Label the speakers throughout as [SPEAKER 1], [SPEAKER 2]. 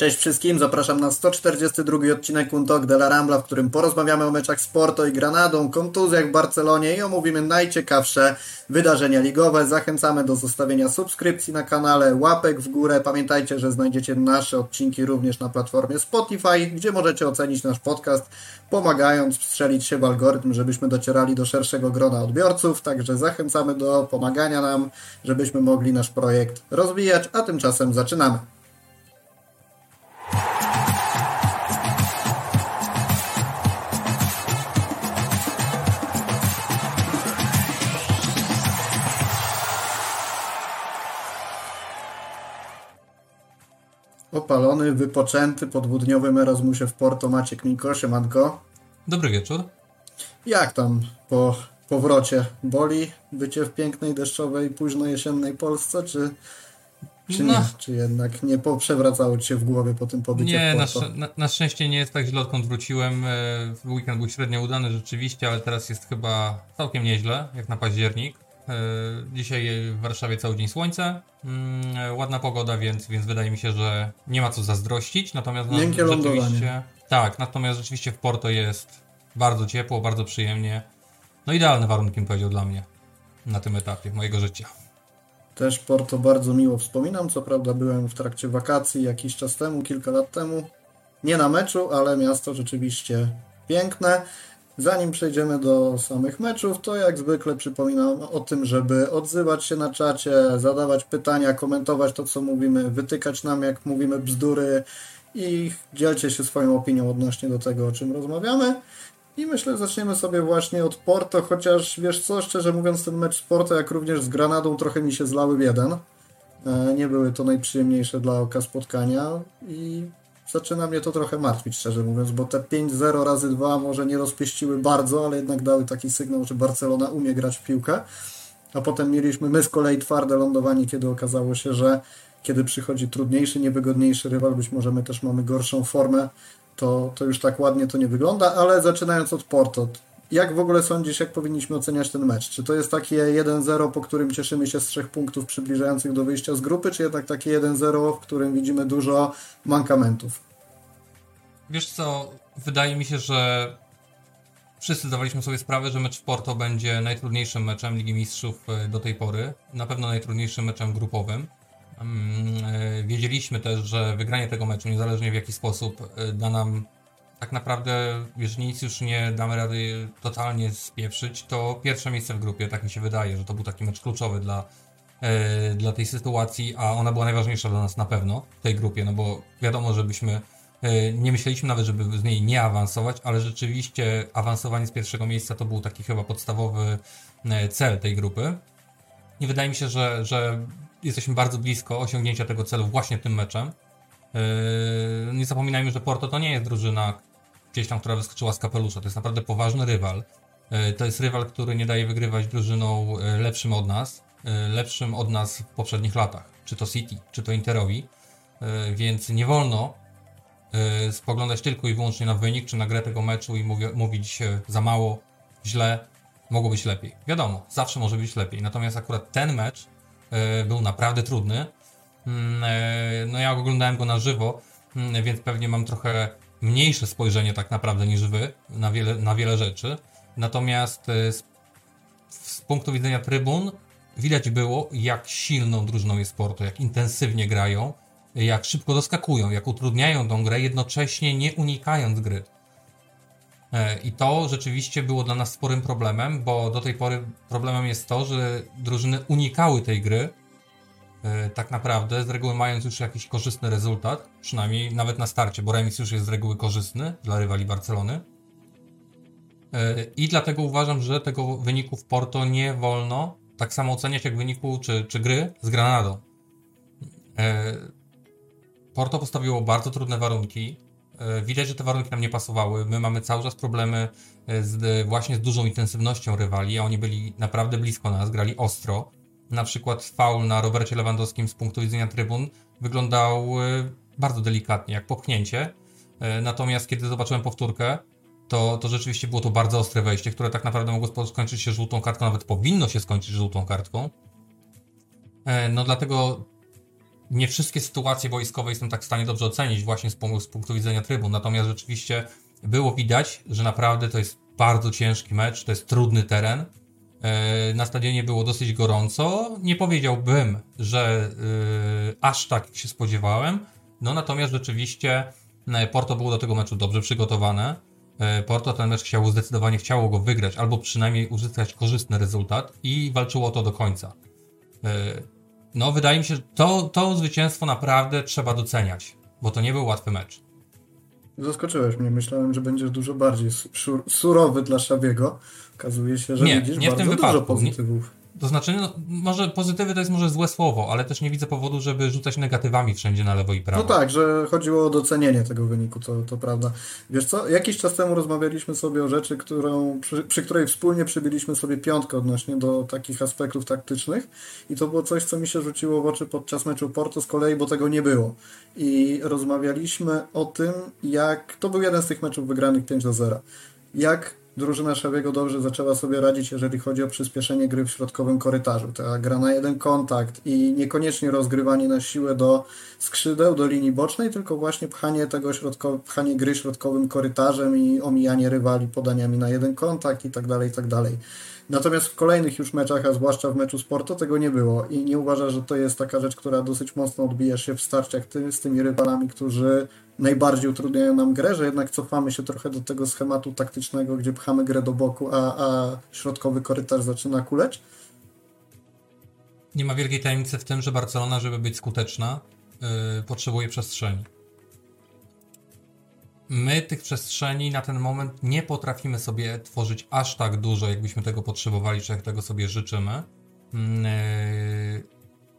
[SPEAKER 1] Cześć wszystkim, zapraszam na 142 odcinek Untok de la Rambla, w którym porozmawiamy o meczach Sporto i Granadą, kontuzjach w Barcelonie i omówimy najciekawsze wydarzenia ligowe. Zachęcamy do zostawienia subskrypcji na kanale, łapek w górę. Pamiętajcie, że znajdziecie nasze odcinki również na platformie Spotify, gdzie możecie ocenić nasz podcast, pomagając strzelić się w algorytm, żebyśmy docierali do szerszego grona odbiorców. Także zachęcamy do pomagania nam, żebyśmy mogli nasz projekt rozwijać, a tymczasem zaczynamy. Opalony, wypoczęty po dwudniowym Erasmusie w Porto Maciek Miko, siemanko.
[SPEAKER 2] Dobry wieczór.
[SPEAKER 1] Jak tam po powrocie? Boli bycie w pięknej, deszczowej, późno jesiennej Polsce, czy, czy no. nie? Czy jednak nie przewracało ci się w głowie po tym pobycie
[SPEAKER 2] nie,
[SPEAKER 1] w Porto?
[SPEAKER 2] Nie, na, na, szczęście nie jest tak źle, odkąd wróciłem. E, weekend był średnio udany rzeczywiście, ale teraz jest chyba całkiem nieźle, jak na październik. E, dzisiaj w Warszawie cały dzień słońce, mm, e, ładna pogoda, więc, więc wydaje mi się, że nie ma co zazdrościć. Natomiast
[SPEAKER 1] no, Miękkie no, lądowanie.
[SPEAKER 2] Tak, natomiast rzeczywiście w Porto jest bardzo ciepło, bardzo przyjemnie. No idealne warunki, powiedział, dla mnie na tym etapie mojego życia.
[SPEAKER 1] Też Porto bardzo miło wspominam. Co prawda byłem w trakcie wakacji jakiś czas temu, kilka lat temu. Nie na meczu, ale miasto rzeczywiście piękne. Zanim przejdziemy do samych meczów, to jak zwykle przypominam o tym, żeby odzywać się na czacie, zadawać pytania, komentować to, co mówimy, wytykać nam, jak mówimy bzdury i dzielcie się swoją opinią odnośnie do tego, o czym rozmawiamy. I myślę, że zaczniemy sobie właśnie od Porto, chociaż wiesz co, szczerze mówiąc, ten mecz z Porto, jak również z Granadą, trochę mi się zlały w jeden. E, nie były to najprzyjemniejsze dla oka spotkania i zaczyna mnie to trochę martwić, szczerze mówiąc, bo te 5-0 razy 2 może nie rozpieściły bardzo, ale jednak dały taki sygnał, że Barcelona umie grać w piłkę. A potem mieliśmy my z kolei twarde lądowanie, kiedy okazało się, że kiedy przychodzi trudniejszy, niewygodniejszy rywal, być może my też mamy gorszą formę, to, to już tak ładnie to nie wygląda, ale zaczynając od Porto, jak w ogóle sądzisz, jak powinniśmy oceniać ten mecz? Czy to jest takie 1-0, po którym cieszymy się z trzech punktów przybliżających do wyjścia z grupy, czy jednak takie 1-0, w którym widzimy dużo mankamentów?
[SPEAKER 2] Wiesz co, wydaje mi się, że wszyscy zdawaliśmy sobie sprawę, że mecz w Porto będzie najtrudniejszym meczem Ligi Mistrzów e, do tej pory. Na pewno najtrudniejszym meczem grupowym. Mm, e, wiedzieliśmy też, że wygranie tego meczu, niezależnie w jaki sposób, e, da nam tak naprawdę, jeżeli nic już nie damy rady totalnie spieprzyć, to pierwsze miejsce w grupie, tak mi się wydaje, że to był taki mecz kluczowy dla, e, dla tej sytuacji, a ona była najważniejsza dla nas na pewno w tej grupie, no bo wiadomo, żebyśmy e, nie myśleliśmy nawet, żeby z niej nie awansować, ale rzeczywiście awansowanie z pierwszego miejsca to był taki chyba podstawowy e, cel tej grupy. I wydaje mi się, że, że jesteśmy bardzo blisko osiągnięcia tego celu właśnie tym meczem. E, nie zapominajmy, że Porto to nie jest drużyna, gdzieś tam, która wyskoczyła z kapelusza. To jest naprawdę poważny rywal. E, to jest rywal, który nie daje wygrywać drużyną e, lepszym od nas, e, lepszym od nas w poprzednich latach. Czy to City, czy to Interowi. Więc nie wolno spoglądać tylko i wyłącznie na wynik, czy na grę tego meczu i mówić za mało, źle, mogło być lepiej. Wiadomo, zawsze może być lepiej. Natomiast akurat ten mecz był naprawdę trudny. Mm, no ja oglądałem go na żywo, mm, więc pewnie mam trochę mniejsze spojrzenie tak naprawdę niż wy na wiele, na wiele rzeczy. Natomiast e, z, z punktu widzenia trybun widać było, jak silną drużyną jest Porto, jak intensywnie grają, jak szybko doskakują, jak utrudniają tą grę, jednocześnie nie unikając gry. E, I to rzeczywiście było dla nas sporym problemem, bo do tej pory problemem jest to, że drużyny unikały tej gry, tak naprawdę, z reguły mając już jakiś korzystny rezultat, przynajmniej nawet na starcie, bo remis już jest z reguły korzystny dla rywali Barcelony. E, I dlatego uważam, że tego wyniku w Porto nie wolno tak samo oceniać jak wyniku czy, czy gry z Granadą. E, Porto postawiło bardzo trudne warunki. Widać, że te warunki nam nie pasowały. My mamy cały czas problemy z, właśnie z dużą intensywnością rywali, a oni byli naprawdę blisko nas, grali ostro na przykład faul na Robercie Lewandowskim z punktu widzenia trybun wyglądał e, bardzo delikatnie, jak popchnięcie. E, natomiast kiedy zobaczyłem powtórkę, to, to rzeczywiście było to bardzo ostre wejście, które tak naprawdę mogło skończyć się żółtą kartką, nawet powinno się skończyć żółtą kartką. E, no dlatego nie wszystkie sytuacje wojskowe jestem tak w stanie dobrze ocenić właśnie z, z punktu widzenia trybun, natomiast rzeczywiście było widać, że naprawdę to jest bardzo ciężki mecz, to jest trudny teren. E, na stadionie było dosyć gorąco. Nie powiedziałbym, że yy, aż tak się spodziewałem. No natomiast rzeczywiście e, Porto było do tego meczu dobrze przygotowane. Porto ten mecz chciało zdecydowanie chciało go wygrać, albo przynajmniej uzyskać korzystny rezultat i walczyło o to do końca. No, wydaje mi się, że to, to zwycięstwo naprawdę trzeba doceniać, bo to nie był łatwy mecz.
[SPEAKER 1] Zaskoczyłeś mnie. Myślałem, że będziesz dużo bardziej surowy dla Szabiego. Okazuje się, że nie, widzisz nie w tym dużo wypadku. pozytywów.
[SPEAKER 2] To znaczy, no, może pozytywy to jest może złe słowo, ale też nie widzę powodu, żeby rzucać negatywami wszędzie na lewo i prawo.
[SPEAKER 1] No tak, że chodziło o docenienie tego wyniku, to, to prawda. Wiesz co, jakiś czas temu rozmawialiśmy sobie o rzeczy, którą, przy, przy której wspólnie przybiliśmy sobie piątkę odnośnie do takich aspektów taktycznych i to było coś, co mi się rzuciło w oczy podczas meczu Porto z kolei, bo tego nie było. I rozmawialiśmy o tym, jak to był jeden z tych meczów wygranych 5 do 0. Jak drużyna Szawiego dobrze zaczęła sobie radzić, jeżeli chodzi o przyspieszenie gry w środkowym korytarzu. Ta gra na jeden kontakt i niekoniecznie rozgrywanie na siłę do skrzydeł, do linii bocznej, tylko właśnie pchanie tego środkow- pchanie gry środkowym korytarzem i omijanie rywali podaniami na jeden kontakt i tak dalej, i tak dalej. Natomiast w kolejnych już meczach, a zwłaszcza w meczu Sporto, tego nie było i nie uważa, że to jest taka rzecz, która dosyć mocno odbija się w starciach ty, z tymi rywalami, którzy najbardziej utrudniają nam grę, że jednak cofamy się trochę do tego schematu taktycznego, gdzie pchamy grę do boku, a, a środkowy korytarz zaczyna kuleć?
[SPEAKER 2] Nie ma wielkiej tajemnicy w tym, że Barcelona, żeby być skuteczna, yy, potrzebuje przestrzeni. My tych przestrzeni na ten moment nie potrafimy sobie tworzyć aż tak dużo, jakbyśmy tego potrzebowali, czy jak tego sobie życzymy. Yy,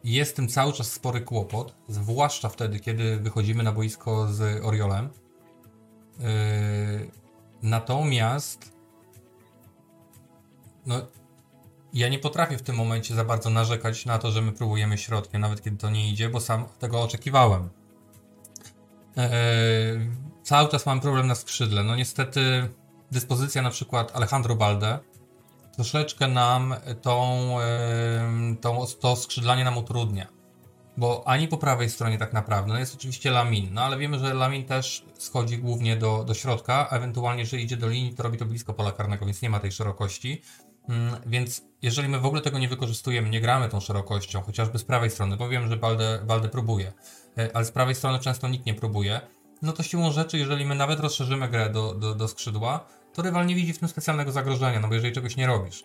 [SPEAKER 2] jest tym cały czas spory kłopot, zwłaszcza wtedy, kiedy wychodzimy na boisko z Oriolem. Yy, natomiast no, ja nie potrafię w tym momencie za bardzo narzekać na to, że my próbujemy środkiem, nawet kiedy to nie idzie, bo sam tego oczekiwałem. Yy, cały czas mam problem na skrzydle. No niestety dyspozycja na przykład Alejandro Balde troszeczkę nam tą, tą, to skrzydlanie nam utrudnia. Bo ani po prawej stronie tak naprawdę, no jest oczywiście Lamin, no ale wiemy, że Lamin też schodzi głównie do, do środka, ewentualnie, że idzie do linii, to robi to blisko pola karnego, więc nie ma tej szerokości. Mm, więc jeżeli my w ogóle tego nie wykorzystujemy, nie gramy tą szerokością, chociażby z prawej strony, bo wiem, że Balde, Balde próbuje, e, ale z prawej strony często nikt nie próbuje, no to siłą rzeczy, jeżeli my nawet rozszerzymy grę do, do, do skrzydła, to rywal nie widzi w tym specjalnego zagrożenia, no bo jeżeli czegoś nie robisz,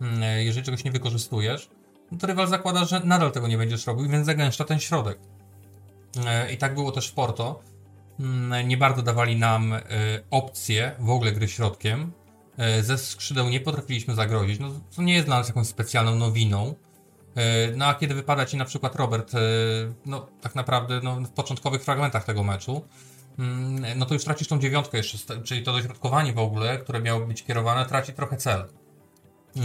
[SPEAKER 2] mm, e, jeżeli czegoś nie wykorzystujesz, no to rywal zakłada, że nadal tego nie będziesz robił, więc zagęszcza ten środek. E, I tak było też w Porto. Mm, nie bardzo dawali nam e, opcje w ogóle gry środkiem. Ze skrzydeł nie potrafiliśmy zagrozić. No, to nie jest dla nas jakąś specjalną nowiną. No a kiedy wypada ci na przykład Robert, no tak naprawdę no, w początkowych fragmentach tego meczu, no to już tracisz tą dziewiątkę jeszcze, czyli to dośrodkowanie w ogóle, które miało być kierowane, traci trochę cel.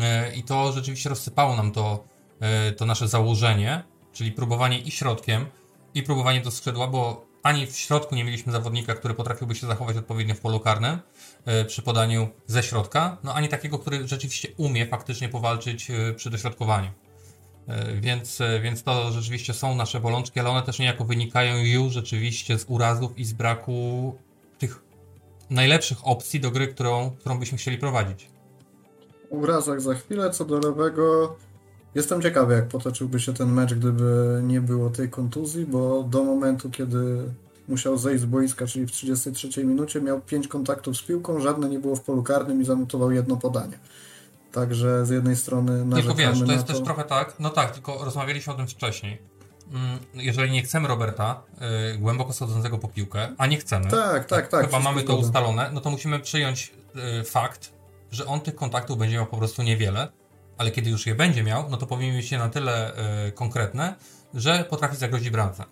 [SPEAKER 2] E, I to rzeczywiście rozsypało nam to, e, to nasze założenie, czyli próbowanie i środkiem, i próbowanie do skrzydła, bo ani w środku nie mieliśmy zawodnika, który potrafiłby się zachować odpowiednio w polu karnym e, przy podaniu ze środka, no ani takiego, który rzeczywiście umie faktycznie powalczyć przy dośrodkowaniu. E, więc, e, więc to rzeczywiście są nasze bolączki, ale one też niejako wynikają już rzeczywiście z urazów i z braku tych najlepszych opcji do gry, którą, którą byśmy chcieli prowadzić.
[SPEAKER 1] Urazach za chwilę, co do lewego. Jestem ciekawy, jak potoczyłby się ten mecz, gdyby nie było tej kontuzji, bo do momentu, kiedy musiał zejść z boiska, czyli w 33 minucie, miał 5 kontaktów z piłką, żadne nie było w polu karnym i zanotował jedno podanie. Także z jednej strony
[SPEAKER 2] Tylko wiesz, to jest to... też trochę tak, no tak, tylko rozmawialiśmy o tym wcześniej. Mm, jeżeli nie chcemy Roberta yy, głęboko schodzącego po piłkę, a nie chcemy,
[SPEAKER 1] tak, tak, tak,
[SPEAKER 2] chyba mamy to ustalone, no to musimy przyjąć yy, fakt, że on tych kontaktów będzie miał po prostu niewiele, ale kiedy już je będzie miał, no to powinien być na tyle yy, konkretne, że potrafi zagrozić bramce.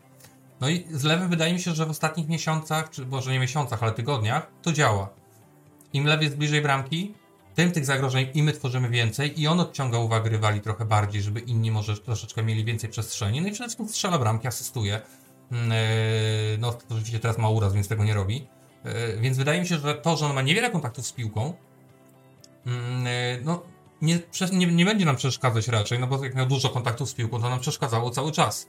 [SPEAKER 2] No i z lewym wydaje mi się, że w ostatnich miesiącach, czy może nie miesiącach, ale tygodniach, to działa. Im lewy jest bliżej bramki, tym tych zagrożeń i my tworzymy więcej i on odciąga uwagę rywali trochę bardziej, żeby inni może troszeczkę mieli więcej przestrzeni. No i przede wszystkim strzela bramki, asystuje. Mm, e, no, oczywiście teraz ma uraz, więc tego nie robi. E, więc wydaje mi się, że to, że on ma niewiele kontaktów z piłką, mm, e, no, nie, nie, nie będzie nam przeszkadzać raczej, no bo jak miał dużo kontaktów z piłką, to nam przeszkadzało cały czas.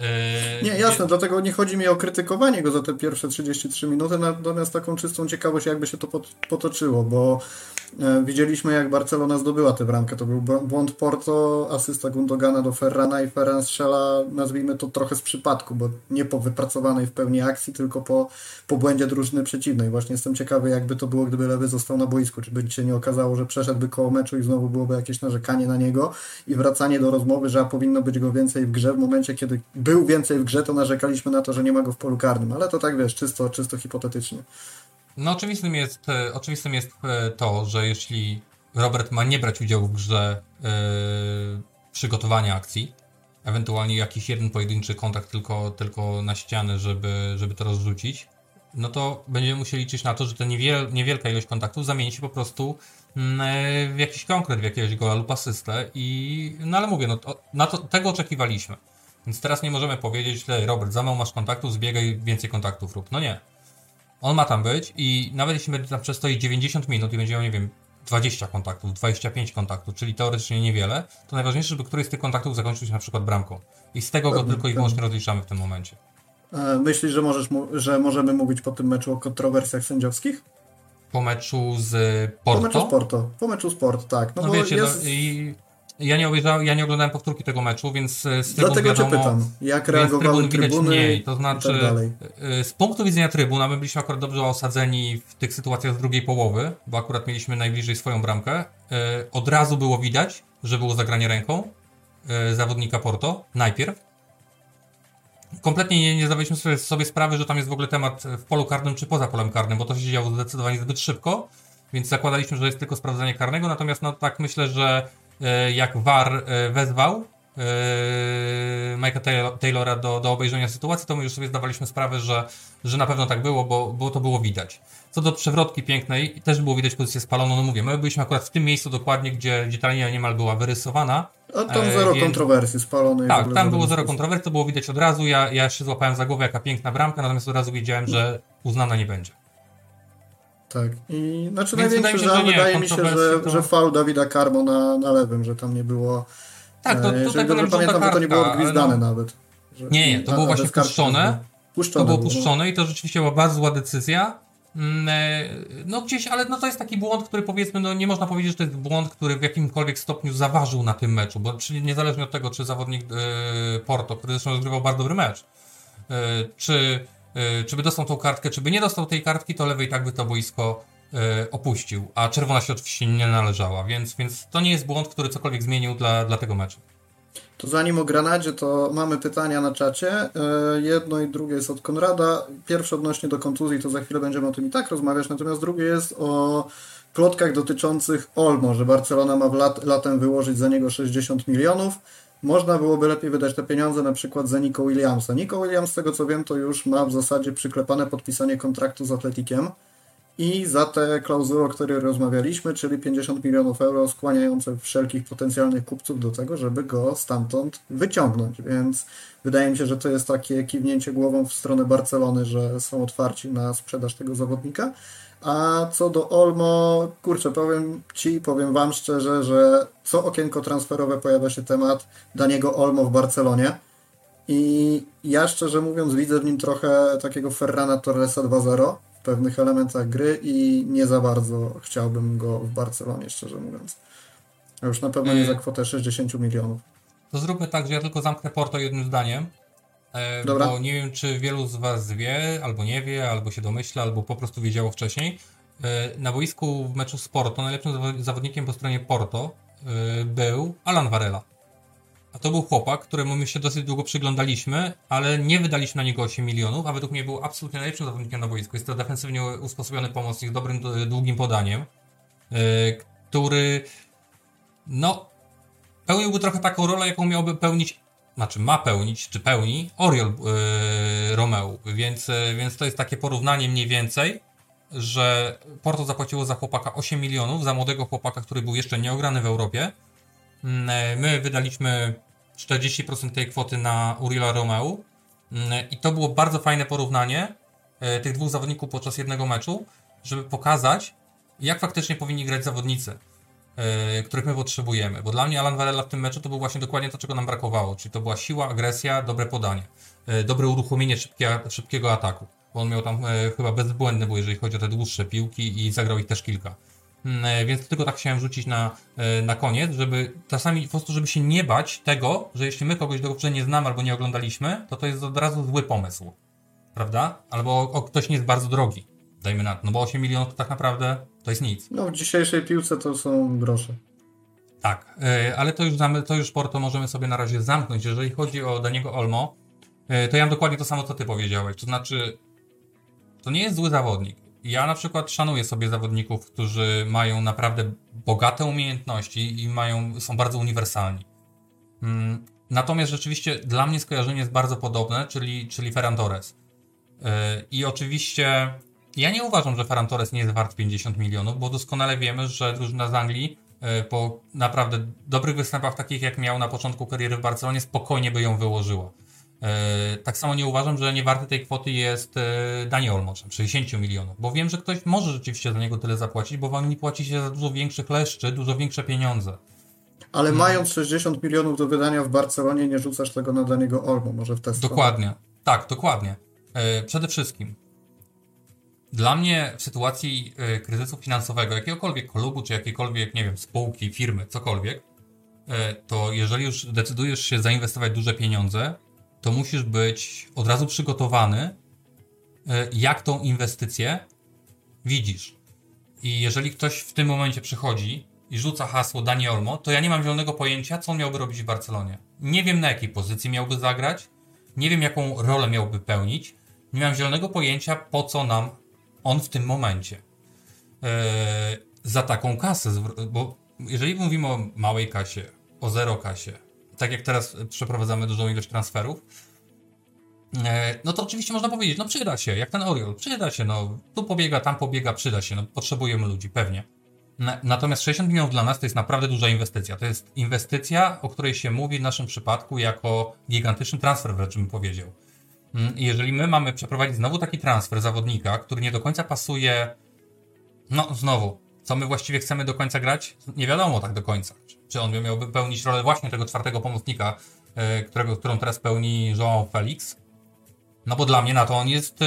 [SPEAKER 1] Yy, nie, jasne, dlatego nie chodzi mi o krytykowanie go za te pierwsze 33 minuty, natomiast taką czystą ciekawość, jakby się to potoczyło, bo e, widzieliśmy, jak Barcelona zdobyła tę bramkę. To był błąd Porto, asysta Gundogana do Ferrana i Ferran strzela, nazwijmy to trochę z przypadku, bo nie po wypracowanej w pełni akcji, tylko po, po błędzie drużyny przeciwnej. Właśnie jestem ciekawy, jakby to było, gdyby Lewy został na boisku. Czy by się nie okazało, że przeszedłby koło meczu i znowu byłoby jakieś narzekanie na niego i wracanie do rozmowy, że powinno być go więcej w grze w momencie, kiedy był więcej w grze, to narzekaliśmy na to, że nie ma go w polu karnym, ale to tak wiesz, czysto, czysto hipotetycznie.
[SPEAKER 2] No oczywistym jest, e, oczywistym jest e, to, że jeśli Robert ma nie brać udziału w grze yy, przygotowania akcji, ewentualnie jakiś jeden pojedynczy kontakt tylko, tylko na ścianę, żeby, żeby to rozrzucić, no to będziemy musieli liczyć na to, że ta niewiel, niewielka ilość kontaktów zamieni się po prostu mm, w jakiś konkret, w jakiegoś gola lub asystę i no ale mówię, no to, na to, tego oczekiwaliśmy. Więc teraz nie możemy powiedzieć, że Robert, za mało masz kontaktów, zbiegaj, więcej kontaktów rób. No nie. On ma tam być i nawet jeśli będzie tam przestoi 90 minut i będzie miał, nie wiem, 20 kontaktów, 25 kontaktów, czyli teoretycznie niewiele, to najważniejsze, żeby któryś z tych kontaktów zakończył się na przykład bramką. I z tego go tylko i wyłącznie rozliczamy w tym momencie.
[SPEAKER 1] E, myślisz, że, możesz, że możemy mówić po tym meczu o kontrowersjach sędziowskich?
[SPEAKER 2] Po meczu z Porto?
[SPEAKER 1] Po meczu z Porto. Po meczu z Porto, tak.
[SPEAKER 2] No, no wiecie, no jest... no, i ja nie, obejrzałem, ja nie oglądałem powtórki tego meczu, więc e, z trybun
[SPEAKER 1] Dlatego
[SPEAKER 2] wiadomo,
[SPEAKER 1] cię pytam, jak reagowały
[SPEAKER 2] trybun widać mniej. To znaczy, tak e, z punktu widzenia trybun, a my byliśmy akurat dobrze osadzeni w tych sytuacjach z drugiej połowy, bo akurat mieliśmy najbliżej swoją bramkę, e, od razu było widać, że było zagranie ręką zawodnika Porto, najpierw. Kompletnie nie, nie zdawaliśmy sobie, sobie sprawy, że tam jest w ogóle temat w polu karnym czy poza polem karnym, bo to się działo zdecydowanie zbyt szybko, więc zakładaliśmy, że jest tylko sprawdzanie karnego, natomiast no tak myślę, że jak VAR e, wezwał e, Mike'a Taylora do, do obejrzenia sytuacji, to my już sobie zdawaliśmy sprawę, że, że na pewno tak było, bo, bo to było widać. Co do przewrotki pięknej, też było widać pozycję spaloną, no mówię, my byliśmy akurat w tym miejscu dokładnie, gdzie, gdzie ta linia niemal była wyrysowana.
[SPEAKER 1] A tam zero więc... kontrowersji spalonej.
[SPEAKER 2] Tak, tam było zero kontrowersji, to było widać od razu, ja, ja się złapałem za głowę, jaka piękna bramka, natomiast od razu wiedziałem, że uznana nie będzie.
[SPEAKER 1] Tak. I znaczy Więc największy wydaje, że, nie, wydaje mi się, że, to... że faul Dawida Karmo na, na lewym, że tam nie było.
[SPEAKER 2] Tak, to,
[SPEAKER 1] e, tutaj dobrze pamiętam, to nie było odgwizdane no... nawet.
[SPEAKER 2] Że, nie, nie, to było właśnie puszczone. puszczone. To było puszczone i to rzeczywiście była bardzo zła decyzja. Mm, e, no gdzieś, ale no to jest taki błąd, który powiedzmy, no nie można powiedzieć, że to jest błąd, który w jakimkolwiek stopniu zaważył na tym meczu, bo czyli niezależnie od tego, czy zawodnik e, Porto, który zresztą rozgrywał bardzo dobry mecz, czy czy by dostał tą kartkę, czy by nie dostał tej kartki, to lewy i tak by to boisko e, opuścił, a czerwona się oczywiście nie należała, więc, więc to nie jest błąd, który cokolwiek zmienił dla, dla tego meczu.
[SPEAKER 1] To zanim o Granadzie, to mamy pytania na czacie. E, jedno i drugie jest od Konrada. Pierwsze odnośnie do kontuzji, to za chwilę będziemy o tym i tak rozmawiać, natomiast drugie jest o plotkach dotyczących Olmo, że Barcelona ma lat, latem wyłożyć za niego 60 milionów można byłoby lepiej wydać te pieniądze na przykład za Nico Williamsa. Nico Williams, z tego co wiem, to już ma w zasadzie przyklepane podpisanie kontraktu z Atletikiem i za te klauzule, o której rozmawialiśmy, czyli 50 milionów euro skłaniające wszelkich potencjalnych kupców do tego, żeby go stamtąd wyciągnąć. Więc wydaje mi się, że to jest takie kiwnięcie głową w stronę Barcelony, że są otwarci na sprzedaż tego zawodnika. A co do Olmo, kurczę, powiem Ci, powiem Wam szczerze, że co okienko transferowe pojawia się temat Daniego Olmo w Barcelonie. I ja szczerze mówiąc widzę w nim trochę takiego Ferrana Torresa 2.0 w pewnych elementach gry i nie za bardzo chciałbym go w Barcelonie, szczerze mówiąc. A już na pewno nie za kwotę 60 milionów.
[SPEAKER 2] To zróbmy tak, że ja tylko zamknę Porto jednym zdaniem. E, Dobra. Bo nie wiem, czy wielu z Was wie, albo nie wie, albo się domyśla, albo po prostu wiedziało wcześniej. E, na boisku w meczu z Porto najlepszym zawodnikiem po stronie Porto e, był Alan Varela. A to był chłopak, któremu my się dosyć długo przyglądaliśmy, ale nie wydaliśmy na niego 8 milionów, a według mnie był absolutnie najlepszym zawodnikiem na boisku. Jest to defensywnie usposobiony pomocnik dobrym, długim podaniem, który no pełniłby trochę taką rolę, jaką miałby pełnić znaczy ma pełnić, czy pełni Oriol yy, Romeo, więc, yy, więc to jest takie porównanie mniej więcej, że Porto zapłaciło za chłopaka 8 milionów, za młodego chłopaka, który był jeszcze nieograny w Europie. Yy, my wydaliśmy 40% tej kwoty na Uriola Romeo yy, i to było bardzo fajne porównanie tych dwóch zawodników podczas jednego meczu, żeby pokazać, jak faktycznie powinni grać zawodnicy. Yy, których my potrzebujemy. Bo dla mnie Alan Varela w tym meczu to był właśnie dokładnie to, czego nam brakowało. Czyli to była siła, agresja, dobre podanie, yy, dobre uruchomienie szybkie, szybkiego ataku. Bo on miał tam yy, chyba bezbłędny, bo jeżeli chodzi o te dłuższe piłki i zagrał ich też kilka. Mm, więc tylko tak chciałem rzucić na, na koniec, żeby czasami po prostu, żeby się nie bać tego, że jeśli my kogoś dobrze nie znamy albo nie oglądaliśmy, to to jest od razu zły pomysł. Prawda? Albo o, ktoś nie jest bardzo drogi. Dajmy na to. No bo 8 milionów to tak naprawdę to jest nic.
[SPEAKER 1] No w dzisiejszej piłce to są grosze.
[SPEAKER 2] Tak, ale to już, to już Porto możemy sobie na razie zamknąć. Jeżeli chodzi o Daniego Olmo, to ja mam dokładnie to samo, co ty powiedziałeś. To znaczy, to nie jest zły zawodnik. Ja na przykład szanuję sobie zawodników, którzy mają naprawdę bogate umiejętności i mają, są bardzo uniwersalni. Mm, natomiast rzeczywiście dla mnie skojarzenie jest bardzo podobne, czyli, czyli Ferran Torres. I oczywiście ja nie uważam, że Ferran Torres nie jest wart 50 milionów, bo doskonale wiemy, że drużyna z Anglii e, po naprawdę dobrych występach, takich jak miał na początku kariery w Barcelonie, spokojnie by ją wyłożyła. E, tak samo nie uważam, że nie warty tej kwoty jest e, Daniel Olmo, 60 milionów, bo wiem, że ktoś może rzeczywiście za niego tyle zapłacić, bo w Anglii płaci się za dużo większych leszczy, dużo większe pieniądze.
[SPEAKER 1] Ale mając 60 milionów do wydania w Barcelonie, nie rzucasz tego na Daniego Olmo, może w test.
[SPEAKER 2] Dokładnie, tak, dokładnie. Przede wszystkim dla mnie w sytuacji y, kryzysu finansowego jakiegokolwiek klubu, czy jakiejkolwiek, nie wiem, spółki, firmy, cokolwiek, y, to jeżeli już decydujesz się zainwestować duże pieniądze, to musisz być od razu przygotowany, y, jak tą inwestycję widzisz. I jeżeli ktoś w tym momencie przychodzi i rzuca hasło Dani Olmo, to ja nie mam zielonego pojęcia, co on miałby robić w Barcelonie. Nie wiem, na jakiej pozycji miałby zagrać, nie wiem, jaką rolę miałby pełnić, nie mam zielonego pojęcia, po co nam on w tym momencie e, za taką kasę, bo jeżeli mówimy o małej kasie, o zero kasie, tak jak teraz przeprowadzamy dużą ilość transferów, e, no to oczywiście można powiedzieć, no przyda się, jak ten Oriol, przyda się, no tu pobiega, tam pobiega, przyda się, no potrzebujemy ludzi, pewnie. Natomiast 60 milionów dla nas to jest naprawdę duża inwestycja. To jest inwestycja, o której się mówi w naszym przypadku jako gigantyczny transfer, wręcz bym powiedział. Mm, jeżeli my mamy przeprowadzić znowu taki transfer zawodnika, który nie do końca pasuje, no znowu, co my właściwie chcemy do końca grać? Nie wiadomo tak do końca. Czy on miałby pełnić rolę właśnie tego czwartego pomocnika, e, którego, którą teraz pełni João Felix? No bo dla mnie na to on jest e,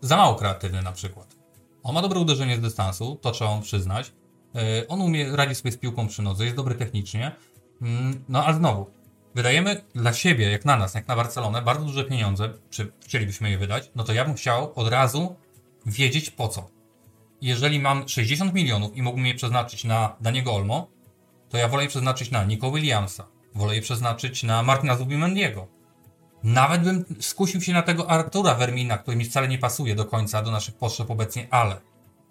[SPEAKER 2] za mało kreatywny na przykład. On ma dobre uderzenie z dystansu, to trzeba on przyznać. E, on umie, radzi sobie z piłką przy nodze, jest dobry technicznie. Mm, no ale znowu, wydajemy dla siebie, jak na nas, jak na Barcelonę, bardzo duże pieniądze, czy chcielibyśmy je wydać, no to ja bym chciał od razu wiedzieć po co. Jeżeli mam 60 milionów i mógłbym je przeznaczyć na Daniego Olmo, to ja wolę je przeznaczyć na Nico Williamsa, wolę je przeznaczyć na Martina Zubimendiego. Nawet bym skusił się na tego Artura Vermina, który mi wcale nie pasuje do końca do naszych potrzeb obecnie, ale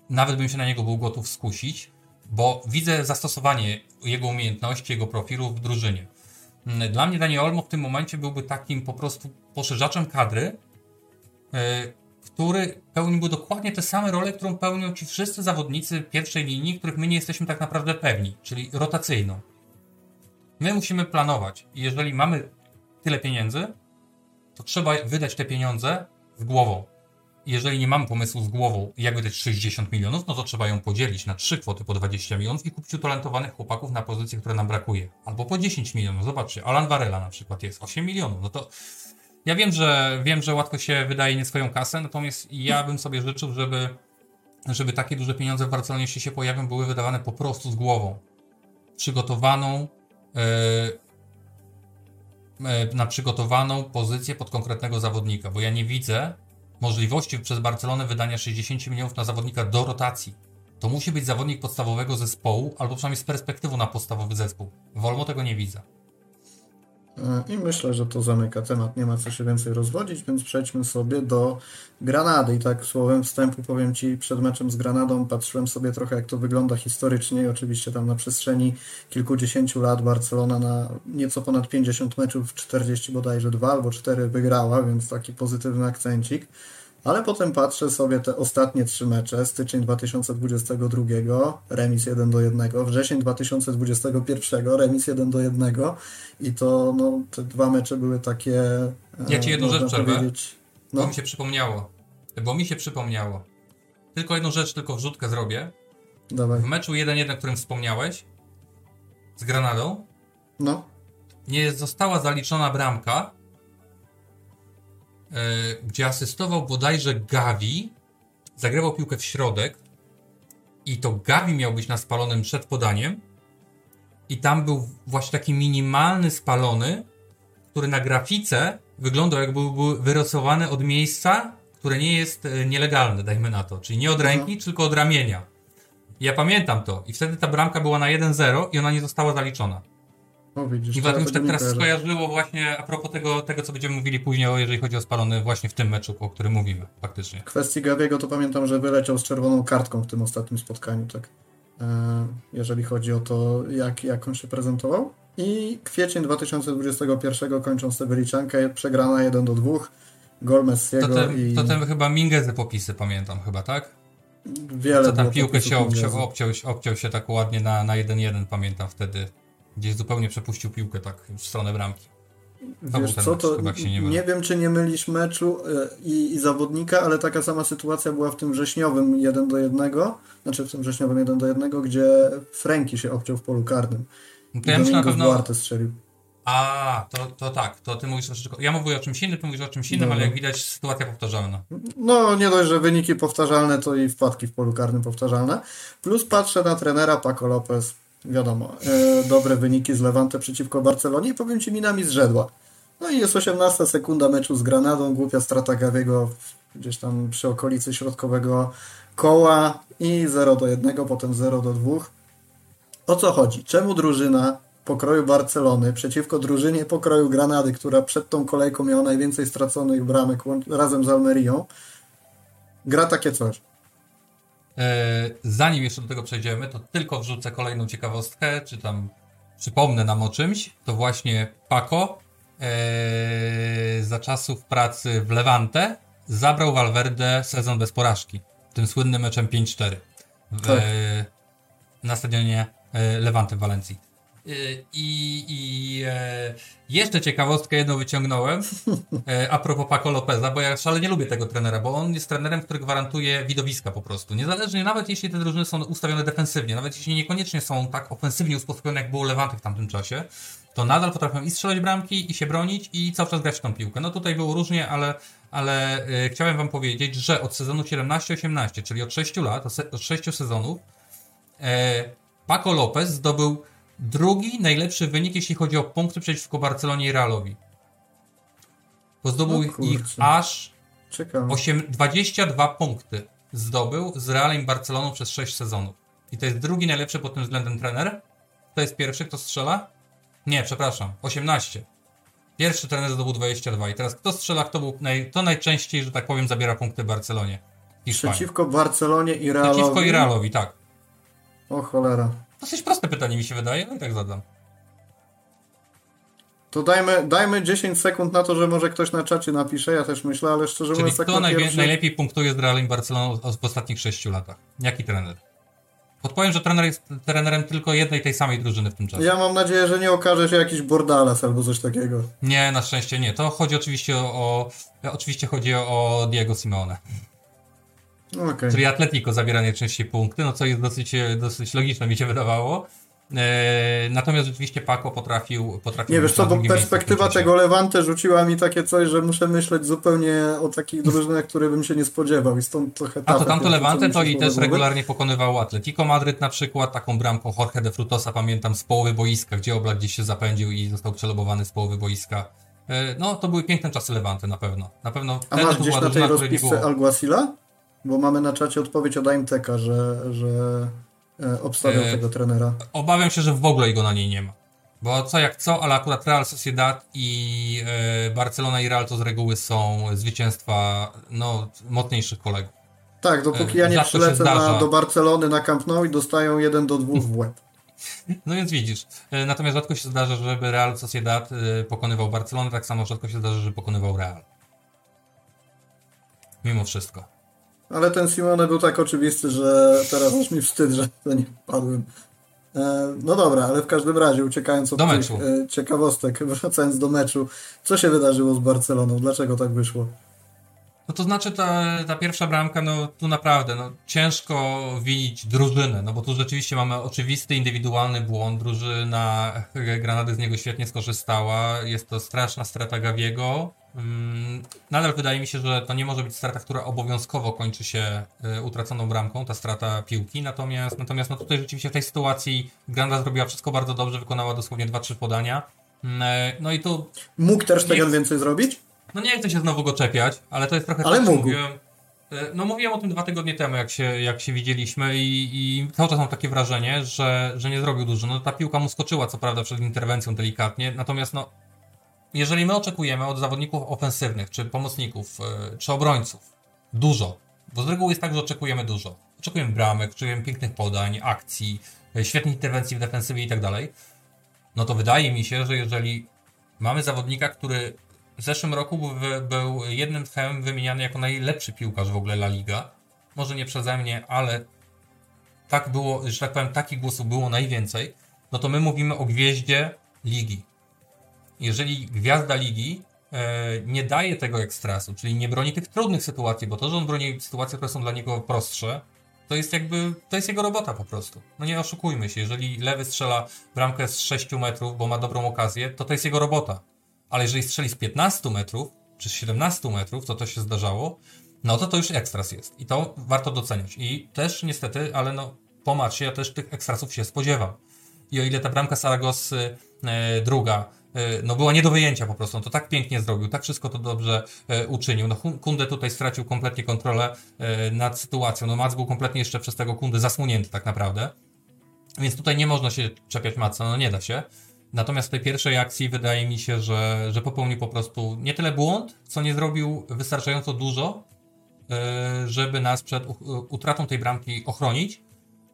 [SPEAKER 2] nawet bym się na niego był gotów skusić, bo widzę zastosowanie jego umiejętności, jego profilu w drużynie. Mm, dla mnie Daniel Olmo w tym momencie byłby takim po prostu poszerzaczem kadry, e, który pełniłby dokładnie te same role, którą pełnią ci wszyscy zawodnicy pierwszej linii, których my nie jesteśmy tak naprawdę pewni, czyli rotacyjną. My musimy planować jeżeli mamy tyle pieniędzy, to trzeba wydać te pieniądze z głową jeżeli nie mamy pomysłu z głową, jak wydać 60 milionów, no to trzeba ją podzielić na trzy kwoty po 20 milionów i kupić utalentowanych chłopaków na pozycje, które nam brakuje. Albo po 10 milionów. Zobaczcie, Alan Varela na przykład jest 8 milionów. No to ja wiem, że wiem, że łatwo się wydaje nie swoją kasę, natomiast ja bym sobie życzył, żeby, żeby takie duże pieniądze w Barcelonie, jeśli się pojawią, były wydawane po prostu z głową. Przygotowaną, yy, na przygotowaną pozycję pod konkretnego zawodnika, bo ja nie widzę możliwości przez Barcelonę wydania 60 milionów na zawodnika do rotacji. To musi być zawodnik podstawowego zespołu, albo przynajmniej z perspektywą na podstawowy zespół. Wolmo tego nie widzę.
[SPEAKER 1] I myślę, że to zamyka temat, nie ma co się więcej rozwodzić, więc przejdźmy sobie do Granady. I tak słowem wstępu powiem Ci, przed meczem z Granadą patrzyłem sobie trochę jak to wygląda historycznie i oczywiście tam na przestrzeni kilkudziesięciu lat Barcelona na nieco ponad 50 meczów, 40 bodajże 2 albo 4 wygrała, więc taki pozytywny akcencik. Ale potem patrzę sobie te ostatnie trzy mecze, styczeń 2022, remis 1 do 1, wrzesień 2021, remis 1 do 1 i to no, te dwa mecze były takie...
[SPEAKER 2] Ja Ci jedną rzecz przerwę, no. bo mi się przypomniało, bo mi się przypomniało. Tylko jedną rzecz, tylko wrzutkę zrobię.
[SPEAKER 1] Dawaj.
[SPEAKER 2] W meczu 1-1, o którym wspomniałeś, z Granadą,
[SPEAKER 1] No.
[SPEAKER 2] nie została zaliczona bramka, e, gdzie asystował bodajże Gavi, zagrywał piłkę w środek i to Gavi miał być na spalonym przed podaniem i tam był właśnie taki minimalny spalony, który na grafice wyglądał jakby był wyrysowany od miejsca, które nie jest e, nielegalne, dajmy na to. Czyli nie od ręki, tylko od ramienia. Ja pamiętam to. I wtedy ta bramka była na 1-0 i ona nie została zaliczona. I się
[SPEAKER 1] tego
[SPEAKER 2] tak teraz skojarzyło właśnie a propos tego, tego, co będziemy mówili później, o- jeżeli chodzi o spalony właśnie w tym meczu, o którym mówimy, faktycznie.
[SPEAKER 1] W kwestii Gaviego to pamiętam, że wyleciał z czerwoną kartką w tym ostatnim spotkaniu, tak. E, jeżeli chodzi o to, jak, jak on się prezentował. I kwiecień 2021 kończąc tę wyliczankę, przegrana 1 do 2, gol
[SPEAKER 2] To
[SPEAKER 1] Messiego
[SPEAKER 2] ten,
[SPEAKER 1] i
[SPEAKER 2] to ten chyba Mingezy popisy pamiętam chyba, tak?
[SPEAKER 1] wiele
[SPEAKER 2] Co tam piłkę się obciął, obciął, obciął się tak ładnie na, na 1-1, pamiętam wtedy. Gdzieś zupełnie przepuścił piłkę tak w stronę bramki.
[SPEAKER 1] Wiesz co,
[SPEAKER 2] mecz,
[SPEAKER 1] to
[SPEAKER 2] nie
[SPEAKER 1] nie wiem, czy nie mylisz meczu e, i, i zawodnika, ale taka sama sytuacja była w tym wrześniowym 1 do 1, znaczy w tym wrześniowym 1 do 1, gdzie Franki się obciął w polu karnym.
[SPEAKER 2] No to ja myślę na pewno...
[SPEAKER 1] Strzelił.
[SPEAKER 2] A, to, to tak, to ty mówisz o czymś... Ja mówię o czymś innym, ty mówisz o czymś innym,
[SPEAKER 1] Dobra.
[SPEAKER 2] ale jak widać sytuacja powtarzalna.
[SPEAKER 1] No, nie dość, że wyniki powtarzalne, to i wpadki w polu karnym powtarzalne. Plus patrzę na trenera Paco Lopez. Wiadomo, e, dobre wyniki z Levante przeciwko Barcelonie i powiem Ci, minami zrzedła. No i jest 18 sekunda meczu z Granadą, głupia strata Gawiego gdzieś tam przy okolicy środkowego koła i 0 do 1, potem 0 do 2. O co chodzi? Czemu drużyna pokroju Barcelony przeciwko drużynie pokroju Granady, która przed tą kolejką miała najwięcej straconych bramek razem z Almerią, gra takie coś?
[SPEAKER 2] E, Zanim jeszcze do tego przejdziemy, to tylko wrzucę kolejną ciekawostkę, czy tam przypomnę nam o czymś. To właśnie Paco e, za czasów pracy w Levante zabrał Valverde sezon bez porażki. Tym słynnym meczem 5-4 w,
[SPEAKER 1] Tak.
[SPEAKER 2] na stadionie e, Levante w Walencji. E, I, i e, jeszcze ciekawostkę jedną wyciągnąłem e, a propos Paco Lopeza, bo ja szalenie lubię tego trenera, bo on jest trenerem, który gwarantuje widowiska po prostu. Niezależnie, nawet jeśli te drużyny są ustawione defensywnie, nawet jeśli niekoniecznie są tak ofensywnie usposobione, jak było Levante w tamtym czasie, to nadal potrafią i strzelać bramki, i się bronić, i cały czas grać w tą piłkę. No tutaj było różnie, ale, ale e, chciałem wam powiedzieć, że od sezonu 17-18, czyli od 6 lat, od 6 sezonów, e, Paco Lopez zdobył drugi najlepszy wynik, jeśli chodzi o punkty przeciwko Barcelonie i Realowi. Bo zdobył
[SPEAKER 1] O
[SPEAKER 2] ich aż
[SPEAKER 1] Ciekawe.
[SPEAKER 2] 8, 22 punkty zdobył z Realem i Barceloną przez 6 sezonów. I to jest drugi najlepszy pod tym względem trener. To jest pierwszy, kto strzela? Nie, przepraszam, 18. Pierwszy trener zdobył 22. I teraz kto strzela, kto, był naj, to najczęściej, że tak powiem, zabiera punkty Barcelonie. Hiszpanii.
[SPEAKER 1] Przeciwko Barcelonie i Realowi.
[SPEAKER 2] Przeciwko i Realowi, tak.
[SPEAKER 1] O cholera.
[SPEAKER 2] Dosyć proste pytanie mi się wydaje, no i tak zadam.
[SPEAKER 1] To dajmy, dajmy 10 sekund na to, że może ktoś na czacie napisze, ja też myślę, ale szczerze
[SPEAKER 2] Czyli
[SPEAKER 1] mówiąc tak
[SPEAKER 2] kto
[SPEAKER 1] pierwszy...
[SPEAKER 2] najlepiej punktuje z Realem Barceloną w ostatnich 6 latach? Jaki trener? Podpowiem, że trener jest trenerem tylko jednej tej samej drużyny w tym czasie.
[SPEAKER 1] Ja mam nadzieję, że nie okaże się jakiś bordales albo coś takiego.
[SPEAKER 2] Nie, na szczęście nie. To chodzi oczywiście o, o oczywiście chodzi o Diego Simeone.
[SPEAKER 1] Okej.
[SPEAKER 2] Czyli Atletico zabiera najczęściej punkty, no co jest dosyć, dosyć logiczne mi się wydawało. E, natomiast rzeczywiście Paco potrafił, potrafił
[SPEAKER 1] Nie wiesz co, bo perspektywa tego Levante rzuciła mi takie coś, że muszę myśleć zupełnie o takich drużynach, które bym się nie spodziewał i stąd trochę
[SPEAKER 2] A to tamto
[SPEAKER 1] mi
[SPEAKER 2] to i też regularnie pokonywał Atletico Madryt na przykład, taką bramką Jorge de Frutosa pamiętam z połowy boiska, gdzie Oblak gdzieś się zapędził i został przelobowany z połowy boiska. E, No to były piękne czasy Levante na pewno. Na pewno
[SPEAKER 1] A masz gdzieś na tej
[SPEAKER 2] drużyna,
[SPEAKER 1] rozpisce. Alguacila? Bo mamy na czacie odpowiedź od Aimteka, że, że e, obstawiał
[SPEAKER 2] E,
[SPEAKER 1] tego trenera.
[SPEAKER 2] Obawiam się, że w ogóle go na niej nie ma. Bo co jak co, ale akurat Real Sociedad i e, Barcelona i Real to z reguły są zwycięstwa no, mocniejszych kolegów.
[SPEAKER 1] Tak, dopóki ja nie
[SPEAKER 2] rzadko się
[SPEAKER 1] przylecę na, do Barcelony na Camp Nou i dostają 1 do 2 w łeb.
[SPEAKER 2] No więc widzisz. E, natomiast rzadko się zdarza, żeby Real Sociedad e, pokonywał Barcelonę, tak samo rzadko się zdarza, że pokonywał Real. Mimo wszystko.
[SPEAKER 1] Ale ten Simone był tak oczywisty, że teraz już mi wstyd, że to nie padłem. E, No dobra, ale w każdym razie, uciekając od
[SPEAKER 2] Do
[SPEAKER 1] tych
[SPEAKER 2] meczu.
[SPEAKER 1] e, ciekawostek, wracając do meczu, co się wydarzyło z Barceloną? Dlaczego tak wyszło?
[SPEAKER 2] No to znaczy ta, ta pierwsza bramka, no tu naprawdę, no ciężko winić drużynę, no bo tu rzeczywiście mamy oczywisty, indywidualny błąd, drużyna Granady z niego świetnie skorzystała, jest to straszna strata Gawiego, nadal wydaje mi się, że to nie może być strata, która obowiązkowo kończy się y, utraconą bramką, ta strata piłki, natomiast, natomiast no tutaj rzeczywiście w tej sytuacji Granada zrobiła wszystko bardzo dobrze, wykonała dosłownie 2-3 podania, mm, e, no i tu...
[SPEAKER 1] Mógł też tego więcej zrobić?
[SPEAKER 2] No nie chcę się znowu go czepiać, ale to jest trochę
[SPEAKER 1] ale tak, mógł.
[SPEAKER 2] mówiłem. E, no mówiłem o tym dwa tygodnie temu, jak się, jak się widzieliśmy i, i cały czas mam takie wrażenie, że, że nie zrobił dużo. No ta piłka mu skoczyła, co prawda, przed interwencją delikatnie, natomiast no jeżeli my oczekujemy od zawodników ofensywnych, czy pomocników, e, czy obrońców dużo, bo z reguły jest tak, że oczekujemy dużo. Oczekujemy bramek, oczekujemy pięknych podań, akcji, e, świetnych interwencji w defensywie i tak dalej, no to wydaje mi się, że jeżeli mamy zawodnika, który w zeszłym roku był jednym tchem wymieniany jako najlepszy piłkarz w ogóle La Liga. Może nie przeze mnie, ale tak było, że tak powiem, takich głosów było najwięcej. No to my mówimy o gwieździe ligi. Jeżeli gwiazda ligi e, nie daje tego ekstrasu, czyli nie broni tych trudnych sytuacji, bo to, że on broni sytuacje, które są dla niego prostsze, to jest jakby, to jest jego robota po prostu. No nie oszukujmy się, jeżeli lewy strzela bramkę z 6 metrów, bo ma dobrą okazję, to to jest jego robota ale jeżeli strzeli z 15 metrów, czy z 17 metrów, to to się zdarzało, no to to już ekstras jest. I to warto doceniać. I też niestety, ale no po macie ja też tych ekstrasów się spodziewam. I o ile ta bramka Saragosy e, druga, no była nie do wyjęcia po prostu, on to tak pięknie zrobił, tak wszystko to dobrze e, uczynił. No Kunde tutaj stracił kompletnie kontrolę e, nad sytuacją. No Mac był kompletnie jeszcze przez tego Kunde zasłonięty tak naprawdę. Więc tutaj nie można się czepiać Maca, no nie da się. Natomiast w tej pierwszej akcji wydaje mi się, że, że popełnił po prostu nie tyle błąd, co nie zrobił wystarczająco dużo, e, żeby nas przed utratą tej bramki ochronić.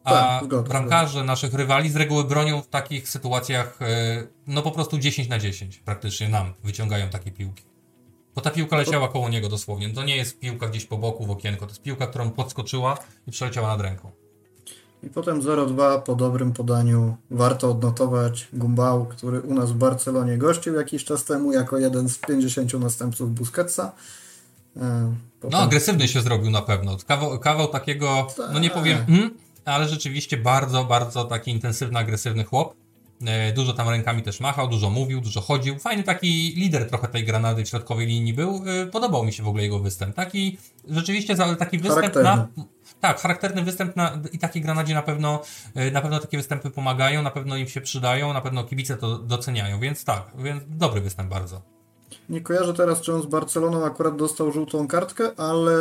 [SPEAKER 2] A tak, zgodę, bramkarze zgodę. naszych rywali z reguły bronią w takich sytuacjach e, no po prostu 10 na 10 praktycznie nam wyciągają takie piłki. Bo ta piłka leciała koło niego dosłownie. To nie jest piłka gdzieś po boku w okienko, to jest piłka, którą podskoczyła i przeleciała nad ręką.
[SPEAKER 1] I potem 0-2 po dobrym podaniu warto odnotować Gumbau, który u nas w Barcelonie gościł jakiś czas temu jako jeden z 50 następców Busquetsa.
[SPEAKER 2] E, potem... No agresywny się zrobił na pewno. Kawał, kawał takiego, no nie powiem, mm, ale rzeczywiście bardzo, bardzo taki intensywny, agresywny chłop. E, dużo tam rękami też machał, dużo mówił, dużo chodził. Fajny taki lider trochę tej granady w środkowej linii był. E, podobał mi się w ogóle jego występ. Taki rzeczywiście taki występ na, tak, charakterny występ na, i takiej granadzie na pewno, e, na pewno takie występy pomagają, na pewno im się przydają, na pewno kibice to doceniają, więc tak, więc dobry występ bardzo.
[SPEAKER 1] Nie kojarzę teraz, czy on z Barceloną akurat dostał żółtą kartkę, ale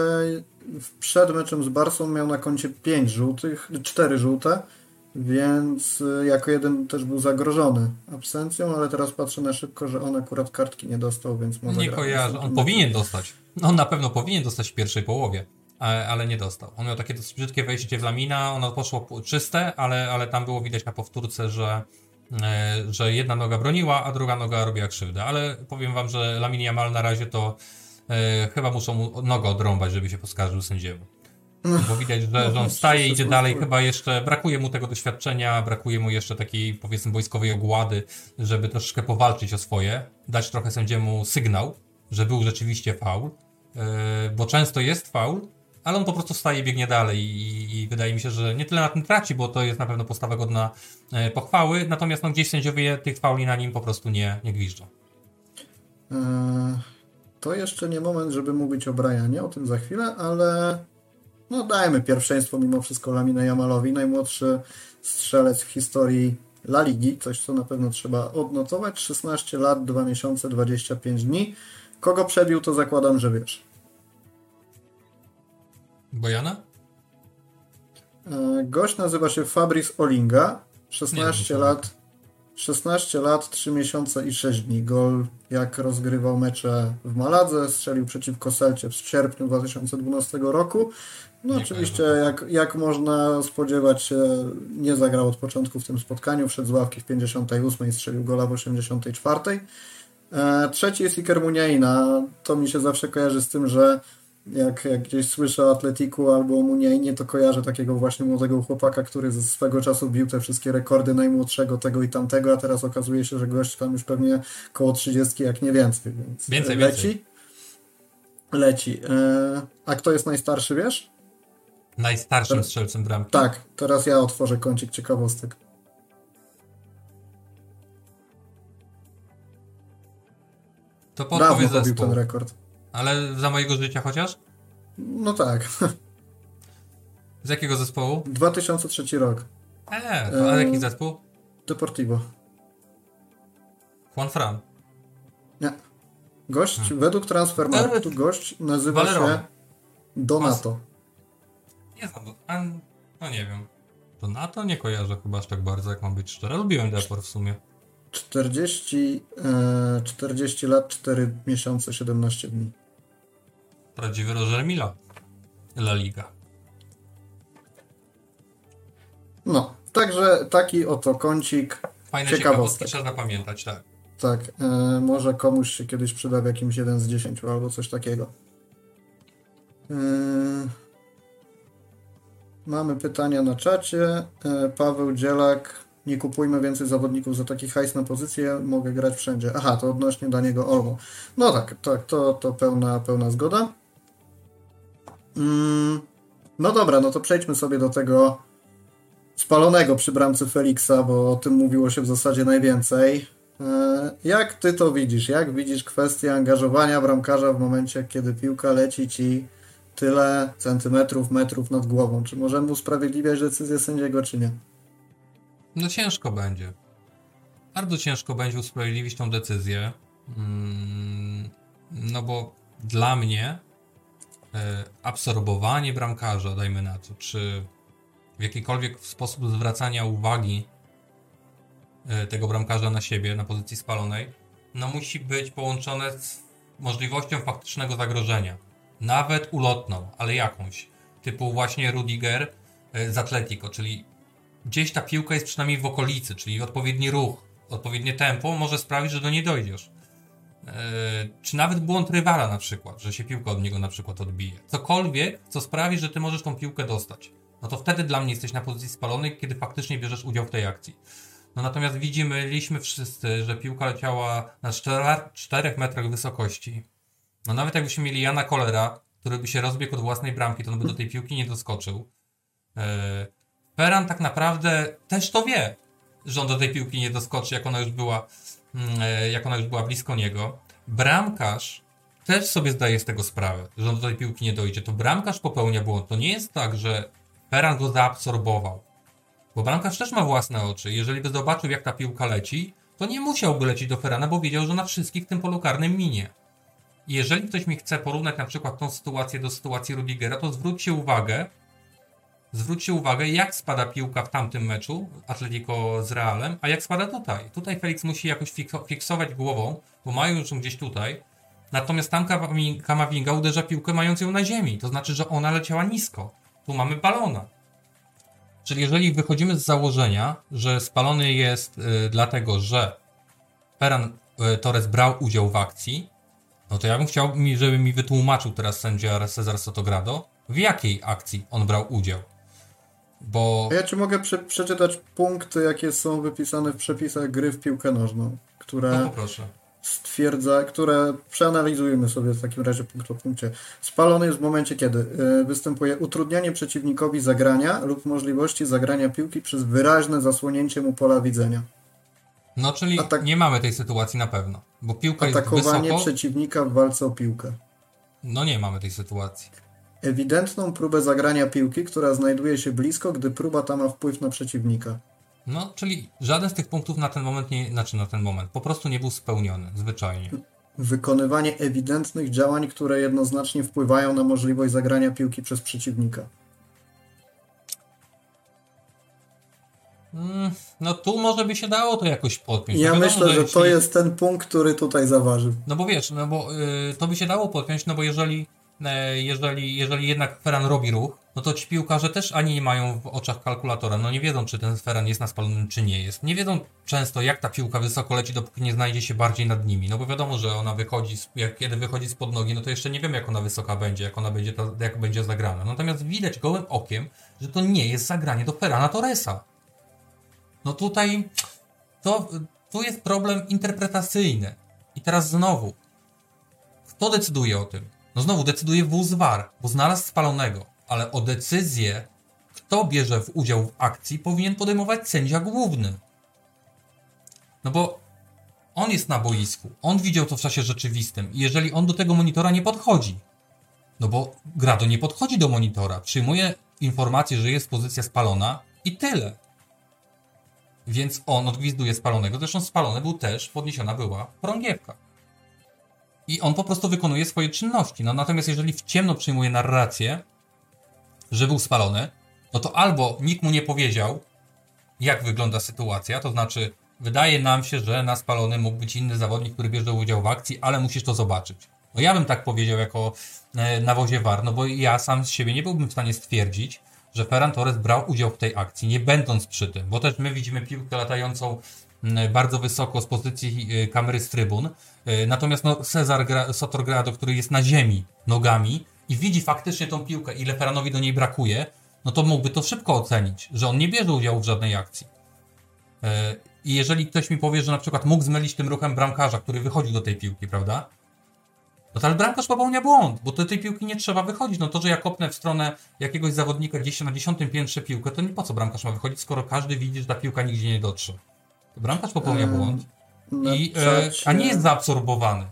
[SPEAKER 1] przed meczem z Barsą miał na koncie 5 żółtych, 4 żółte, więc e, jako jeden też był zagrożony absencją, ale teraz patrzę na szybko, że on akurat kartki nie dostał, więc może...
[SPEAKER 2] Nie kojarzę, on powinien dostać. On na pewno powinien dostać w pierwszej połowie ale nie dostał. On miał takie dosyć brzydkie wejście w Lamina, ono poszło czyste, ale, ale tam było widać na powtórce, że, że jedna noga broniła, a druga noga robiła krzywdę. Ale powiem wam, że Lamin Jamal na razie to e, chyba muszą mu nogę odrąbać, żeby się poskarżył sędziemu. Bo widać, że, że on wstaje, idzie dalej, chyba jeszcze brakuje mu tego doświadczenia, brakuje mu jeszcze takiej powiedzmy wojskowej ogłady, żeby troszeczkę powalczyć o swoje, dać trochę sędziemu sygnał, że był rzeczywiście faul, e, bo często jest faul, ale on po prostu wstaje i biegnie dalej i, i, wydaje mi się, że nie tyle na tym traci, bo to jest na pewno postawa godna e, pochwały, natomiast no, gdzieś sędziowie tych fauli na nim po prostu nie, nie gwiżdżą.
[SPEAKER 1] E, to jeszcze nie moment, żeby mówić o Brianie, o tym za chwilę, ale no dajmy pierwszeństwo mimo wszystko Lamine Jamalowi, najmłodszy strzelec w historii La Ligi, coś co na pewno trzeba odnotować, 16 lat, 2 miesiące, 25 dni. Kogo przebił, to zakładam, że wiesz.
[SPEAKER 2] Bojana?
[SPEAKER 1] E, gość nazywa się Fabrice Olinga. 16 Nie, lat. 16 lat, 3 miesiące i 6 dni. Gol, jak rozgrywał mecze w Maladze, strzelił przeciwko Selcie w sierpniu 2012 roku. No nie oczywiście, jak, jak można spodziewać się, nie zagrał od początku w tym spotkaniu. Wszedł z ławki w 58 i strzelił gola w 84. E, trzeci jest Iker Muniaina. To mi się zawsze kojarzy z tym, że jak, jak gdzieś słyszę o Atletiku albo o Muniainie, to kojarzę takiego właśnie młodego chłopaka, który ze swego czasu bił te wszystkie rekordy najmłodszego tego i tamtego, a teraz okazuje się, że gość tam już pewnie koło 30, jak nie więcej, więc
[SPEAKER 2] więcej, leci. Więcej.
[SPEAKER 1] leci. E, a kto jest najstarszy, wiesz?
[SPEAKER 2] Najstarszym strzelcem bramki?
[SPEAKER 1] Tak, teraz ja otworzę kącik ciekawostek.
[SPEAKER 2] To podpowiedz zespół.
[SPEAKER 1] ten rekord.
[SPEAKER 2] Ale za mojego życia chociaż?
[SPEAKER 1] No tak.
[SPEAKER 2] Z jakiego zespołu?
[SPEAKER 1] 2003 rok.
[SPEAKER 2] Eee, to, a jaki zespół?
[SPEAKER 1] Deportivo.
[SPEAKER 2] Juan Fran.
[SPEAKER 1] Nie. Gość, hmm. według Transfermarktu, gość nazywa się Donato.
[SPEAKER 2] Nie znam, no nie wiem. Donato nie kojarzę chyba aż tak bardzo, jak mam być szczery. Lubiłem Depor w sumie.
[SPEAKER 1] 40, e, 40 lat, 4 miesiące, 17 dni.
[SPEAKER 2] Prawdziwy Roger Mila. La Liga.
[SPEAKER 1] No, także taki oto kącik.
[SPEAKER 2] Fajne ciekawostki trzeba pamiętać, tak.
[SPEAKER 1] Tak, e, może komuś się kiedyś przyda w jakimś 1 z 10 albo coś takiego. E, mamy pytania na czacie. E, Paweł Dzielak. Nie kupujmy więcej zawodników za taki hajs na pozycję, mogę grać wszędzie. Aha, to odnośnie Daniego Olmo. No tak, tak, to, to pełna, pełna zgoda. Mm, no dobra, no to przejdźmy sobie do tego spalonego przy bramce Feliksa, bo o tym mówiło się w zasadzie najwięcej. E, jak ty to widzisz? Jak widzisz kwestię angażowania bramkarza w momencie, kiedy piłka leci ci tyle centymetrów, metrów nad głową? Czy możemy usprawiedliwiać decyzję sędziego, czy nie?
[SPEAKER 2] No ciężko będzie. Bardzo ciężko będzie usprawiedliwić tą decyzję. Mm, no bo dla mnie absorbowanie bramkarza, dajmy na to, czy w jakikolwiek sposób zwracania uwagi e, tego bramkarza na siebie, na pozycji spalonej, no musi być połączone z możliwością faktycznego zagrożenia. Nawet ulotną, ale jakąś. Typu właśnie Rudiger e, z Atletico, czyli gdzieś ta piłka jest przynajmniej w okolicy, czyli odpowiedni ruch, odpowiednie tempo może sprawić, że do niej dojdziesz. Yy, czy nawet błąd rywala na przykład, że się piłka od niego na przykład odbije. Cokolwiek, co sprawi, że ty możesz tą piłkę dostać. No to wtedy dla mnie jesteś na pozycji spalonej, kiedy faktycznie bierzesz udział w tej akcji. No natomiast widzimy, mieliśmy wszyscy, że piłka leciała na 4 metrach wysokości. No nawet jakbyśmy mieli Jana Kolera, który by się rozbiegł od własnej bramki, to on by do tej piłki nie doskoczył. Ferran tak naprawdę też to wie, że on do tej piłki nie doskoczy, jak ona już była, e, jak ona już była blisko niego. Bramkarz też sobie zdaje z tego sprawę, że on do tej piłki nie dojdzie. To bramkarz popełnia błąd. To nie jest tak, że Ferran go zaabsorbował. Bo bramkarz też ma własne oczy. Jeżeli by zobaczył, jak ta piłka leci, to nie musiałby lecieć do Ferrana, bo wiedział, że na wszystkich w tym polu karnym minie. jeżeli ktoś mi chce porównać na przykład tą sytuację do sytuacji Rudigera, to zwróćcie uwagę, Zwróćcie uwagę, jak spada piłka w tamtym meczu Atletico z Realem, a jak spada tutaj. Tutaj Felix musi jakoś fiksować głową, bo mają już gdzieś tutaj. Natomiast tam Kamavinga uderza piłkę mając ją na ziemi. To znaczy, że ona leciała nisko. Tu mamy balona. Czyli jeżeli wychodzimy z założenia, że spalony jest y, dlatego, że Ferran y, Torres brał udział w akcji, no to ja bym chciał, żeby mi wytłumaczył teraz sędzia Cezar Sotogrado, w jakiej akcji on brał udział. Bo...
[SPEAKER 1] Ja ci mogę prze przeczytać punkty, jakie są wypisane w przepisach gry w piłkę nożną, które
[SPEAKER 2] no, proszę.
[SPEAKER 1] stwierdza, które przeanalizujemy sobie w takim razie punkt po punkcie. Spalony jest w momencie, kiedy y, występuje utrudnianie przeciwnikowi zagrania lub możliwości zagrania piłki przez wyraźne zasłonięcie mu pola widzenia.
[SPEAKER 2] No, czyli Atak... nie mamy tej sytuacji na pewno, bo piłka jest wysoko...
[SPEAKER 1] Atakowanie przeciwnika w walce o piłkę.
[SPEAKER 2] No nie mamy tej sytuacji
[SPEAKER 1] ewidentną próbę zagrania piłki, która znajduje się blisko, gdy próba ta ma wpływ na przeciwnika.
[SPEAKER 2] No, czyli żaden z tych punktów na ten moment nie, znaczy na ten moment, po prostu nie był spełniony, zwyczajnie.
[SPEAKER 1] Wykonywanie ewidentnych działań, które jednoznacznie wpływają na możliwość zagrania piłki przez przeciwnika.
[SPEAKER 2] Mm, no tu może by się dało to jakoś podpiąć.
[SPEAKER 1] Ja
[SPEAKER 2] no
[SPEAKER 1] myślę, że, jeśli... to jest ten punkt, który tutaj zaważy.
[SPEAKER 2] No bo wiesz, no bo yy, to by się dało podpiąć, no bo jeżeli jeżeli, jeżeli jednak Ferran robi ruch, no to ci piłkarze też ani nie mają w oczach kalkulatora, no nie wiedzą, czy ten Ferran jest na spalonym, czy nie jest. Nie wiedzą często, jak ta piłka wysoko leci, dopóki nie znajdzie się bardziej nad nimi. No bo wiadomo, że ona wychodzi, jak, kiedy wychodzi spod nogi, no to jeszcze nie wiem, jak ona wysoka będzie, jak ona będzie, ta, jak będzie zagrana. Natomiast widać gołym okiem, że to nie jest zagranie do Ferrana Torresa. No tutaj to, tu jest problem interpretacyjny. I teraz znowu, kto decyduje o tym? No znowu decyduje wóz VAR, bo znalazł spalonego, ale o decyzję, kto bierze w udział w akcji, powinien podejmować sędzia główny. No bo on jest na boisku, on widział to w czasie rzeczywistym i jeżeli on do tego monitora nie podchodzi, no bo Grado nie podchodzi do monitora, przyjmuje informację, że jest pozycja spalona i tyle. Więc on odgwizduje spalonego, zresztą spalony był też, podniesiona była prągiewka. I on po prostu wykonuje swoje czynności. No natomiast jeżeli w ciemno przyjmuje narrację, że był spalony, no to albo nikt mu nie powiedział, jak wygląda sytuacja, to znaczy wydaje nam się, że na spalony mógł być inny zawodnik, który bierze udział w akcji, ale musisz to zobaczyć. No ja bym tak powiedział jako e, nawozie war, no bo ja sam z siebie nie byłbym w stanie stwierdzić, że Ferran Torres brał udział w tej akcji, nie będąc przy tym, bo też my widzimy piłkę latającą bardzo wysoko z pozycji e, kamery z trybun, e, natomiast no, Cezar Gra, Sotorgrado, który jest na ziemi nogami i widzi faktycznie tą piłkę, ile Ferranowi do niej brakuje, no to mógłby to szybko ocenić, że on nie bierze udziału w żadnej akcji. I jeżeli ktoś mi powie, że na przykład mógł zmylić tym ruchem bramkarza, który wychodził do tej piłki, prawda? No to ale bramkarz popełnia błąd, bo do tej piłki nie trzeba wychodzić. No to, że ja kopnę w stronę jakiegoś zawodnika gdzieś na dziesiątym piętrze piłkę, to nie po co bramkarz ma wychodzić, skoro każdy widzi, że ta piłka nigdzie nie dotrze. Bramkarz popełnia błąd, i, e, a nie jest zaabsorbowany.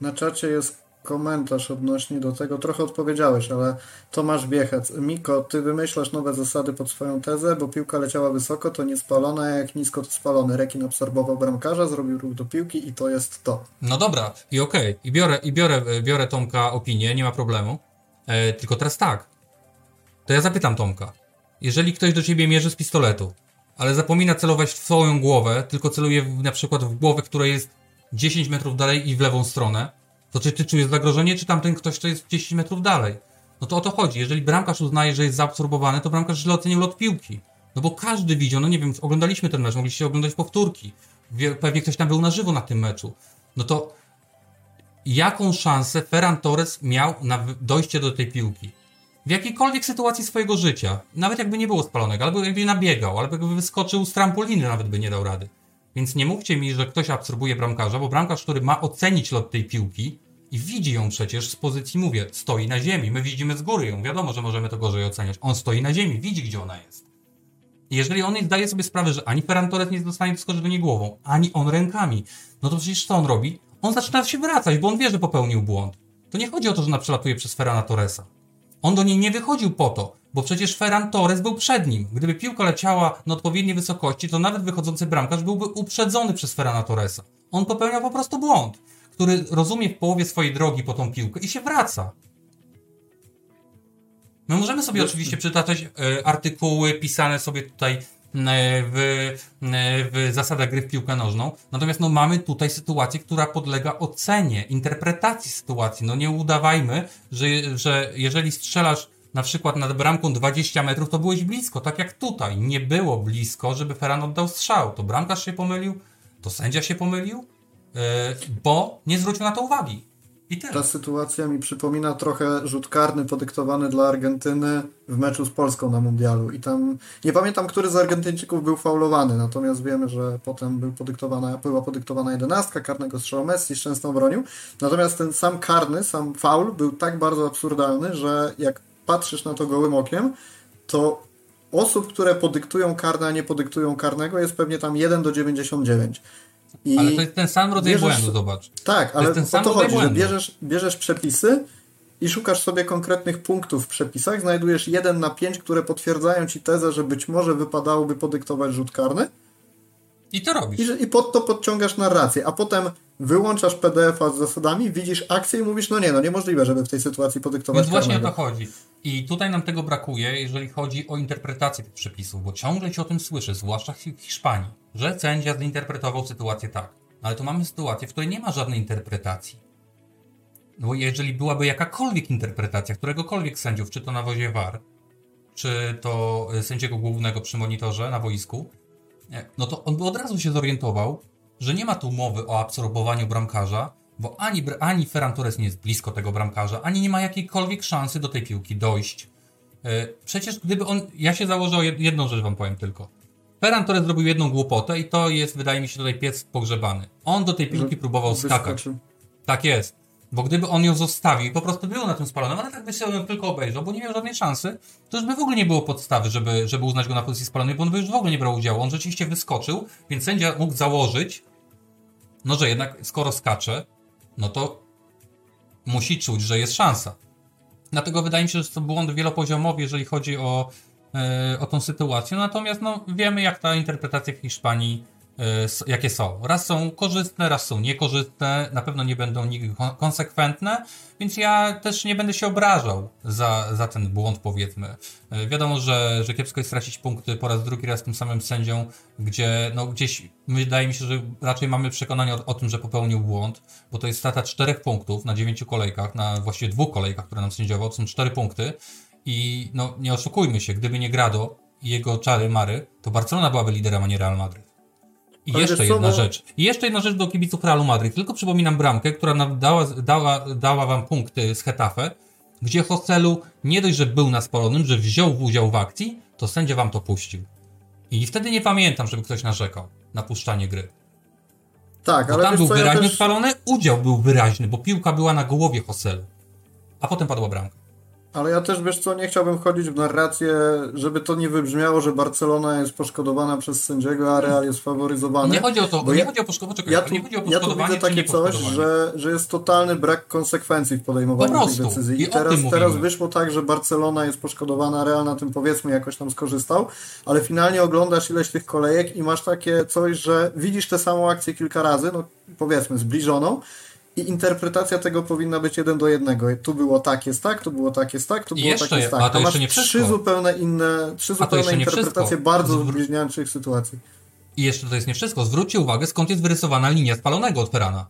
[SPEAKER 1] Na czacie jest komentarz odnośnie do tego. Trochę odpowiedziałeś, ale Tomasz Biechec. Miko, ty wymyślasz nowe zasady pod swoją tezę, bo piłka leciała wysoko, to nie spalona, jak nisko to spalony. Rekin absorbował bramkarza, zrobił ruch do piłki i to jest to.
[SPEAKER 2] No dobra, i okej. Okay. I biorę, i biorę, biorę Tomka opinię, nie ma problemu. E, tylko teraz tak. To ja zapytam Tomka. Jeżeli ktoś do ciebie mierzy z pistoletu, ale zapomina celować w swoją głowę, tylko celuje w, na przykład w głowę, która jest 10 metrów dalej i w lewą stronę, to czy ty czujesz zagrożenie, czy tamten ktoś, kto jest 10 metrów dalej? No to o to chodzi. Jeżeli bramkarz uznaje, że jest zaabsorbowany, to bramkarz źle ocenił lot piłki. No bo każdy widział, no nie wiem, oglądaliśmy ten mecz, mogliście oglądać powtórki. Pewnie ktoś tam był na żywo na tym meczu. No to jaką szansę Ferran Torres miał na dojście do tej piłki? W jakiejkolwiek sytuacji swojego życia. Nawet jakby nie było spalonego, albo jakby nabiegał, albo jakby wyskoczył z trampoliny, nawet by nie dał rady. Więc nie mówcie mi, że ktoś absorbuje bramkarza, bo bramkarz, który ma ocenić lot tej piłki i widzi ją przecież z pozycji, mówię, stoi na ziemi. My widzimy z góry ją. Wiadomo, że możemy to gorzej oceniać. On stoi na ziemi, widzi, gdzie ona jest. Jeżeli on zdaje sobie sprawę, że ani Ferran Torres nie zostanie doskoczyć do niej głową, ani on rękami, no to przecież co on robi? On zaczyna się wracać, bo on wie, że popełnił błąd. To nie chodzi o to, że przelatuje przez Ferrana Torresa. On do niej nie wychodził po to, bo przecież Ferran Torres był przed nim. Gdyby piłka leciała na odpowiedniej wysokości, to nawet wychodzący bramkarz byłby uprzedzony przez Ferrana Torresa. On popełniał po prostu błąd, który rozumie w połowie swojej drogi po tą piłkę i się wraca. My możemy sobie oczywiście przytaczać e, artykuły pisane sobie tutaj w, e, w zasadach gry w piłkę nożną. Natomiast no, mamy tutaj sytuację, która podlega ocenie, interpretacji sytuacji. No nie udawajmy, że, że jeżeli strzelasz na przykład nad bramką 20 metrów, to byłeś blisko, tak jak tutaj. Nie było blisko, żeby Ferran oddał strzał. To bramkarz się pomylił, to sędzia się pomylił, yy, bo nie zwrócił na to uwagi.
[SPEAKER 1] Ta sytuacja mi przypomina trochę rzut karny podyktowany dla Argentyny w meczu z Polską na Mundialu. I tam nie pamiętam, który z Argentyńczyków był faulowany, natomiast wiemy, że potem był podyktowana, była podyktowana jedenastka, karnego strzału Messi szczęsną bronił. Natomiast ten sam karny, sam faul był tak bardzo absurdalny, że jak patrzysz na to gołym okiem, to osób, które podyktują karne, a nie podyktują karnego jest pewnie tam 1 do 99.
[SPEAKER 2] I ale to jest ten sam rodzaj bierzesz, błędu, zobacz.
[SPEAKER 1] Tak, ale o to chodzi, błędu. że bierzesz, bierzesz przepisy i szukasz sobie konkretnych punktów w przepisach, znajdujesz 1 na 5, które potwierdzają ci tezę, że być może wypadałoby podyktować rzut karny.
[SPEAKER 2] I to robisz.
[SPEAKER 1] I, i pod to podciągasz narrację, a potem wyłączasz PDF-a z zasadami, widzisz akcję i mówisz, no nie, no niemożliwe, żeby w tej sytuacji podyktować
[SPEAKER 2] Więc właśnie o to chodzi. I tutaj nam tego brakuje, jeżeli chodzi o interpretację tych przepisów, bo ciągle się o tym słyszy, zwłaszcza w Hiszpanii, że sędzia zinterpretował sytuację tak. Ale tu mamy sytuację, w której nie ma żadnej interpretacji. No bo jeżeli byłaby jakakolwiek interpretacja któregokolwiek sędziów, czy to na wozie VAR, czy to sędziego głównego przy monitorze na wojsku, no to on by od razu się zorientował, że nie ma tu mowy o absorbowaniu bramkarza, bo ani, ani Ferran Torres nie jest blisko tego bramkarza, ani nie ma jakiejkolwiek szansy do tej piłki dojść. E, przecież gdyby on. Ja się założę o jedną rzecz, wam powiem tylko. Ferran Torres zrobił jedną głupotę i to jest, wydaje mi się, tutaj piec pogrzebany. On do tej piłki próbował skakać. Tak jest. Bo gdyby on ją zostawił i po prostu był na tym spalonym, ale tak by się ją tylko obejrzał, bo nie miał żadnej szansy, to już by w ogóle nie było podstawy, żeby, żeby uznać go na pozycji spalonej, bo on by już w ogóle nie brał udziału. On rzeczywiście wyskoczył, więc sędzia mógł założyć, no że jednak skoro skacze, no to musi czuć, że jest szansa. Dlatego wydaje mi się, że to błąd wielopoziomowy, jeżeli chodzi o, yy, o tą sytuację. Natomiast no, wiemy, jak ta interpretacja w Hiszpanii jakie są. Raz są korzystne, raz są niekorzystne, na pewno nie będą nigdy konsekwentne, więc ja też nie będę się obrażał za, za ten błąd, powiedzmy. Y, wiadomo, że, że kiepsko jest stracić punkty po raz drugi raz tym samym sędzią, gdzie no gdzieś wydaje mi się, że raczej mamy przekonanie o, o tym, że popełnił błąd, bo to jest strata czterech punktów na dziewięciu kolejkach, na właściwie dwóch kolejkach, które nam sędziował, to są cztery punkty i no nie oszukujmy się, gdyby nie Grado i jego czary Mary, to Barcelona byłaby liderem, a nie Real Madrid. I Ale jeszcze jedna bo... rzecz. I jeszcze jedna rzecz do kibiców Realu Madryt. Tylko przypominam bramkę, która nam dała, dała, dała wam punkty z Hetafe, gdzie Hostelu nie dość, że był na spalonym, że wziął udział w akcji, to sędzia wam to puścił. I wtedy nie pamiętam, żeby ktoś narzekał na puszczanie gry.
[SPEAKER 1] Tak,
[SPEAKER 2] bo
[SPEAKER 1] ale
[SPEAKER 2] tam był
[SPEAKER 1] co,
[SPEAKER 2] wyraźnie
[SPEAKER 1] ja też...
[SPEAKER 2] spalony, udział był wyraźny, bo piłka była na głowie Hostelu. A potem padła bramka.
[SPEAKER 1] Ale ja też, wiesz co, nie chciałbym wchodzić w narrację, żeby to nie wybrzmiało, że Barcelona jest poszkodowana przez sędziego, a Real jest faworyzowany.
[SPEAKER 2] Nie chodzi o to, nie ja, chodzi o poszkodowanie.
[SPEAKER 1] Ja tu,
[SPEAKER 2] nie chodzi o
[SPEAKER 1] ja tu widzę takie coś, że, że jest totalny brak konsekwencji w podejmowaniu tej decyzji. I teraz, teraz wyszło tak, że Barcelona jest poszkodowana, Real na tym powiedzmy jakoś tam skorzystał, ale finalnie oglądasz ileś tych kolejek i masz takie coś, że widzisz tę samą akcję kilka razy, no powiedzmy zbliżoną, i interpretacja tego powinna być jeden do jednego. Tu było tak, jest tak, tu było tak, jest tak, tu było
[SPEAKER 2] jeszcze,
[SPEAKER 1] tak, jest tak.
[SPEAKER 2] A to
[SPEAKER 1] masz
[SPEAKER 2] nie
[SPEAKER 1] trzy zupełnie inne, trzy zupełne interpretacje bardzo zbliźniających sytuacji.
[SPEAKER 2] I jeszcze to jest nie wszystko. Zwróćcie uwagę, skąd jest wyrysowana linia spalonego od Ferana.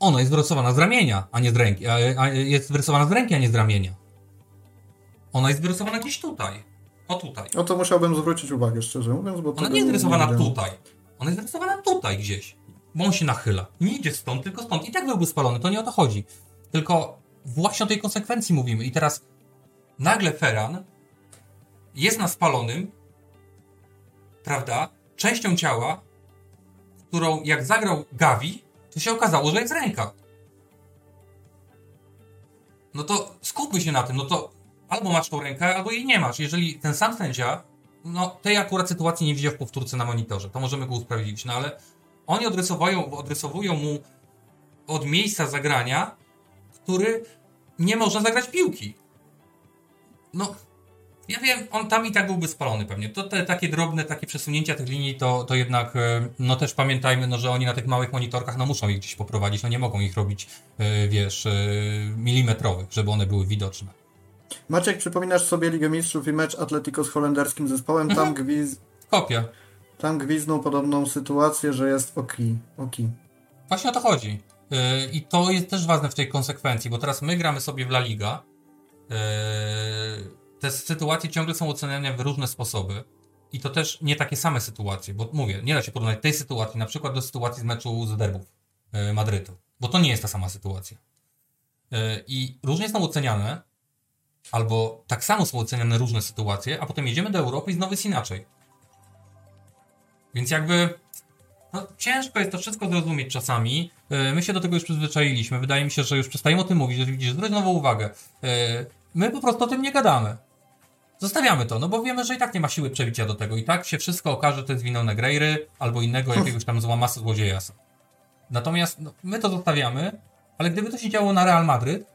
[SPEAKER 2] Ona jest wyrysowana z ramienia, a nie z ręki. A jest wyrysowana z ręki, a nie z ramienia. Ona jest wyrysowana gdzieś tutaj. O tutaj.
[SPEAKER 1] No to musiałbym zwrócić uwagę, szczerze mówiąc, bo
[SPEAKER 2] Ona nie jest wyrysowana tutaj. Ona jest wyrysowana tutaj gdzieś bo on się nachyla. Nie idzie stąd, tylko stąd. I tak byłby spalony, to nie o to chodzi. Tylko właśnie o tej konsekwencji mówimy. I teraz nagle Ferran jest na spalonym, prawda, częścią ciała, którą jak zagrał Gavi, to się okazało, że jest ręka. No to skupmy się na tym, no to albo masz tą rękę, albo jej nie masz. Jeżeli ten sam sędzia, no tej akurat sytuacji nie widział w powtórce na monitorze, to możemy go usprawiedliwić, no ale oni odrysowują, odrysowują mu od miejsca zagrania, który nie można zagrać piłki. No, ja wiem, on tam i tak byłby spalony pewnie. To te takie drobne, takie przesunięcia tych linii, to, to jednak, e, no też pamiętajmy, no, że oni na tych małych monitorkach, no muszą ich gdzieś poprowadzić, no nie mogą ich robić, e, wiesz, e, milimetrowych, żeby one były widoczne.
[SPEAKER 1] Maciek, przypominasz sobie Ligę Mistrzów i mecz Atletico z holenderskim zespołem, tam mhm. gwiz...
[SPEAKER 2] Kopia.
[SPEAKER 1] Tam gwizną podobną sytuację, że jest oki. oki.
[SPEAKER 2] Właśnie o to chodzi. Yy, I to jest też ważne w tej konsekwencji, bo teraz my gramy sobie w La Liga. Yy, te sytuacje ciągle są oceniane w różne sposoby. I to też nie takie same sytuacje, bo mówię, nie da się porównać tej sytuacji na przykład do sytuacji z meczu z derbów yy, Madrytu, bo to nie jest ta sama sytuacja. I różnie są oceniane, albo tak samo są oceniane różne sytuacje, a potem jedziemy do Europy i znowu jest inaczej. Więc jakby no, ciężko jest to wszystko zrozumieć czasami. E, my się do tego już przyzwyczailiśmy. Wydaje mi się, że już przestajemy o tym mówić, że widzisz, zwróć nową uwagę. E, my po prostu o tym nie gadamy. Zostawiamy to, no bo wiemy, że i tak nie ma siły przebicia do tego. I tak się wszystko okaże, że to jest winą Negreiry albo innego jakiegoś tam złamasa złodziejasa. Natomiast no, my to zostawiamy, ale gdyby to się działo na Real Madryt,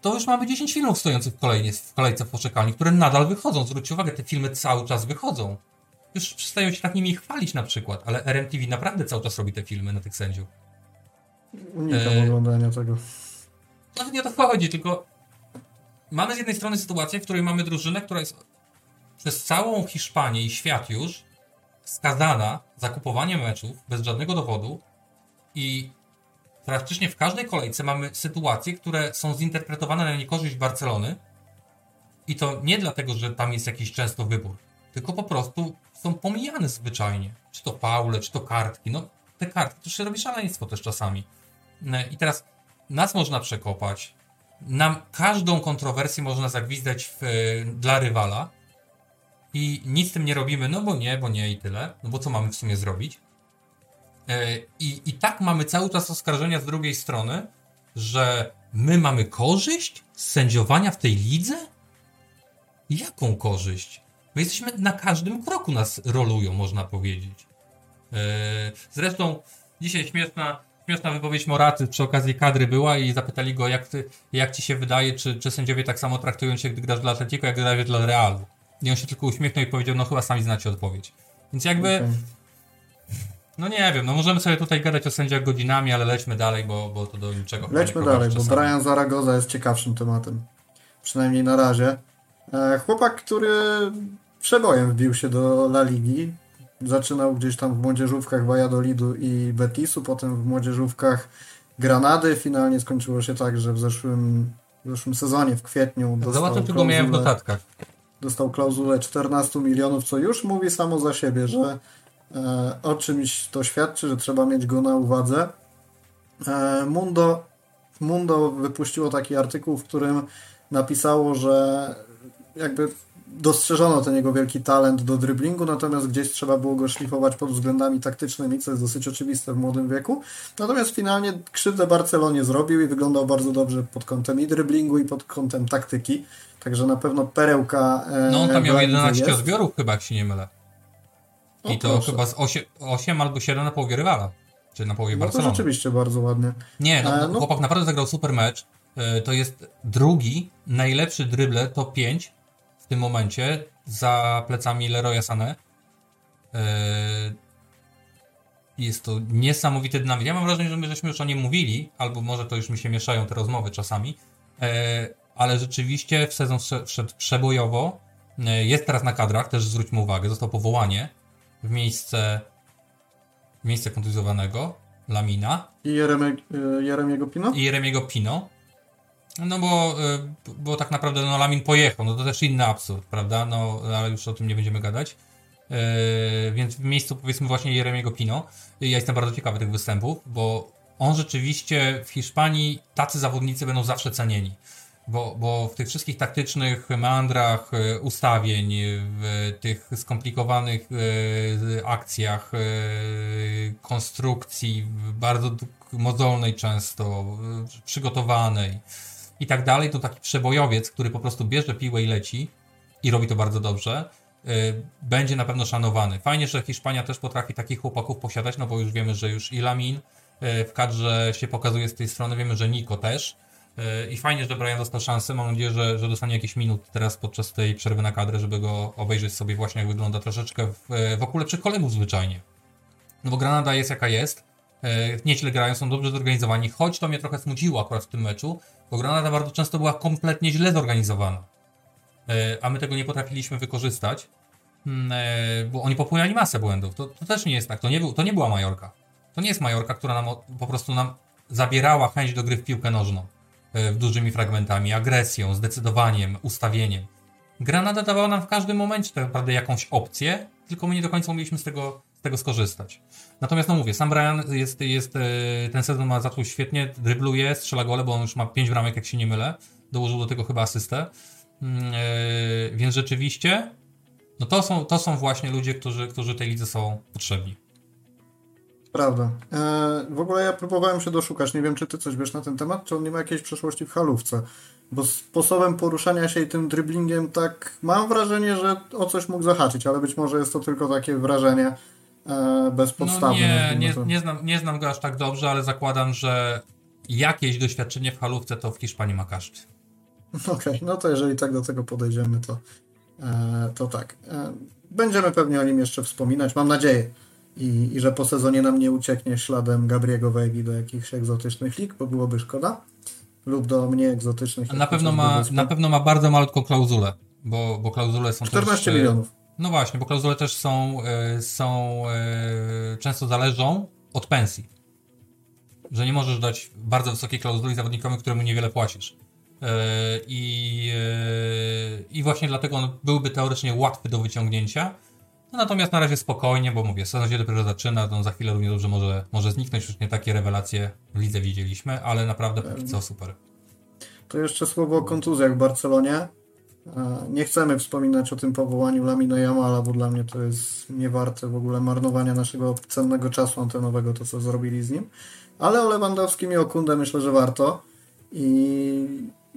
[SPEAKER 2] to już mamy 10 filmów stojących w, kolejnie, w kolejce w poczekalni, które nadal wychodzą. Zwróćcie uwagę, te filmy cały czas wychodzą już przestają się tak nimi chwalić na przykład, ale RMTV naprawdę cały czas robi te filmy na tych sędziów.
[SPEAKER 1] Unikam e... oglądania tego.
[SPEAKER 2] Nawet nie o to chodzi, tylko mamy z jednej strony sytuację, w której mamy drużynę, która jest przez całą Hiszpanię i świat już skazana za kupowanie meczów bez żadnego dowodu i praktycznie w każdej kolejce mamy sytuacje, które są zinterpretowane na niekorzyść Barcelony i to nie dlatego, że tam jest jakiś często wybór, tylko po prostu są pomijane zwyczajnie. Czy to Paule, czy to kartki. No, te kartki to się robi szaleństwo też czasami. E, I teraz nas można przekopać, nam każdą kontrowersję można zagwizdać w, e, dla rywala i nic z tym nie robimy, no bo nie, bo nie i tyle, no bo co mamy w sumie zrobić? E, I, I tak mamy cały czas oskarżenia z drugiej strony, że my mamy korzyść z sędziowania w tej lidze? Jaką korzyść? My jesteśmy na każdym kroku nas rolują, można powiedzieć. Eee, zresztą dzisiaj śmieszna, śmieszna wypowiedź Moraty przy okazji kadry była i zapytali go, jak, ty, jak ci się wydaje, czy, czy sędziowie tak samo traktują cię, gdy grasz dla Atletico, jak grasz dla Realu. I on się tylko uśmiechnął i powiedział, no chyba sami znacie odpowiedź. Więc jakby... Okay. No nie wiem, no możemy sobie tutaj gadać o sędziach godzinami, ale lećmy dalej, bo, bo to do niczego.
[SPEAKER 1] Lećmy dalej, bo Brian Zaragoza jest ciekawszym tematem. Przynajmniej na razie. E, chłopak, który przebojem wbił się do La Ligi. Zaczynał gdzieś tam w młodzieżówkach Valladolidu i Betisu, potem w młodzieżówkach Granady. Finalnie skończyło się tak, że w zeszłym, w zeszłym sezonie, w kwietniu
[SPEAKER 2] dostał Zobaczę, czego miałem w notatkach.
[SPEAKER 1] Dostał klauzulę 14 milionów, co już mówi samo za siebie, że e, o czymś to świadczy, że trzeba mieć go na uwadze. E, Mundo, Mundo wypuściło taki artykuł, w którym napisało, że jakby dostrzeżono ten jego wielki talent do driblingu, natomiast gdzieś trzeba było go szlifować pod względami taktycznymi, co jest dosyć oczywiste w młodym wieku. Natomiast finalnie krzywdę Barcelonie zrobił i wyglądał bardzo dobrze pod kątem i driblingu, i pod kątem taktyki. Także na pewno perełka.
[SPEAKER 2] E, no on tam miał 11 jest. odbiorów, chyba, jak się nie mylę. I o, to proszę. chyba z 8, 8 albo 7 na połowie rywala. Czy na połowie no Barcelony.
[SPEAKER 1] To rzeczywiście bardzo ładnie.
[SPEAKER 2] Nie, no, e, no, chłopak naprawdę zagrał super mecz. E, to jest drugi najlepszy dribble top 5 w tym momencie za plecami Leroya Sané. E, jest to niesamowity dynamit. Ja mam wrażenie, że my żeśmy już o nim mówili, albo może to już mi się mieszają te rozmowy czasami, e, ale rzeczywiście w sezon wszedł przebojowo. Jest teraz na kadrach, też zwróćmy uwagę, został powołanie w miejsce, w miejsce kontuzjowanego Lamina.
[SPEAKER 1] I Jeremiego Pino?
[SPEAKER 2] I Jeremiego Pino. No bo, y, bo tak naprawdę no, Lamin pojechał, no to też inny absurd, prawda? No, ale już o tym nie będziemy gadać. Yy, więc w miejscu powiedzmy właśnie Jeremiego Pino, ja jestem bardzo ciekawy tych występów, bo on rzeczywiście w Hiszpanii tacy zawodnicy będą zawsze cenieni. Bo, bo w tych wszystkich taktycznych meandrach y, ustawień, w tych skomplikowanych y, akcjach, konstrukcji, bardzo mozolnej często, przygotowanej, i tak dalej, to taki przebojowiec, który po prostu bierze piłę i leci i robi to bardzo dobrze, yy, będzie na pewno szanowany. Fajnie, że Hiszpania też potrafi takich chłopaków posiadać, no bo już wiemy, że już i Lamin yy, w kadrze się pokazuje z tej strony, wiemy, że Niko też. Yy, I fajnie, że Brian dostał szansę. Mam nadzieję, że, że dostanie jakieś minut teraz podczas tej przerwy na kadrę, żeby go obejrzeć sobie właśnie, jak wygląda troszeczkę w, wokół lepszych kolegów zwyczajnie. No bo Granada jest jaka jest. Nieźle grają, są dobrze zorganizowani, choć to mnie trochę smuciło akurat w tym meczu, bo Granada bardzo często była kompletnie źle zorganizowana. E, a my tego nie potrafiliśmy wykorzystać, mm, e, bo oni popełniali masę błędów. To, to też nie jest tak. To nie, był, to nie była Majorka. To nie jest Majorka, która nam po prostu nam zabierała chęć do gry w piłkę nożną e, dużymi fragmentami, agresją, zdecydowaniem, ustawieniem. Granada dawała nam w każdym momencie tak naprawdę jakąś opcję, tylko my nie do końca umieliśmy z tego tego skorzystać. Natomiast no mówię, sam Brian jest, jest e, ten sezon ma zaczął świetnie, drybluje, strzela gole, bo on już ma 5 bramek, jak się nie mylę. Dołożył do tego chyba asystę. Mm, e, więc rzeczywiście, no to są, to są właśnie ludzie, którzy, którzy tej lidze są potrzebni.
[SPEAKER 1] Prawda. E, w ogóle ja próbowałem się doszukać, nie wiem czy ty coś wiesz na ten temat, czy on nie ma jakiejś przeszłości w halówce. Bo sposobem poruszania się i tym driblingiem tak mam wrażenie, że o coś mógł zahaczyć, ale być może jest to tylko takie wrażenie e, bezpodstawne.
[SPEAKER 2] No nie, nie, nie, znam, nie znam go aż tak dobrze, ale zakładam, że jakieś doświadczenie w halówce to w Hiszpanii ma każdy.
[SPEAKER 1] Okej, okay, no to jeżeli tak do tego podejdziemy, to, e, to tak. E, będziemy pewnie o nim jeszcze wspominać, mam nadzieję. I, I, że po sezonie nam nie ucieknie śladem Gabriego Wegi do jakichś egzotycznych lig, bo byłoby szkoda. Lub do mniej egzotycznych.
[SPEAKER 2] Na pewno, ma, na pewno ma bardzo malutką klauzulę, bo, bo klauzule są
[SPEAKER 1] 14 też, milionów.
[SPEAKER 2] No właśnie, bo klauzule też są, e, są e, często zależą od pensji. Że nie możesz dać bardzo wysokiej klauzuli zawodnikowi, któremu niewiele płacisz. E, I, I właśnie dlatego on byłby teoretycznie łatwy do wyciągnięcia. No natomiast na razie spokojnie, bo mówię, sezon się dopiero zaczyna, to on za chwilę równie dobrze może, może zniknąć. Już nie takie rewelacje w lidze widzieliśmy, ale naprawdę póki co super.
[SPEAKER 1] To jeszcze słowo o kontuzjach w Barcelonie. Nie chcemy wspominać o tym powołaniu Lamina Jamala, bo dla mnie to jest niewarte w ogóle marnowania naszego cennego czasu antenowego, to co zrobili z nim. Ale o Lewandowskim i o Kunde myślę, że warto. I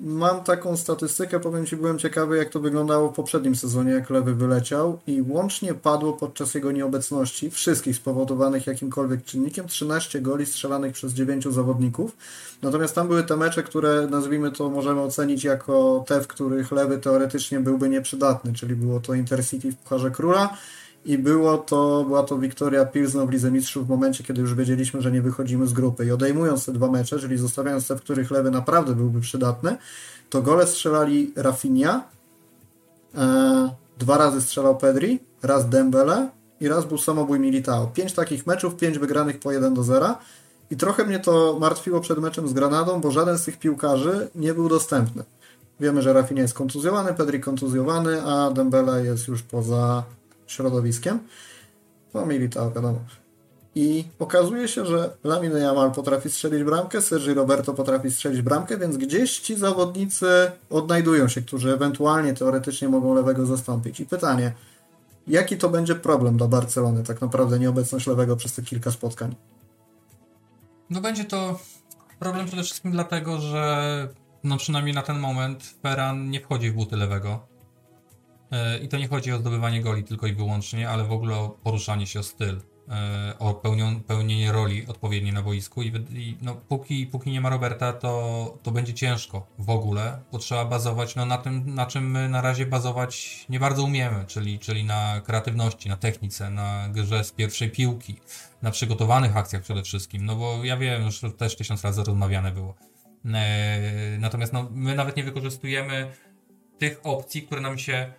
[SPEAKER 1] mam taką statystykę, powiem Ci, byłem ciekawy, jak to wyglądało w poprzednim sezonie, jak Lewy wyleciał i łącznie padło podczas jego nieobecności, wszystkich spowodowanych jakimkolwiek czynnikiem, 13 goli strzelanych przez 9 zawodników. Natomiast tam były te mecze, które nazwijmy to możemy ocenić jako te, w których Lewy teoretycznie byłby nieprzydatny, czyli było to Intercity w Pucharze Króla, i było to, była to Wiktoria Pilsno w Lidze Mistrzów w momencie, kiedy już wiedzieliśmy, że nie wychodzimy z grupy. I odejmując te dwa mecze, czyli zostawiając te, w których lewy naprawdę byłby przydatny, to gole strzelali Rafinha, e, dwa razy strzelał Pedri, raz Dembele i raz był samobój Militao. Pięć takich meczów, pięć wygranych po 1 do 0. I trochę mnie to martwiło przed meczem z Granadą, bo żaden z tych piłkarzy nie był dostępny. Wiemy, że Rafinha jest kontuzjowany, Pedri kontuzjowany, a Dembele jest już poza środowiskiem. No mieli to, wiadomo. I okazuje się, że Lamine Yamal potrafi strzelić bramkę, Sergi Roberto potrafi strzelić bramkę, więc gdzieś ci zawodnicy odnajdują się, którzy ewentualnie teoretycznie mogą lewego zastąpić. I pytanie, jaki to będzie problem dla Barcelony, tak naprawdę nieobecność lewego przez te kilka spotkań?
[SPEAKER 2] No będzie to problem przede wszystkim dlatego, że no przynajmniej na ten moment Ferran nie wchodzi w buty lewego. E, I to nie chodzi o zdobywanie goli tylko i wyłącznie, ale w ogóle o poruszanie się, o styl, e, o pełnienie roli odpowiedniej na boisku. I, i no, póki, póki nie ma Roberta, to, to będzie ciężko w ogóle, bo trzeba bazować no, na tym, na czym my na razie bazować nie bardzo umiemy, czyli, czyli na kreatywności, na technice, na grze z pierwszej piłki, na przygotowanych akcjach przede wszystkim. No bo ja wiem, już też tysiąc razy rozmawiane było. E, natomiast no, my nawet nie wykorzystujemy tych opcji, które nam się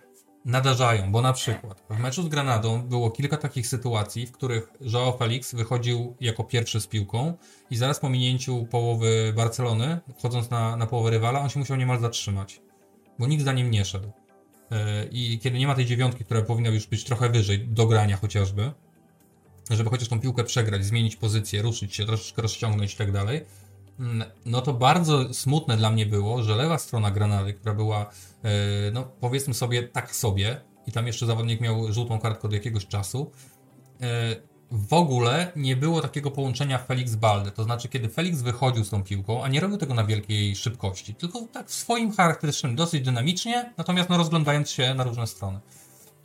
[SPEAKER 2] nadarzają, bo na przykład w meczu z Granadą było kilka takich sytuacji, w których Joao Felix wychodził jako pierwszy z piłką i zaraz po minięciu połowy Barcelony, wchodząc na, na połowę rywala, on się musiał niemal zatrzymać, bo nikt za nim nie szedł. E, I kiedy nie ma tej dziewiątki, która powinna już być trochę wyżej, do grania chociażby, żeby chociaż tą piłkę przegrać, zmienić pozycję, ruszyć się, troszeczkę rozciągnąć i tak dalej, no to bardzo smutne dla mnie było, że lewa strona Granady, która była E, no powiedzmy sobie tak sobie, i tam jeszcze zawodnik miał żółtą kartkę od jakiegoś czasu, e, w ogóle nie było takiego połączenia Felix Balde. To znaczy, kiedy Felix wychodził z tą piłką, a nie robił tego na wielkiej szybkości, tylko tak w swoim charakterystycznym, dosyć dynamicznie, natomiast no, rozglądając się na różne strony.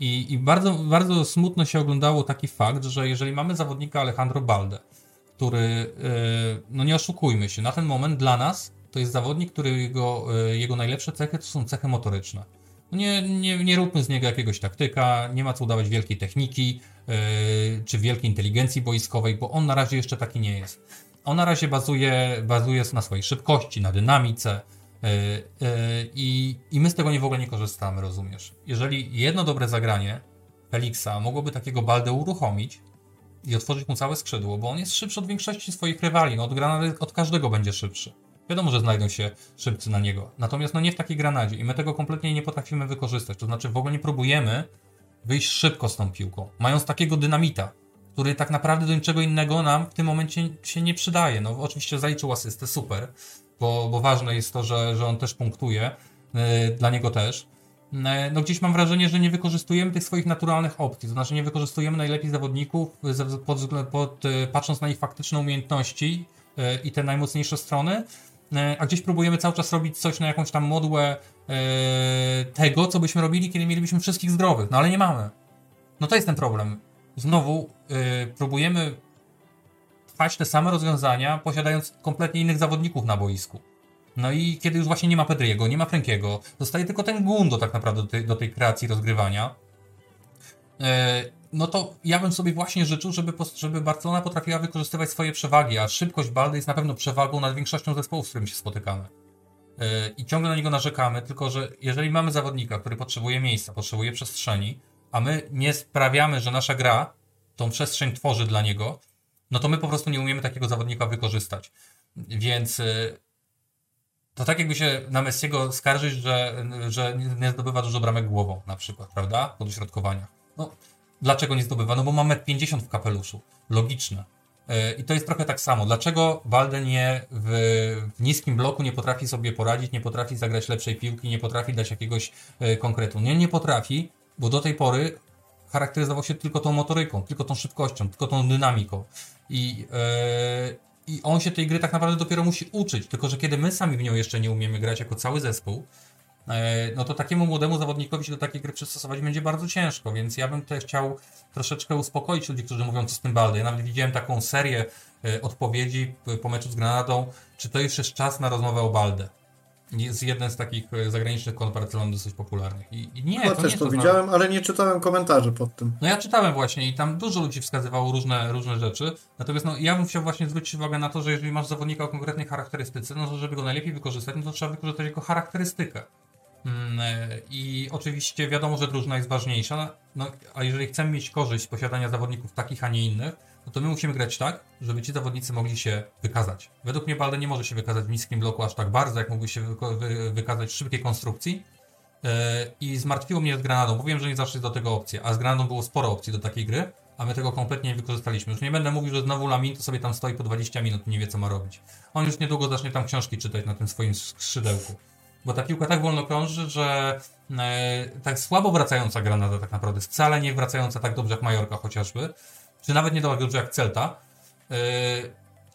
[SPEAKER 2] I, I, bardzo, bardzo smutno się oglądało taki fakt, że jeżeli mamy zawodnika Alejandro Balde, który, yy, no nie oszukujmy się, na ten moment dla nas to jest zawodnik, który jego, e, jego najlepsze cechy to są cechy motoryczne. No nie, nie, nie róbmy z niego jakiegoś taktyka, nie ma co udawać wielkiej techniki yy, czy wielkiej inteligencji boiskowej, bo on na razie jeszcze taki nie jest. On na razie bazuje, bazuje na swojej szybkości, na dynamice i, i my z tego nie w ogóle nie korzystamy, rozumiesz? Jeżeli jedno dobre zagranie Felixa mogłoby takiego Baldę uruchomić i otworzyć mu całe skrzydło, bo on jest szybszy od większości swoich rywali, no od, granaty, od każdego będzie szybszy. Wiadomo, że znajdą się szybcy na niego. Natomiast no nie w takiej granadzie i my tego kompletnie nie potrafimy wykorzystać. To znaczy w ogóle nie próbujemy wyjść szybko z tą piłką, mając takiego dynamita, który tak naprawdę do niczego innego nam w tym momencie się nie przydaje. No oczywiście zaliczył asystę, super, bo, bo ważne jest to, że, że on też punktuje, yy, dla niego też. Yy, no gdzieś mam wrażenie, że nie wykorzystujemy tych swoich naturalnych opcji, to znaczy nie wykorzystujemy najlepiej zawodników pod, pod, yy, patrząc na ich faktyczne umiejętności yy, i te najmocniejsze strony, E, a gdzieś próbujemy cały czas robić coś na jakąś tam modłę e, tego, co byśmy robili, kiedy mielibyśmy wszystkich zdrowych, no ale nie mamy. No to jest ten problem. Znowu e, próbujemy trwać te same rozwiązania, posiadając kompletnie innych zawodników na boisku. No i kiedy już właśnie nie ma Pedriego, nie ma Frankiego, zostaje tylko ten Gundo tak naprawdę do tej, do tej kreacji rozgrywania no to ja bym sobie właśnie życzył, żeby, żeby Barcelona potrafiła wykorzystywać swoje przewagi, a szybkość Baldy jest na pewno przewagą nad większością zespołów, z którymi się spotykamy. Yy, I ciągle na niego narzekamy, tylko że jeżeli mamy zawodnika, który potrzebuje miejsca, potrzebuje przestrzeni, a my nie sprawiamy, że nasza gra tą przestrzeń tworzy dla niego, no to my po prostu nie umiemy takiego zawodnika wykorzystać. Więc yy, to tak jakby się na Messiego skarżyć, że, że nie zdobywa dużo bramek głową na przykład, prawda? Po dośrodkowaniach. No, Dlaczego nie zdobywa? No bo ma 1,50 w kapeluszu. Logiczne. E, I to jest trochę tak samo. Dlaczego Walden nie w, w, niskim bloku nie potrafi sobie poradzić, nie potrafi zagrać lepszej piłki, nie potrafi dać jakiegoś e, konkretu? Nie, nie potrafi, bo do tej pory charakteryzował się tylko tą motoryką, tylko tą szybkością, tylko tą dynamiką. I, e, I on się tej gry tak naprawdę dopiero musi uczyć. Tylko, że kiedy my sami w nią jeszcze nie umiemy grać jako cały zespół, E, no to takiemu młodemu zawodnikowi się do takiej gry przystosować będzie bardzo ciężko, więc ja bym tutaj chciał troszeczkę uspokoić ludzi, którzy mówią, co z tym Baldy. Ja nawet widziałem taką serię e, odpowiedzi po meczu z Granadą, czy to już jest czas na rozmowę o Baldę. Jest jeden z takich e, zagranicznych kont Barcelony dosyć popularnych. I, i nie,
[SPEAKER 1] ja
[SPEAKER 2] to
[SPEAKER 1] też
[SPEAKER 2] nie
[SPEAKER 1] to,
[SPEAKER 2] to
[SPEAKER 1] widziałem, ale nie czytałem komentarzy pod tym.
[SPEAKER 2] No ja czytałem właśnie i tam dużo ludzi wskazywało różne, różne rzeczy. Natomiast no, ja bym chciał właśnie zwrócić uwagę na to, że jeżeli masz zawodnika o konkretnej charakterystyce, no to żeby go najlepiej wykorzystać, no to trzeba wykorzystać jego charakterystykę. Mm, e, I oczywiście wiadomo, że drużyna jest ważniejsza, no, a jeżeli chcemy mieć korzyść z posiadania zawodników takich, a nie innych, no to my musimy grać tak, żeby ci zawodnicy mogli się wykazać. Według mnie Balde nie może się wykazać w niskim bloku aż tak bardzo, jak mógłby się wykazać w szybkiej konstrukcji. E, I zmartwiło mnie z Granadą, bo wiem, że nie zawsze jest do tego opcja, a z Granadą było sporo opcji do takiej gry, a my tego kompletnie nie wykorzystaliśmy. Już nie będę mówił, że znowu Lamin to sobie tam stoi po 20 minut i nie wie, co ma robić. On już niedługo zacznie tam książki czytać na tym swoim skrzydełku bo ta piłka tak wolno krąży, że e, tak słabo wracająca Granada tak naprawdę, wcale nie wracająca tak dobrze jak Majorka chociażby, czy nawet nie tak dobrze jak Celta, e,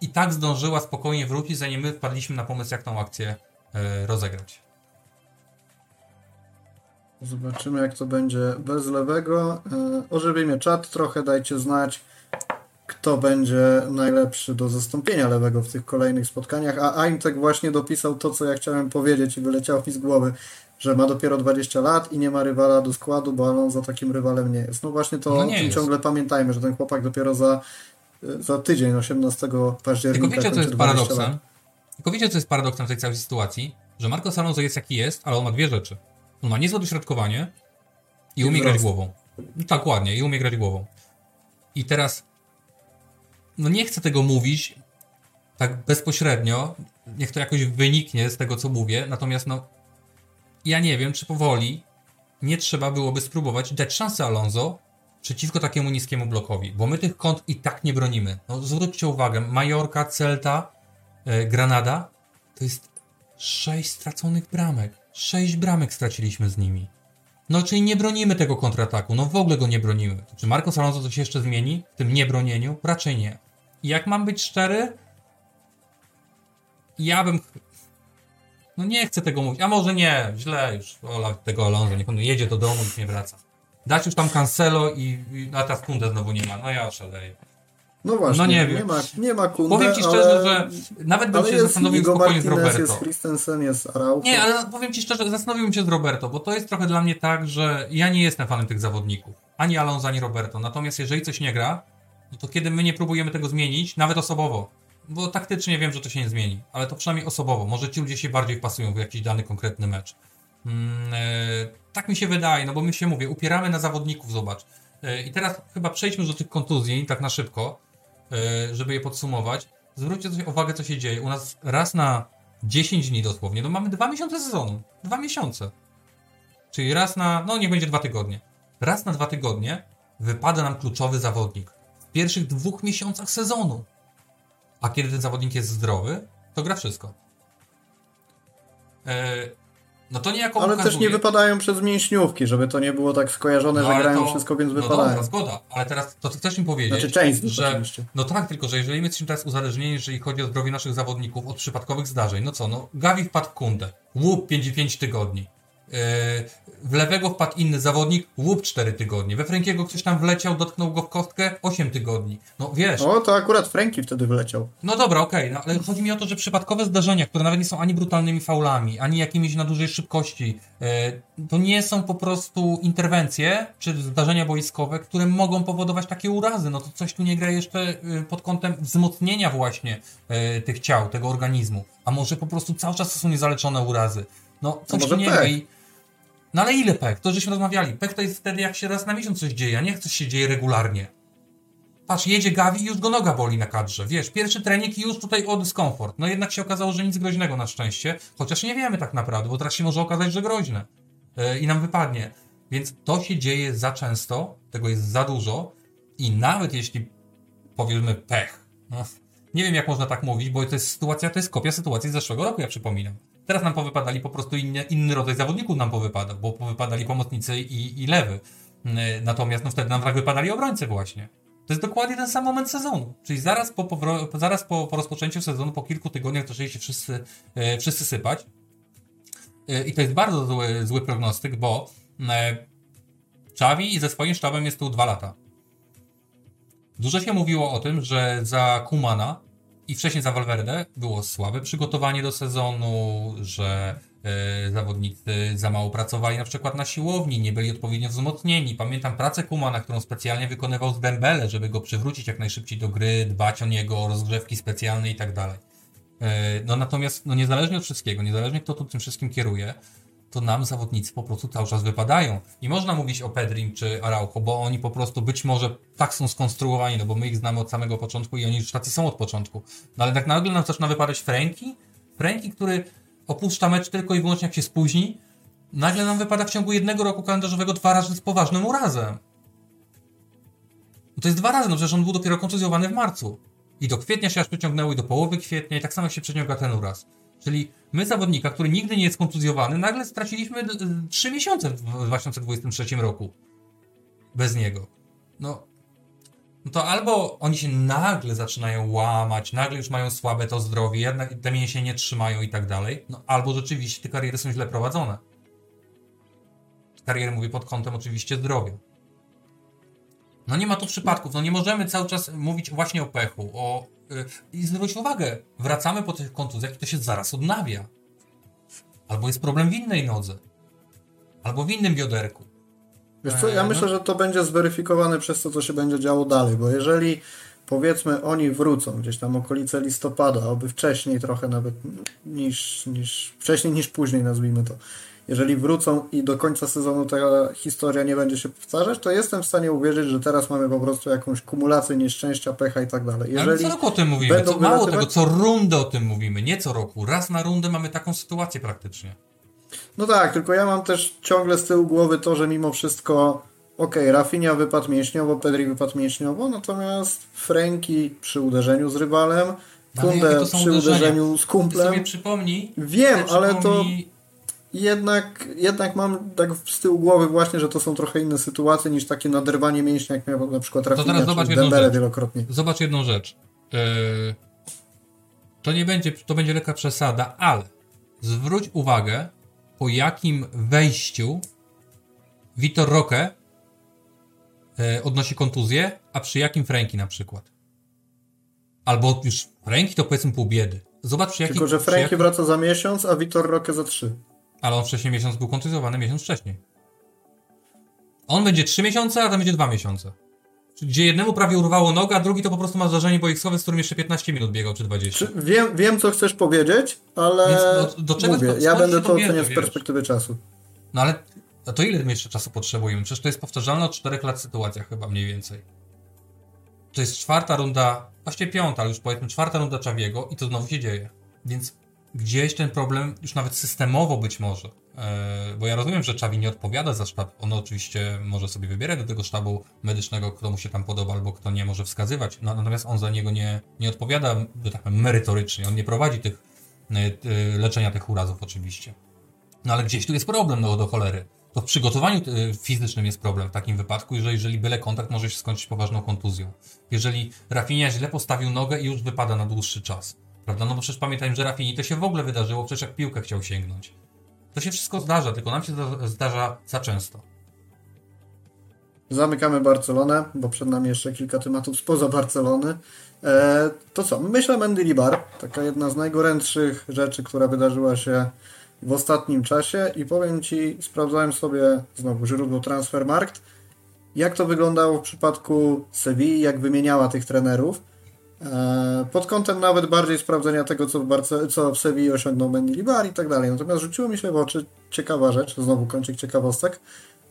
[SPEAKER 2] i tak zdążyła spokojnie wrócić, zanim my wpadliśmy na pomysł, jak tą akcję e, rozegrać.
[SPEAKER 1] Zobaczymy, jak to będzie bez lewego. E, ożywimy czat trochę, dajcie znać, kto będzie najlepszy do zastąpienia lewego w tych kolejnych spotkaniach, a Aintek właśnie dopisał to, co ja chciałem powiedzieć i wyleciało mi z głowy, że ma dopiero 20 lat i nie ma rywala do składu, bo Alonso takim rywalem nie jest. No właśnie to no ciągle pamiętajmy, że ten chłopak dopiero za, za tydzień, 18 października
[SPEAKER 2] Tylko wiecie, co jest paradoksem? Lat. Tylko wiecie, co jest paradoksem w tej całej sytuacji? Że Marco Alonso jest jaki jest, ale on ma dwie rzeczy. On ma niezłe dośrodkowanie i umie grać głową. Tak, ładnie, i umie grać głową. I teraz no nie chcę tego mówić tak bezpośrednio, niech to jakoś wyniknie z tego, co mówię, natomiast no ja nie wiem, czy powoli nie trzeba byłoby spróbować dać szansę Alonso przeciwko takiemu niskiemu blokowi, bo my tych kąt i tak nie bronimy. No zwróćcie uwagę, Majorka, Celta, e, Granada, to jest sześć straconych bramek. Sześć bramek straciliśmy z nimi. No, czyli nie bronimy tego kontrataku, no w ogóle go nie bronimy. Czy Marcos Alonso coś jeszcze zmieni w tym niebronieniu? Raczej nie. Jak mam być szczery, ja bym... No nie chcę tego mówić, a może nie, źle już, Ola tego Alonso, niech on jedzie do domu i nie wraca. Dać już tam Cancelo i, i a ta Kundę znowu nie ma, no ja szaleję.
[SPEAKER 1] No właśnie, no nie, nie ma, nie ma Kunde,
[SPEAKER 2] Powiem ci szczerze, ale, że nawet bym się zastanowił spokojnie z Roberto.
[SPEAKER 1] Jest Christensen, jest Araujo.
[SPEAKER 2] Nie, ale powiem ci szczerze, zastanowiłbym się z Roberto, bo to jest trochę dla mnie tak, że ja nie jestem fanem tych zawodników. Ani Alonso, ani Roberto. Natomiast jeżeli coś nie gra, no to kiedy my nie próbujemy tego zmienić, nawet osobowo, bo taktycznie wiem, że to się nie zmieni, ale to przynajmniej osobowo, może ci ludzie się bardziej wpasują w jakiś dany konkretny mecz. Mm, e, tak mi się wydaje, no bo my się mówię, upieramy na zawodników, zobacz. E, I teraz chyba przejdźmy do tych kontuzji, tak na szybko, e, żeby je podsumować. Zwróćcie uwagę, co się dzieje. U nas raz na 10 dni dosłownie, no mamy dwa miesiące sezonu. Dwa miesiące. Czyli raz na, no niech będzie dwa tygodnie. Raz na dwa tygodnie wypada nam kluczowy zawodnik w pierwszych dwóch miesiącach sezonu. A kiedy ten zawodnik jest zdrowy, to gra wszystko. E, no to niejako
[SPEAKER 1] Ale też nie wypadają przez mięśniówki, żeby to nie było tak skojarzone, no, że grają to, wszystko, więc no wypadają.
[SPEAKER 2] Dobra, zgoda, ale teraz to chcesz mi powiedzieć,
[SPEAKER 1] znaczy, część
[SPEAKER 2] że...
[SPEAKER 1] Oczywiście.
[SPEAKER 2] No tak, tylko że jeżeli my jesteśmy teraz uzależnieni, jeżeli chodzi o zdrowie naszych zawodników od przypadkowych zdarzeń, no co, no Gavi wpadł w kundę, łup 5, 5 tygodni, E, w lewego wpadł inny zawodnik, łup 4 tygodnie. We Frankiego ktoś tam wleciał, dotknął go w kostkę 8 tygodni. No wiesz.
[SPEAKER 1] O, to akurat Franki wtedy wleciał.
[SPEAKER 2] No dobra, okej, okay, no, ale chodzi mi o to, że przypadkowe zdarzenia, które nawet nie są ani brutalnymi faulami, ani jakimiś na dużej szybkości, e, to nie są po prostu interwencje czy zdarzenia boiskowe, które mogą powodować takie urazy. No to coś tu nie gra jeszcze e, pod kątem wzmocnienia właśnie tych ciał, tego organizmu. A może po prostu cały czas są niezaleczone urazy. No coś tu nie gra i no ale ile pek? To żeśmy rozmawiali. Pek to jest wtedy, jak się raz na miesiąc coś dzieje, a nie coś się dzieje regularnie. Patrz, jedzie Gavi i już go noga boli na kadrze. Wiesz, pierwszy trening i już tutaj o dyskomfort. No jednak się okazało, że nic groźnego na szczęście. Chociaż nie wiemy tak naprawdę, bo teraz się może okazać, że groźne. Yy, I nam wypadnie. Więc to się dzieje za często, tego jest za dużo i nawet jeśli powiedzmy pech, No, nie wiem, jak można tak mówić, bo to jest sytuacja, to jest kopia sytuacji z zeszłego roku, ja przypominam. Teraz nam powypadali po prostu inny, inny rodzaj zawodników nam powypadał, bo powypadali pomocnicy i, i lewy. Mm, natomiast no wtedy nam wrak wypadali obrońcy właśnie. To jest dokładnie ten sam moment sezonu. Czyli zaraz po, zaraz po, po rozpoczęciu sezonu, po kilku tygodniach zaczęli się wszyscy, e, wszyscy sypać. E, I to jest bardzo zły, zły prognostyk, bo e, Xavi ze swoim sztabem jest tu dwa lata. Dużo się mówiło o tym, że za Kumana i wcześniej za Valverde było słabe przygotowanie do sezonu, że e, zawodnicy za mało pracowali na przykład na siłowni, nie byli odpowiednio wzmocnieni. Pamiętam pracę Kumana, którą specjalnie wykonywał z Dembele, żeby go przywrócić jak najszybciej do gry, dbać o niego, rozgrzewki specjalne i tak dalej. E, no natomiast, no niezależnie od wszystkiego, niezależnie kto tu tym wszystkim kieruje, to nam zawodnicy po prostu cały czas wypadają. I można mówić o Pedrim czy Araujo, bo oni po prostu być może tak są skonstruowani, no bo my ich znamy od samego początku i oni już tacy są od początku. No ale tak nagle nam zaczyna wypadać Franki, Franki, który opuszcza mecz tylko i wyłącznie jak się spóźni, nagle nam wypada w ciągu jednego roku kalendarzowego dwa razy z poważnym urazem. No to jest dwa razy, no przecież on był dopiero kontuzjowany w marcu. I do kwietnia się aż przeciągnęło i do połowy kwietnia i tak samo się przeciąga ten uraz. Czyli my zawodnika, który nigdy nie jest kontuzjowany, nagle straciliśmy 3 miesiące w 2023 roku. Bez niego. No, no to albo oni się nagle zaczynają łamać, nagle już mają słabe to zdrowie, jednak te mięśnie nie trzymają i tak dalej, no albo rzeczywiście te kariery są źle prowadzone. Kariery mówię pod kątem oczywiście zdrowia. No nie ma tu przypadków, no nie możemy cały czas mówić właśnie o pechu, o I zwróć uwagę, wracamy po tych kontuzjach i to się zaraz odnawia. Albo jest problem w innej nodze. Albo w innym bioderku.
[SPEAKER 1] Wiesz co, ja e, myślę, no. że to będzie zweryfikowane przez to, co się będzie działo dalej, bo jeżeli powiedzmy oni wrócą gdzieś tam okolice listopada, albo wcześniej trochę nawet niż, niż wcześniej niż później nazwijmy to, jeżeli wrócą i do końca sezonu ta historia nie będzie się powtarzać, to jestem w stanie uwierzyć, że teraz mamy po prostu jakąś kumulację nieszczęścia, pecha i tak dalej.
[SPEAKER 2] Jeżeli Ale co roku o tym mówimy, co, mało tego, co rundę o tym mówimy, nie co roku. Raz na rundę mamy taką sytuację praktycznie.
[SPEAKER 1] No tak, tylko ja mam też ciągle z tyłu głowy to, że mimo wszystko okej, okay, Rafinha wypadł mięśniowo, Pedri wypadł mięśniowo, natomiast Franki przy uderzeniu z rywalem, Kunde przy uderzeniu z kumplem.
[SPEAKER 2] Ty sobie przypomnij.
[SPEAKER 1] Wiem, ale to jednak, jednak mam tak z tyłu głowy właśnie, że to są trochę inne sytuacje niż takie naderwanie mięśnia, jak miał na przykład Rafinha to teraz zobacz jedną rzecz. wielokrotnie.
[SPEAKER 2] Zobacz jedną rzecz. Yy, to nie będzie, to będzie lekka przesada, ale zwróć uwagę, po jakim wejściu Vitor Roque yy, odnosi kontuzję, a przy jakim Franki na przykład. Albo już Franki to powiedzmy pół biedy. Zobacz przy jakim...
[SPEAKER 1] Tylko, że Franki jakim... wraca za miesiąc, a Vitor Roque za trzy.
[SPEAKER 2] Ale on wcześniej miesiąc był kontuzjowany, miesiąc wcześniej. On będzie 3 miesiące, a tam będzie 2 miesiące. Gdzie jednemu prawie urwało nogę, a drugi to po prostu ma zdarzenie boiskowe, z którym jeszcze 15 minut biegał, czy 20. Czy
[SPEAKER 1] wiem, wiem, co chcesz powiedzieć, ale Więc do, do czego mówię, ja będę to oceniał z perspektywy czasu.
[SPEAKER 2] No ale a to ile jeszcze czasu potrzebujemy? Przecież to jest powtarzalna od 4 lat sytuacja chyba mniej więcej. To jest czwarta runda, właściwie piąta, ale już powiedzmy czwarta runda Czawiego i to znowu się dzieje. Więc gdzieś ten problem już nawet systemowo być może, e, bo ja rozumiem, że Czawi nie odpowiada za sztab, on oczywiście może sobie wybierać do tego sztabu medycznego, kto mu się tam podoba albo kto nie może wskazywać, no, natomiast on za niego nie, nie odpowiada tak powiem, merytorycznie, on nie prowadzi tych e, leczenia tych urazów oczywiście. No ale gdzieś tu jest problem, no do cholery. To w przygotowaniu e, fizycznym jest problem w takim wypadku, że jeżeli byle kontakt może się skończyć poważną kontuzją. Jeżeli Rafinha źle postawił nogę i już wypada na dłuższy czas Prawda? No bo przecież pamiętajmy, że Rafini to się w ogóle wydarzyło, przecież jak piłkę chciał sięgnąć. To się wszystko zdarza, tylko nam się zdarza za często.
[SPEAKER 1] Zamykamy Barcelonę, bo przed nami jeszcze kilka tematów spoza Barcelony. E, to co? Myślę Mendy Bar, taka jedna z najgorętszych rzeczy, która wydarzyła się w ostatnim czasie i powiem Ci, sprawdzałem sobie znowu źródło Transfermarkt, jak to wyglądało w przypadku Sewilli, jak wymieniała tych trenerów. E, pod kątem nawet bardziej sprawdzenia tego, co w, Barce co w osiągnął Mendy Bar i tak dalej. Natomiast rzuciło mi się w oczy ciekawa rzecz, znowu kończyk ciekawostek,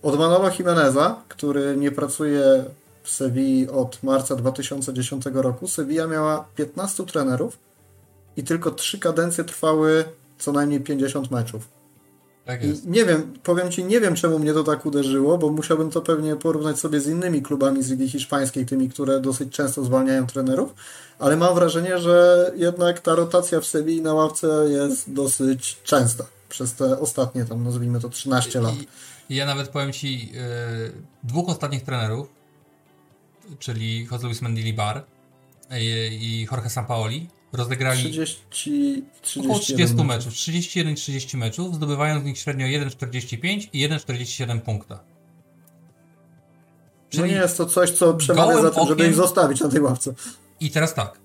[SPEAKER 1] od Manolo Jimeneza, który nie pracuje w Sewilli od marca 2010 roku. Sevilla miała 15 trenerów i tylko 3 kadencje trwały co najmniej 50 meczów.
[SPEAKER 2] Tak jest.
[SPEAKER 1] I nie wiem, powiem Ci, nie wiem czemu mnie to tak uderzyło, bo musiałbym to pewnie porównać sobie z innymi klubami z Ligi Hiszpańskiej, tymi, które dosyć często zwalniają trenerów, ale mam wrażenie, że jednak ta rotacja w Sewilli na ławce jest dosyć częsta przez te ostatnie tam, nazwijmy to 13 lat.
[SPEAKER 2] I ja nawet powiem Ci, yy, dwóch ostatnich trenerów, czyli Jose Luis Mendilibar i, i Jorge Sampaoli, rozegrali
[SPEAKER 1] 30, 30
[SPEAKER 2] około 30 meczów, 31-30 meczów, zdobywając w nich średnio 1,45 i 1,47 punkta.
[SPEAKER 1] Czyli no nie jest to coś, co przemawia za tym, żeby ich zostawić na tej ławce.
[SPEAKER 2] I teraz tak.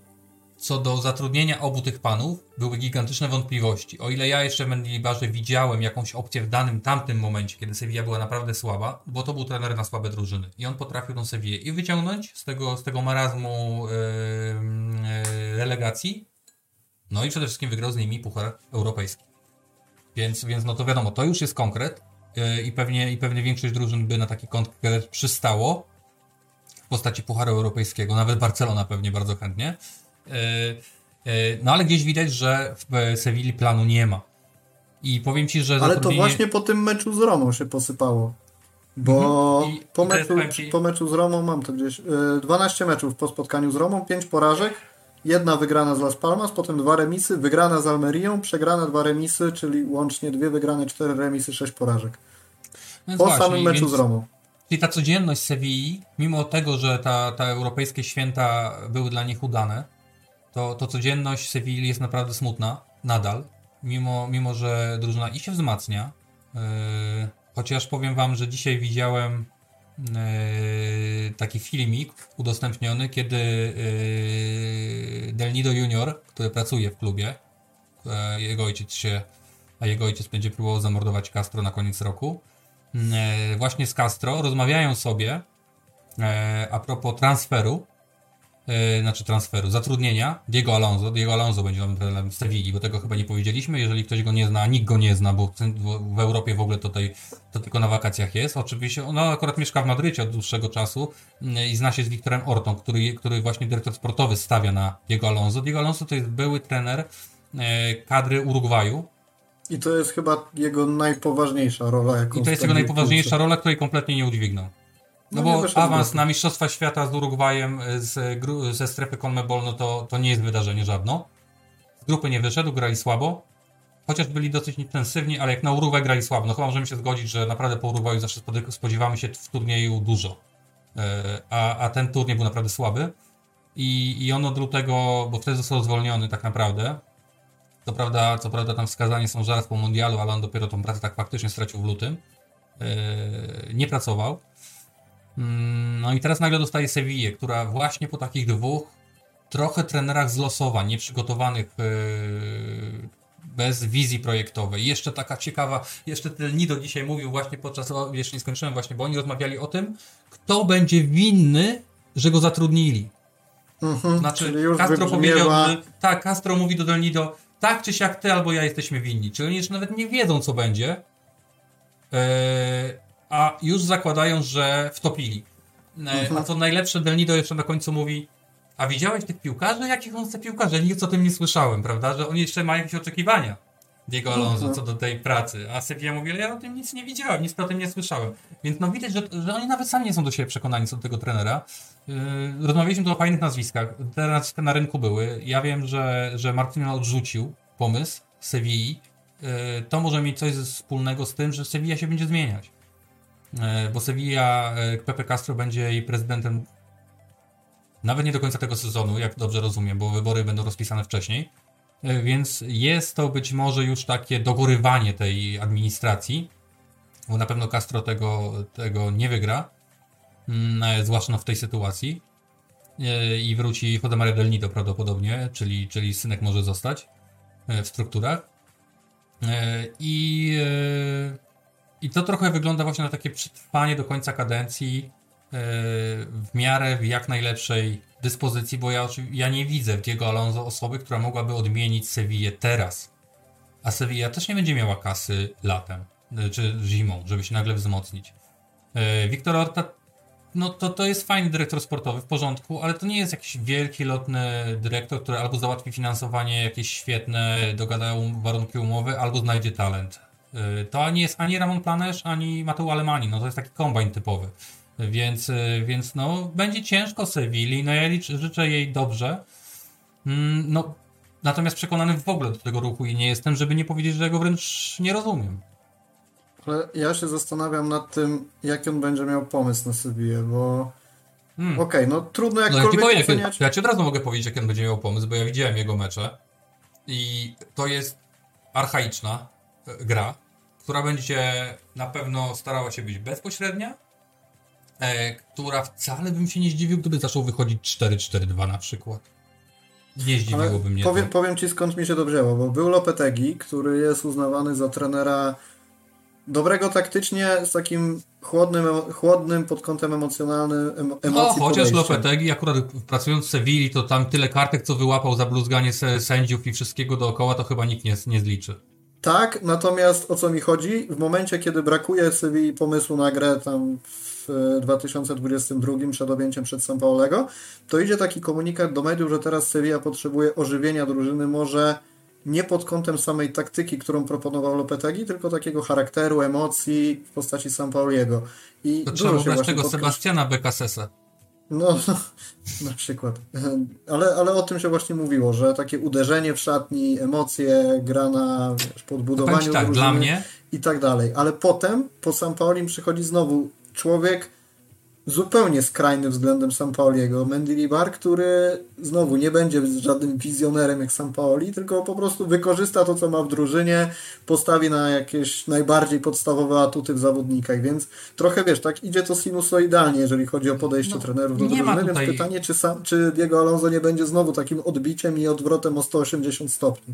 [SPEAKER 2] Co do zatrudnienia obu tych panów, były gigantyczne wątpliwości. O ile ja jeszcze w Mendilibarze widziałem jakąś opcję w danym tamtym momencie, kiedy Sevilla była naprawdę słaba, bo to był trener na słabe drużyny. I on potrafił tą Sevillę i wyciągnąć z tego, z tego marazmu yy, relegacji. No i przede wszystkim wygrał z nimi Puchar Europejski. Więc, więc no to wiadomo, to już jest konkret yy, i, pewnie, i pewnie większość drużyn by na taki konkret przystało w postaci Pucharu Europejskiego. Nawet Barcelona pewnie bardzo chętnie. E, e, no ale gdzieś widać, że w Sewilli planu nie ma. I powiem ci, że.
[SPEAKER 1] Ale zatrudnienie... to właśnie po tym meczu z Romą się posypało. Bo mhm. po, meczu, po meczu z Romą mam to gdzieś. 12 e, meczów po spotkaniu z Romą, 5 porażek. Jedna wygrana z Las Palmas, potem dwa remisy, wygrana z Almerią, przegrana dwa remisy, czyli łącznie dwie wygrane, cztery remisy, sześć porażek. No po właśnie, samym meczu więc... z Romą.
[SPEAKER 2] Czyli ta codzienność Sewilli, mimo tego, że ta, ta europejskie święta były dla nich udane, to, to codzienność Sewilli jest naprawdę smutna, nadal, mimo, mimo że drużyna i się wzmacnia. Yy, chociaż powiem wam, że dzisiaj widziałem yy, taki filmik udostępniony, kiedy yy, Del Nido Junior, który pracuje w klubie, jego ojciec się, a jego ojciec będzie próbował zamordować Castro na koniec roku, właśnie z Castro rozmawiają sobie a propos transferu yy, znaczy transferu, zatrudnienia Diego Alonso. Diego Alonso będzie nowym trenerem Sewilli, bo tego chyba nie powiedzieliśmy. Jeżeli ktoś go nie zna, nikt go nie zna, bo w Europie w ogóle tutaj to tylko na wakacjach jest. Oczywiście, no akurat mieszka w Madrycie od dłuższego czasu yy, i zna się z Wiktorem Ortą, który, który właśnie dyrektor sportowy stawia na Diego Alonso. Diego Alonso to jest były trener yy, kadry Urugwaju,
[SPEAKER 1] i to jest chyba jego najpoważniejsza rola.
[SPEAKER 2] Jaką I to jest jego najpoważniejsza rola, której kompletnie nie udźwignął. No, no bo awans na Mistrzostwa Świata z Urugwajem e, z, ze strefy CONMEBOL, no to, to nie jest wydarzenie żadno. Z grupy nie wyszedł, grali słabo. Chociaż byli dosyć intensywni, ale jak na Urugwaj grali słabo. No chyba możemy się zgodzić, że naprawdę po Urugwaju zawsze spodziewamy się w turnieju dużo. E, a, a ten turniej był naprawdę słaby. I, I on od lutego, bo wtedy został zwolniony tak naprawdę. Co prawda, co prawda tam wskazani są zaraz po mundialu, ale on dopiero tą pracę tak faktycznie stracił w lutym. E, nie pracował. Mm, no i teraz nagle dostaje Sevillę, która właśnie po takich dwóch trochę trenerach z losowań, nieprzygotowanych yy, bez wizji projektowej. Jeszcze taka ciekawa, jeszcze ten Nido dzisiaj mówił właśnie podczas, jeszcze nie skończyłem właśnie, bo oni rozmawiali o tym, kto będzie winny, że go zatrudnili.
[SPEAKER 1] Mhm,
[SPEAKER 2] znaczy, Castro powiedział, że, tak, Castro mówi do Del Nido, tak czy siak ty albo ja jesteśmy winni. Czyli oni jeszcze nawet nie wiedzą, co będzie. Yy, a już zakładają, że wtopili. E, mhm. A co najlepsze, Del Nido jeszcze na końcu mówi a widziałeś tych piłkarzy? Jakich on chce piłkarzy? Nic o tym nie słyszałem, prawda? Że oni jeszcze mają jakieś oczekiwania. Diego Alonso mhm. co do tej pracy. A Sevilla mówi, ale ja o tym nic nie widziałem, nic o tym nie słyszałem. Więc no widać, że, że oni nawet sami nie są do siebie przekonani co do tego trenera. Yy, rozmawialiśmy tu o fajnych nazwiskach. Te nazwiska na rynku były. Ja wiem, że, że odrzucił pomysł Sevilli. Yy, to może mieć coś wspólnego z tym, że Sevilla się będzie zmieniać. E, bo Sevilla, e, Pepe Castro będzie jej prezydentem nawet nie do końca tego sezonu, jak dobrze rozumiem, bo wybory będą rozpisane wcześniej. E, więc jest to być może już takie dogorywanie tej administracji, bo na pewno Castro tego, tego nie wygra, mm, zwłaszcza w tej sytuacji. I wróci Maria del Nido prawdopodobnie, czyli, czyli synek może zostać w strukturach. I i to trochę wygląda właśnie na takie przetrwanie do końca kadencji yy, w miarę w jak najlepszej dyspozycji, bo ja, ja nie widzę w Diego Alonso osoby, która mogłaby odmienić Sevillę teraz. A Sevilla też nie będzie miała kasy latem yy, czy zimą, żeby się nagle wzmocnić. Wiktor Orta, no to, to jest fajny dyrektor sportowy, w porządku, ale to nie jest jakiś wielki, lotny dyrektor, który albo załatwi finansowanie jakieś świetne, dogadają warunki umowy, albo znajdzie talent. Y, to nie jest ani Ramon Planesz, ani Mateu Alemani, no to jest taki kombajn typowy. Więc, y, więc no, będzie ciężko Sewilli, no ja liczę, życzę jej dobrze. Mm, no, natomiast przekonany w ogóle do tego ruchu i nie jestem, żeby nie powiedzieć, że go wręcz nie rozumiem.
[SPEAKER 1] Ale ja się zastanawiam nad tym, jaki on będzie miał pomysł na Sewillę, bo hmm. okej, okay, no trudno jakkolwiek no, ja, powiem,
[SPEAKER 2] ja ci od razu mogę powiedzieć, jaki on będzie miał pomysł, bo ja widziałem jego mecze i to jest archaiczna e, gra, która będzie na pewno starała się być bezpośrednia, e, która wcale bym się nie zdziwił, gdyby zaczął wychodzić 4-4-2 na przykład. Nie zdziwiłoby mnie
[SPEAKER 1] powiem, to. Powiem ci skąd mi się to wzięło, bo był Lopetegi, który jest uznawany za trenera dobrego taktycznie, z takim chłodnym, chłodnym pod kątem emocjonalnym, emocji No,
[SPEAKER 2] chociaż Lopetegi akurat pracując w Sewilli, to tam tyle kartek, co wyłapał za bluzganie sędziów i wszystkiego dookoła, to chyba nikt nie, nie zliczy.
[SPEAKER 1] Tak, natomiast o co mi chodzi? W momencie, kiedy brakuje Sewilli pomysłu na grę tam w 2022 przed objęciem przed São Paulego, to idzie taki komunikat do mediów, że teraz Sevilla potrzebuje ożywienia drużyny, może nie pod kątem samej taktyki, którą proponował Lopetegi, tylko takiego charakteru, emocji w postaci Sampauliego.
[SPEAKER 2] I to trzeba wybrać tego Sebastiana Bekasesa.
[SPEAKER 1] No, na przykład. Ale, ale o tym się właśnie mówiło, że takie uderzenie w szatni, emocje, gra na wiesz, podbudowaniu
[SPEAKER 2] tak, dla mnie
[SPEAKER 1] i tak dalej. Ale potem po Sampaulim przychodzi znowu człowiek, zupełnie skrajny względem Sampaoliego. Mendilibar, który znowu nie będzie żadnym wizjonerem jak Sampaoli, tylko po prostu wykorzysta to, co ma w drużynie, postawi na jakieś najbardziej podstawowe atuty w zawodnikach, więc trochę wiesz, tak idzie to sinusoidalnie, jeżeli chodzi o podejście no, trenerów do drużyny, tutaj... więc pytanie, czy, sam, czy Diego Alonso nie będzie znowu takim odbiciem i odwrotem o 180 stopni.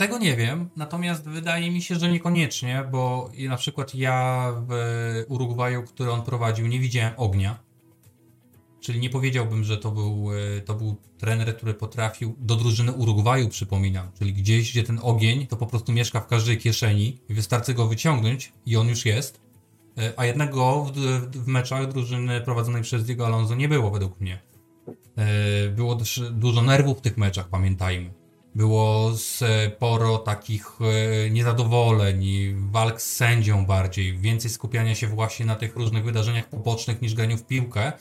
[SPEAKER 2] Tego nie wiem, natomiast wydaje mi się, że niekoniecznie, bo na przykład ja w Urugwaju, który on prowadził, nie widziałem ognia. Czyli nie powiedziałbym, że to był, e, to był trener, który potrafił do drużyny Urugwaju, przypominam. Czyli gdzieś, gdzie ten ogień to po prostu mieszka w każdej kieszeni wystarczy go wyciągnąć i on już jest. E, a jednego w, w meczach drużyny prowadzonej przez Diego Alonso nie było według mnie. E, było też dużo nerwów w tych meczach, pamiętajmy. Było sporo takich e, niezadowoleń, walk z sędzią bardziej, więcej skupiania się właśnie na tych różnych wydarzeniach pobocznych niż graniu w piłkę.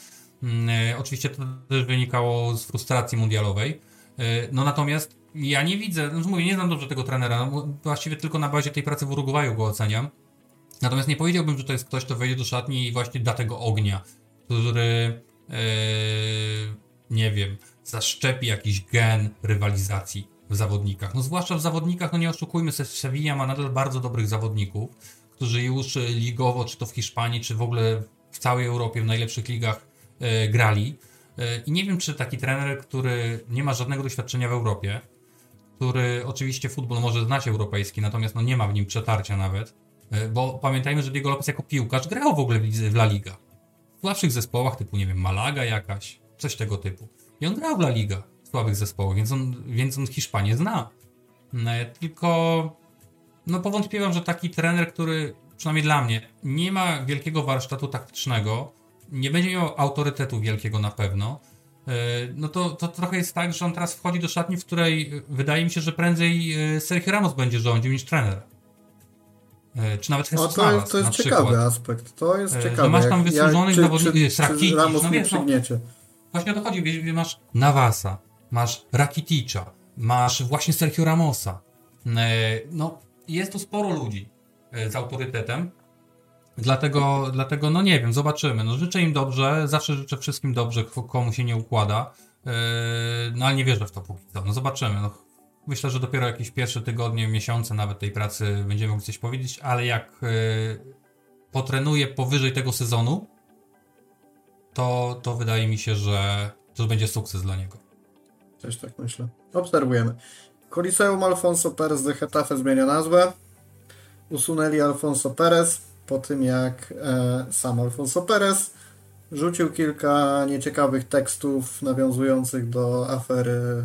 [SPEAKER 2] Mm, e, oczywiście to też wynikało z frustracji mundialowej. E, no natomiast ja nie widzę, no mówię, nie znam dobrze tego trenera, no, właściwie tylko na bazie tej pracy w Urugwaju go oceniam. Natomiast nie powiedziałbym, że to jest ktoś, kto wejdzie do szatni i właśnie da tego ognia, który, nie wiem, zaszczepi jakiś gen rywalizacji w zawodnikach. No zwłaszcza w zawodnikach, no nie oszukujmy się, Sevilla ma nadal bardzo dobrych zawodników, którzy już ligowo, czy to w Hiszpanii, czy w ogóle w całej Europie, w najlepszych ligach e, grali. E, I nie wiem, czy taki trener, który nie ma żadnego doświadczenia w Europie, który oczywiście futbol może znać europejski, natomiast no nie ma w nim przetarcia nawet, e, bo pamiętajmy, że Diego Lopez jako piłkarz grał w ogóle w La Liga. W słabszych zespołach typu, nie wiem, Malaga jakaś, coś tego typu. I on grał w La Liga słabych zespołów, więc on, więc on Hiszpanię zna. No, tylko no powątpiewam, że taki trener, który przynajmniej dla mnie nie ma wielkiego warsztatu taktycznego, nie będzie miał autorytetu wielkiego na pewno, e, no to, to trochę jest tak, że on teraz wchodzi do szatni, w której wydaje mi się, że prędzej e, Sergio Ramos będzie rządził niż trener. E, czy nawet Jesus
[SPEAKER 1] no, to jest, to jest ciekawy aspekt. To jest ciekawe.
[SPEAKER 2] No masz tam wysłużonych zawodników, Rakitic, no wiesz, no, właśnie o to chodzi, masz Nawasa, masz Rakiticza, masz właśnie Sergio Ramosa. E, no, jest tu sporo ludzi e, z autorytetem. Dlatego, dlatego, no nie wiem, zobaczymy. No, życzę im dobrze, zawsze życzę wszystkim dobrze, komu się nie układa. E, no ale nie wierzę w to póki co. No zobaczymy. No, myślę, że dopiero jakieś pierwsze tygodnie, miesiące nawet tej pracy będziemy mogli coś powiedzieć, ale jak potrenuję powyżej tego sezonu, to, to wydaje mi się, że to będzie sukces dla niego.
[SPEAKER 1] Też tak myślę. Obserwujemy. Coliseum Alfonso Perez de Getafe zmienia nazwę. Usunęli Alfonso Perez po tym, jak e, sam Alfonso Perez rzucił kilka nieciekawych tekstów nawiązujących do afery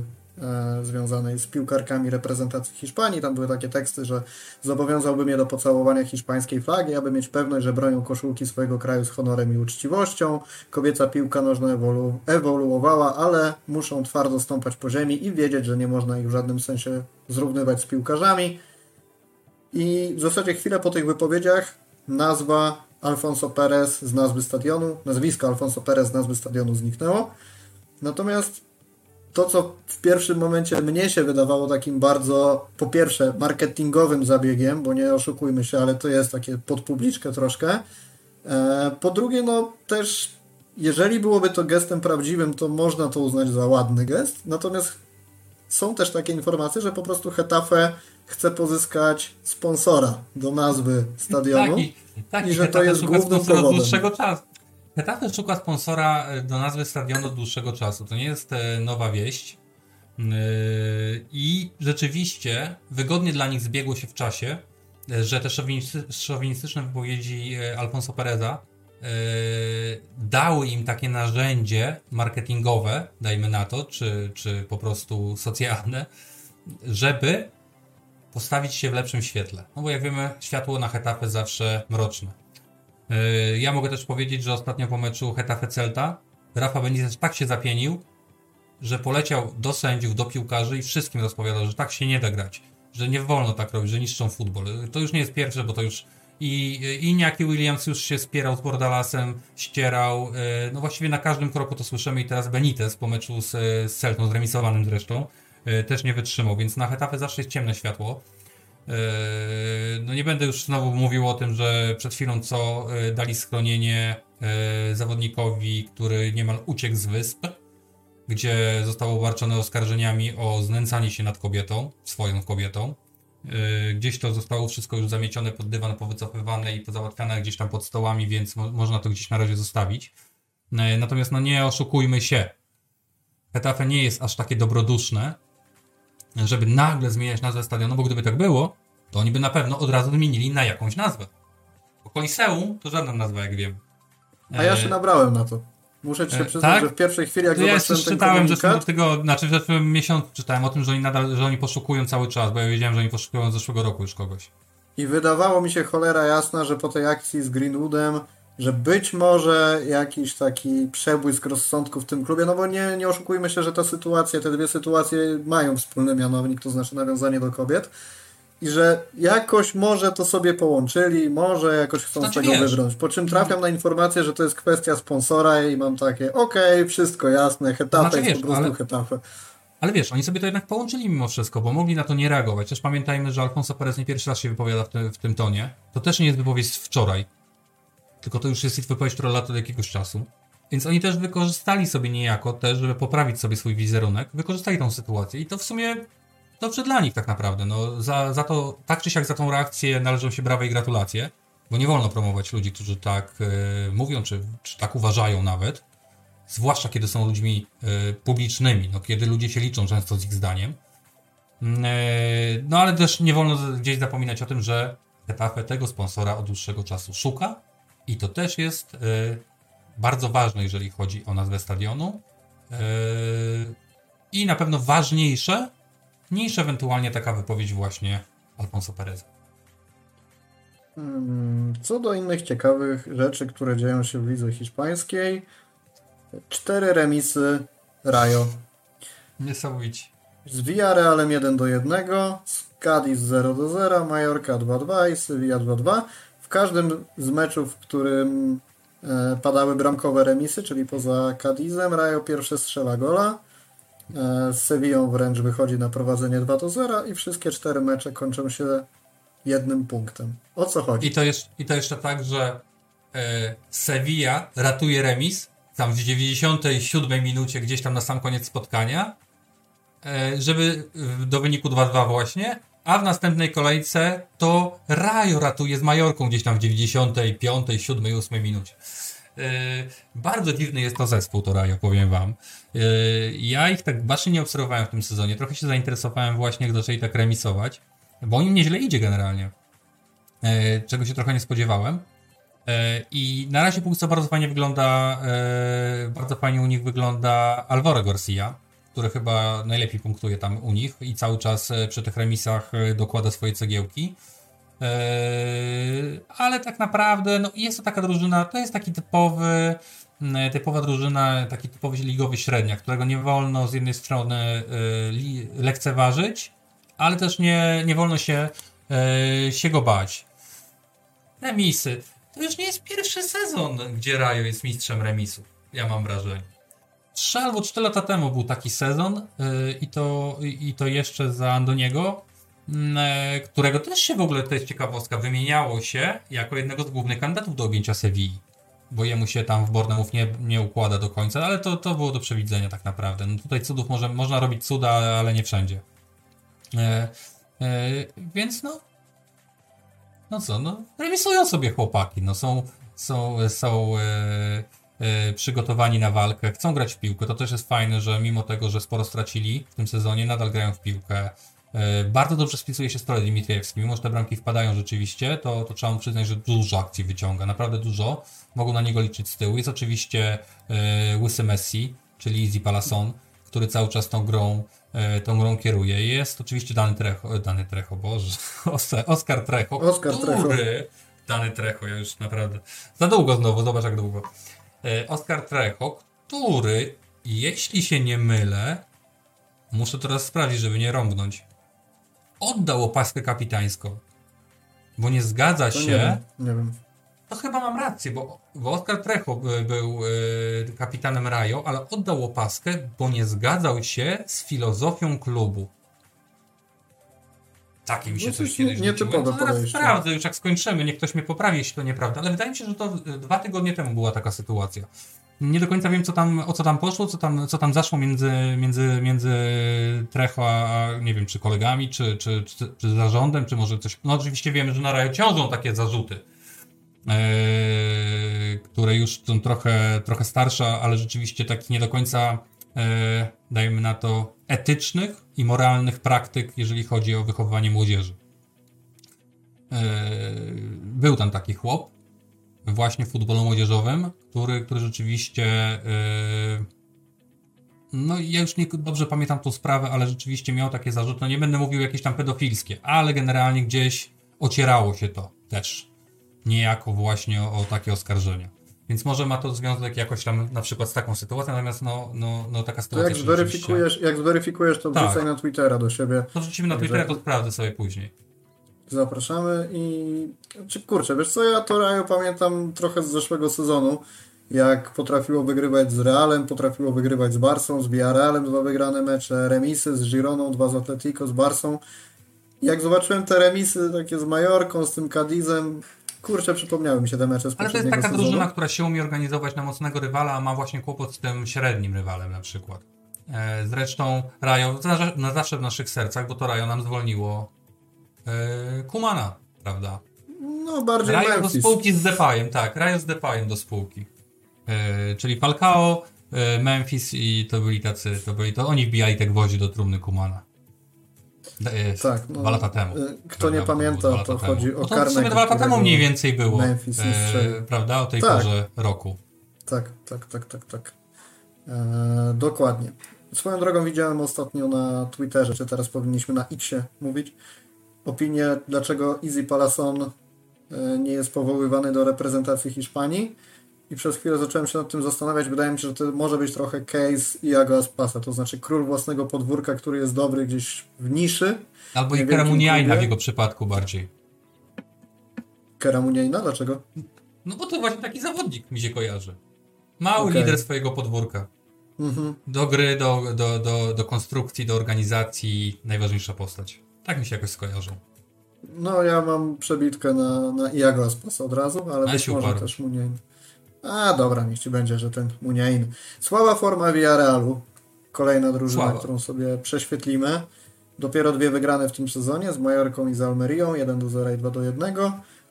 [SPEAKER 1] związanej z piłkarkami reprezentacji Hiszpanii. Tam były takie teksty, że zobowiązałby mnie do pocałowania hiszpańskiej flagi, aby mieć pewność, że bronią koszulki swojego kraju z honorem i uczciwością. Kobieca piłka nożna ewolu ewoluowała, ale muszą twardo stąpać po ziemi i wiedzieć, że nie można ich w żadnym sensie zrównywać z piłkarzami. I w zasadzie chwilę po tych wypowiedziach nazwa Alfonso Perez z nazwy stadionu, nazwisko Alfonso Perez z nazwy stadionu zniknęło. Natomiast to, co w pierwszym momencie mnie się wydawało takim bardzo, po pierwsze, marketingowym zabiegiem, bo nie oszukujmy się, ale to jest takie pod publiczkę troszkę. E, po drugie, no też, jeżeli byłoby to gestem prawdziwym, to można to uznać za ładny gest. Natomiast są też takie informacje, że po prostu Hetafe chce pozyskać sponsora do nazwy stadionu. Tak, i,
[SPEAKER 2] tak, i że to jest głównym powodem. dłuższego czasu. Hetafe szuka sponsora e, do nazwy stadionu od dłuższego czasu. To nie jest e, nowa wieść. E, I rzeczywiście wygodnie dla nich zbiegło się w czasie, że te szowinistyczne wypowiedzi Alfonso Pereza dały im takie narzędzie marketingowe, dajmy na to, czy, czy po prostu socjalne, żeby postawić się w lepszym świetle. No bo jak wiemy, światło na Hetafe zawsze mroczne. E, ja mogę też powiedzieć, że ostatnio po meczu Hetafe Celta Rafa Benitez tak się zapienił, że poleciał do sędziów, do piłkarzy i wszystkim rozpowiadał, że tak się nie da grać, że nie wolno tak robić, że niszczą futbol. To już nie jest pierwsze, bo to już i, i Niaki Williams już się spierał z Bordalasem, ścierał, e, no właściwie na każdym kroku to słyszymy i teraz Benitez po meczu z, z Celtą, zremisowanym zresztą, e, też nie wytrzymał, więc na Hetafe zawsze jest ciemne światło. Yy, no nie będę już znowu mówił o tym, że przed chwilą co yy, dali schronienie yy, zawodnikowi, który niemal uciekł z wysp, gdzie został obarczony oskarżeniami o znęcanie się nad kobietą, swoją kobietą. Gdzieś to zostało wszystko już zamiecione pod dywan, powycofywane i pozałatwiane gdzieś tam pod stołami, więc mo można to gdzieś na razie zostawić. Natomiast no nie oszukujmy się. Hetafe nie jest aż takie dobroduszne, żeby nagle zmieniać nazwę stadionu, bo gdyby tak było, to oni by na pewno od razu zmienili na jakąś nazwę. Bo Koliseum to żadna nazwa, jak wiem.
[SPEAKER 1] A ja się nabrałem na to. Muszę ci się e, przyznać, tak? że w pierwszej chwili, jak to
[SPEAKER 2] ja zobaczyłem ten czytałem, komunikat... że tego, znaczy w zeszłym miesiącu czytałem o tym, że oni nadal, że oni poszukują cały czas, bo ja wiedziałem, że oni poszukują od zeszłego roku już kogoś.
[SPEAKER 1] I wydawało mi się cholera jasna, że po tej akcji z Greenwoodem że być może jakiś taki przebłysk rozsądku w tym klubie, no bo nie, nie oszukujmy się, że ta sytuacja, te dwie sytuacje mają wspólny mianownik, to znaczy nawiązanie do kobiet i że jakoś może to sobie połączyli, może jakoś chcą znaczy, z tego wiesz, wybrnąć. Po czym trafiam na informację, że to jest kwestia sponsora i mam takie, okej, okay, wszystko jasne, Hetafe znaczy, jest po prostu ale... Hetafe.
[SPEAKER 2] Ale wiesz, oni sobie to jednak połączyli mimo wszystko, bo mogli na to nie reagować. Też pamiętajmy, że Alfonso Perez nie pierwszy raz się wypowiada w, te, w tym tonie. To też nie jest wypowiedź wczoraj tylko to już jest wypowiedź, która lata od jakiegoś czasu. Więc oni też wykorzystali sobie niejako też, żeby poprawić sobie swój wizerunek, wykorzystali tą sytuację i to w sumie dobrze dla nich tak naprawdę. No, za, za to, tak czy siak za tą reakcję należą się brawa i gratulacje, bo nie wolno promować ludzi, którzy tak e, mówią, czy, czy tak uważają nawet, zwłaszcza kiedy są ludźmi e, publicznymi, no, kiedy ludzie się liczą często z ich zdaniem. Mm, e, no ale też nie wolno gdzieś zapominać o tym, że Getafe tego sponsora od dłuższego czasu szuka i to też jest y, bardzo ważne, jeżeli chodzi o nazwę stadionu. Y, I na pewno ważniejsze niż ewentualnie taka wypowiedź właśnie Alfonso Pereza.
[SPEAKER 1] Hmm, co do innych ciekawych rzeczy, które dzieją się w lidze hiszpańskiej, cztery remisy Rayo.
[SPEAKER 2] Niesamowicie.
[SPEAKER 1] Z Villarrealem 1 do 1, z Cadiz 0 do 0, Mallorca 2-2 i Sevilla 2-2 każdym z meczów, w którym e, padały bramkowe remisy, czyli poza Cadizem, Rayo pierwsze strzela gola. E, z Sevillą wręcz wychodzi na prowadzenie 2 do 0 i wszystkie cztery mecze kończą się jednym punktem. O co chodzi?
[SPEAKER 2] I to, jest, i to jeszcze tak, że e, Sevilla ratuje remis tam w 97 minucie, gdzieś tam na sam koniec spotkania, żeby do wyniku 2-2 właśnie, a w następnej kolejce to Rajo ratuje z Majorką gdzieś tam w 95, 7, 8 minucie. Yy, bardzo dziwny jest to zespół, to Rajo, powiem wam. Yy, ja ich tak bacznie nie obserwowałem w tym sezonie. Trochę się zainteresowałem właśnie, jak zaczęli tak remisować, bo im nieźle idzie generalnie. Yy, czego się trochę nie spodziewałem. I na razie póki co bardzo fajnie wygląda, bardzo fajnie u nich wygląda Alvaro Garcia który chyba najlepiej punktuje tam u nich i cały czas e, przy tych remisach e, dokłada swoje cegiełki. E, ale tak naprawdę no, jest to taka drużyna, to jest taki typowy, typowa drużyna, taki typowy ligowy średniak, którego nie wolno z jednej strony lekceważyć, ale też nie, nie wolno się się go bać. Remisy. To już nie jest pierwszy sezon, gdzie Rajo jest mistrzem remisów. Ja mam wrażenie. Trzy albo cztery lata temu był taki sezon yy, i, to, i to jeszcze za Andoniego, yy, którego też się w ogóle, to jest ciekawostka, wymieniało się jako jednego z głównych kandydatów do objęcia Sewilli. Bo jemu się tam w Bornemów nie, nie układa do końca, ale to, to było do przewidzenia tak naprawdę. No tutaj cudów może, można robić cuda, ale nie wszędzie. Yy, więc no, no co, no remisują sobie chłopaki, no są, są, są e, e, przygotowani na walkę, chcą grać w piłkę, to też jest fajne, że mimo tego, że sporo stracili w tym sezonie, nadal grają w piłkę. E, bardzo dobrze spisuje się Stroj Dimitriewski, mimo że te bramki wpadają rzeczywiście, to, to trzeba mu przyznać, że dużo akcji wyciąga, naprawdę dużo, mogą na niego liczyć z tyłu. Jest oczywiście e, Łysy Messi, czyli Easy Palason, który cały czas tą grą tą grą kieruje. Jest oczywiście Dany Trecho, e, Dany Trecho, Boże, Oskar Trecho,
[SPEAKER 1] Oskar
[SPEAKER 2] który, Trecho. Dany Trecho, ja już naprawdę, za długo znowu, zobacz jak długo. E, Oskar Trecho, który, jeśli się nie mylę, muszę teraz sprawdzić, żeby nie rąbnąć, oddał opaskę kapitańską, bo nie zgadza się... Nie
[SPEAKER 1] wiem, nie wiem
[SPEAKER 2] to chyba mam rację, bo, bo Oscar Trejo był y, kapitanem Rajo, ale oddał opaskę, bo nie zgadzał się z filozofią klubu. Takie mi się no, coś kiedyś
[SPEAKER 1] nie,
[SPEAKER 2] to zaraz sprawdzę, już jak skończymy, niech ktoś mnie poprawi, jeśli to nieprawda, ale wydaje mi się, że to dwa tygodnie temu była taka sytuacja. Nie do końca wiem, co tam, o co tam poszło, co tam, co tam zaszło między, między, między Trecho a, nie wiem, czy kolegami, czy, czy, czy, czy zarządem, czy może coś. No oczywiście wiemy, że na Rajo ciążą takie zarzuty E, które już są trochę, trochę starsze, ale rzeczywiście takich nie do końca, e, dajmy na to, etycznych i moralnych praktyk, jeżeli chodzi o wychowywanie młodzieży. E, był tam taki chłop, właśnie w futbolu młodzieżowym, który, który rzeczywiście no ja już nie dobrze pamiętam tą sprawę, ale rzeczywiście miał takie zarzuty, no nie będę mówił jakieś tam pedofilskie, ale generalnie gdzieś ocierało się to też niejako właśnie o, o takie oskarżenia. Więc może ma to związek jakoś tam na przykład z taką sytuacją, natomiast no, no, no taka sytuacja.
[SPEAKER 1] To jak zweryfikujesz, jak zweryfikujesz, to tak. wrzucaj na Twittera do siebie.
[SPEAKER 2] To wrzucimy na Twittera, to sprawdzę sobie później.
[SPEAKER 1] Zapraszamy i czy kurczę, wiesz co, ja to Rajo pamiętam trochę z zeszłego sezonu, jak potrafiło wygrywać z Realem, potrafiło wygrywać z Barsą, z Villarrealem dwa wygrane mecze, remisy z Gironą, dwa z Atletico, z Barsą. Jak zobaczyłem te remisy takie z Majorką, z tym Cadizem, Kurczę, przypomniały mi się te mecze z
[SPEAKER 2] Ale to jest taka sezonu. drużyna, która się umie organizować na mocnego rywala, a ma właśnie kłopot z tym średnim rywalem na przykład. E, zresztą Rajo, na zawsze w naszych sercach, bo to Rajo nam zwolniło e, Kumana, prawda?
[SPEAKER 1] No, bardziej
[SPEAKER 2] Rajo
[SPEAKER 1] Memphis.
[SPEAKER 2] do spółki z Depajem, tak. Rajo z Depajem do spółki. E, czyli Falcao, e, Memphis i to byli tacy, to byli, to oni wbijali te gwoździe do trumny Kumana. E, tak, no, dwa lata temu.
[SPEAKER 1] E, kto nie pamięta, to chodzi o no to
[SPEAKER 2] karnek. W sumie dwa lata temu mniej więcej było, Memphis e, prawda, o tej tak. porze roku.
[SPEAKER 1] Tak, tak, tak, tak, tak. E, dokładnie. Swoją drogą widziałem ostatnio na Twitterze, czy teraz powinniśmy na Xie mówić, opinię, dlaczego Easy Palason e, nie jest powoływany do reprezentacji Hiszpanii i przez chwilę zacząłem się nad tym zastanawiać. Wydaje mi się, że to może być trochę case Iago Aspasa, to znaczy król własnego podwórka, który jest dobry gdzieś w niszy.
[SPEAKER 2] Albo i Karamuniajna w jego przypadku bardziej.
[SPEAKER 1] Karamuniajna? Dlaczego?
[SPEAKER 2] No bo to właśnie taki zawodnik mi się kojarzy. Mały okay. lider swojego podwórka. Mhm. Do gry, do, do, do, do konstrukcji, do organizacji najważniejsza postać. Tak mi się jakoś skojarzą.
[SPEAKER 1] No ja mam przebitkę na, na Iago Aspasa od razu, ale być może też Muniain. A dobra, niech ci będzie, że ten Muniain. Słaba forma Villarrealu. Kolejna drużyna, Słaba. którą sobie prześwietlimy. Dopiero dwie wygrane w tym sezonie z Majorką i z Almerią, 1 do 0 i 2 do 1.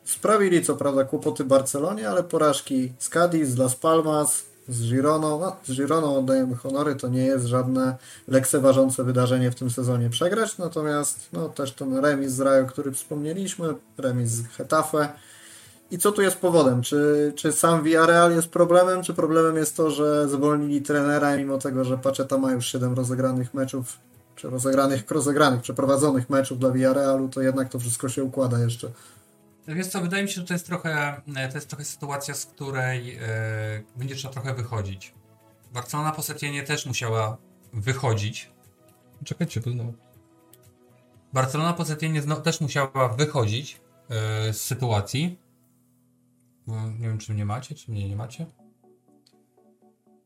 [SPEAKER 1] Sprawili co prawda kłopoty Barcelonie, ale porażki z Cadiz, z Las Palmas, z Gironą. No, z Gironą oddajemy honory, to nie jest żadne lekceważące wydarzenie w tym sezonie przegrać, natomiast no, też ten remis z Rajo, który wspomnieliśmy, remis z Hetafe, i co tu jest powodem? Czy, czy sam Villarreal jest problemem, czy problemem jest to, że zwolnili trenera, mimo tego, że Pacheta ma już 7 rozegranych meczów, czy rozegranych, rozegranych, przeprowadzonych meczów dla Villarrealu, to jednak to wszystko się układa jeszcze.
[SPEAKER 2] Wiesz co, wydaje mi się, że to jest trochę, to jest trochę sytuacja, z której yy, będzie trzeba trochę wychodzić. Barcelona po Setienie też musiała wychodzić. Czekajcie, to znowu. Barcelona po Setienie też musiała wychodzić yy, z sytuacji. Bo nie wiem, czy mnie macie, czy mnie nie macie.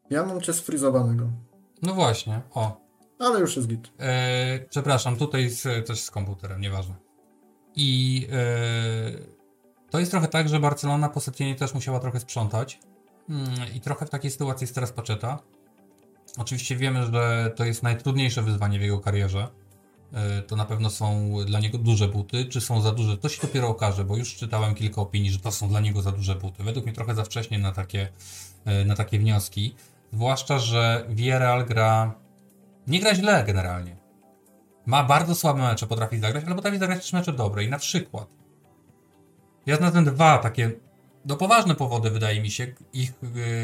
[SPEAKER 1] Ja mam cię sfrizowanego.
[SPEAKER 2] No właśnie, o.
[SPEAKER 1] Ale już jest git.
[SPEAKER 2] Yy, przepraszam, tutaj z, coś z komputerem, nieważne. I yy, to jest trochę tak, że Barcelona po Setienie też musiała trochę sprzątać. Yy, I trochę w takiej sytuacji jest teraz Paczeta. Oczywiście wiemy, że to jest najtrudniejsze wyzwanie w jego karierze. E, to na pewno są dla niego duże buty. Czy są za duże? To się dopiero okaże, bo już czytałem kilka opinii, że to są dla niego za duże buty. Według mnie trochę za wcześnie na takie, e, na takie wnioski. Zwłaszcza, że Villarreal gra. Nie gra źle generalnie. Ma bardzo słabe mecze, potrafi zagrać, ale potrafi zagrać też mecze dobre. I na przykład. Ja znalazłem dwa takie no poważne powody, wydaje mi się, ich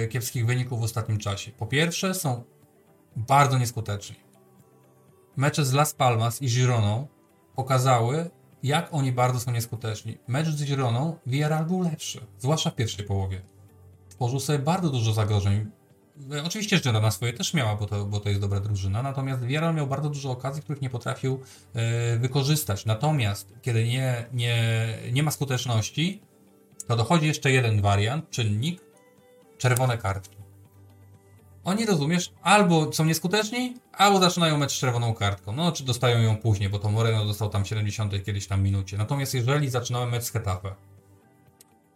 [SPEAKER 2] e, kiepskich wyników w ostatnim czasie. Po pierwsze, są bardzo nieskuteczni. Mecze z Las Palmas i Gironą pokazały, jak oni bardzo są nieskuteczni. Mecz z Gironą Villarreal był lepszy, zwłaszcza w pierwszej połowie. Tworzył sobie bardzo dużo zagrożeń. E, oczywiście Girona swoje też miała, bo to, bo to jest dobra drużyna, natomiast Villarreal miał bardzo dużo okazji, których nie potrafił e, wykorzystać. Natomiast kiedy nie, nie, nie ma skuteczności, to dochodzi jeszcze jeden wariant, czynnik, czerwone kartki. Oni, rozumiesz, albo są nieskuteczni, albo zaczynają mecz z czerwoną kartką. No, czy dostają ją później, bo to Moreno dostał tam 70 kiedyś tam minucie. Natomiast jeżeli zaczynałem mecz z Hetafe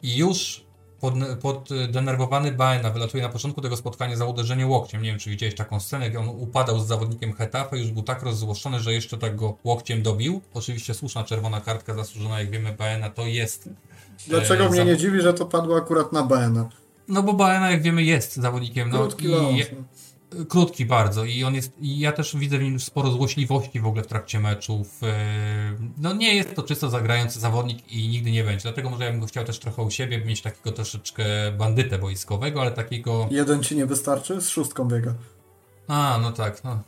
[SPEAKER 2] i już pod, poddenerwowany Baena wylatuje na początku tego spotkania za uderzenie łokciem. Nie wiem, czy widziałeś taką scenę, jak on upadał z zawodnikiem Hetafe, już był tak rozzłoszczony, że jeszcze tak go łokciem dobił. Oczywiście słuszna czerwona kartka zasłużona, jak wiemy, Baena to jest...
[SPEAKER 1] Dlaczego e, mnie za... nie dziwi, że to padło akurat na Baena?
[SPEAKER 2] No bo Baena, jak wiemy, jest zawodnikiem. No,
[SPEAKER 1] Krótki i,
[SPEAKER 2] Krótki bardzo i on jest, i ja też widzę w nim sporo złośliwości w ogóle w trakcie meczów. E, no nie jest to czysto zagrający zawodnik i nigdy nie będzie. Dlatego może ja bym go chciał też trochę u siebie, mieć takiego troszeczkę bandytę boiskowego, ale takiego...
[SPEAKER 1] Jeden ci nie wystarczy? Z szóstką biega.
[SPEAKER 2] A, no tak, no.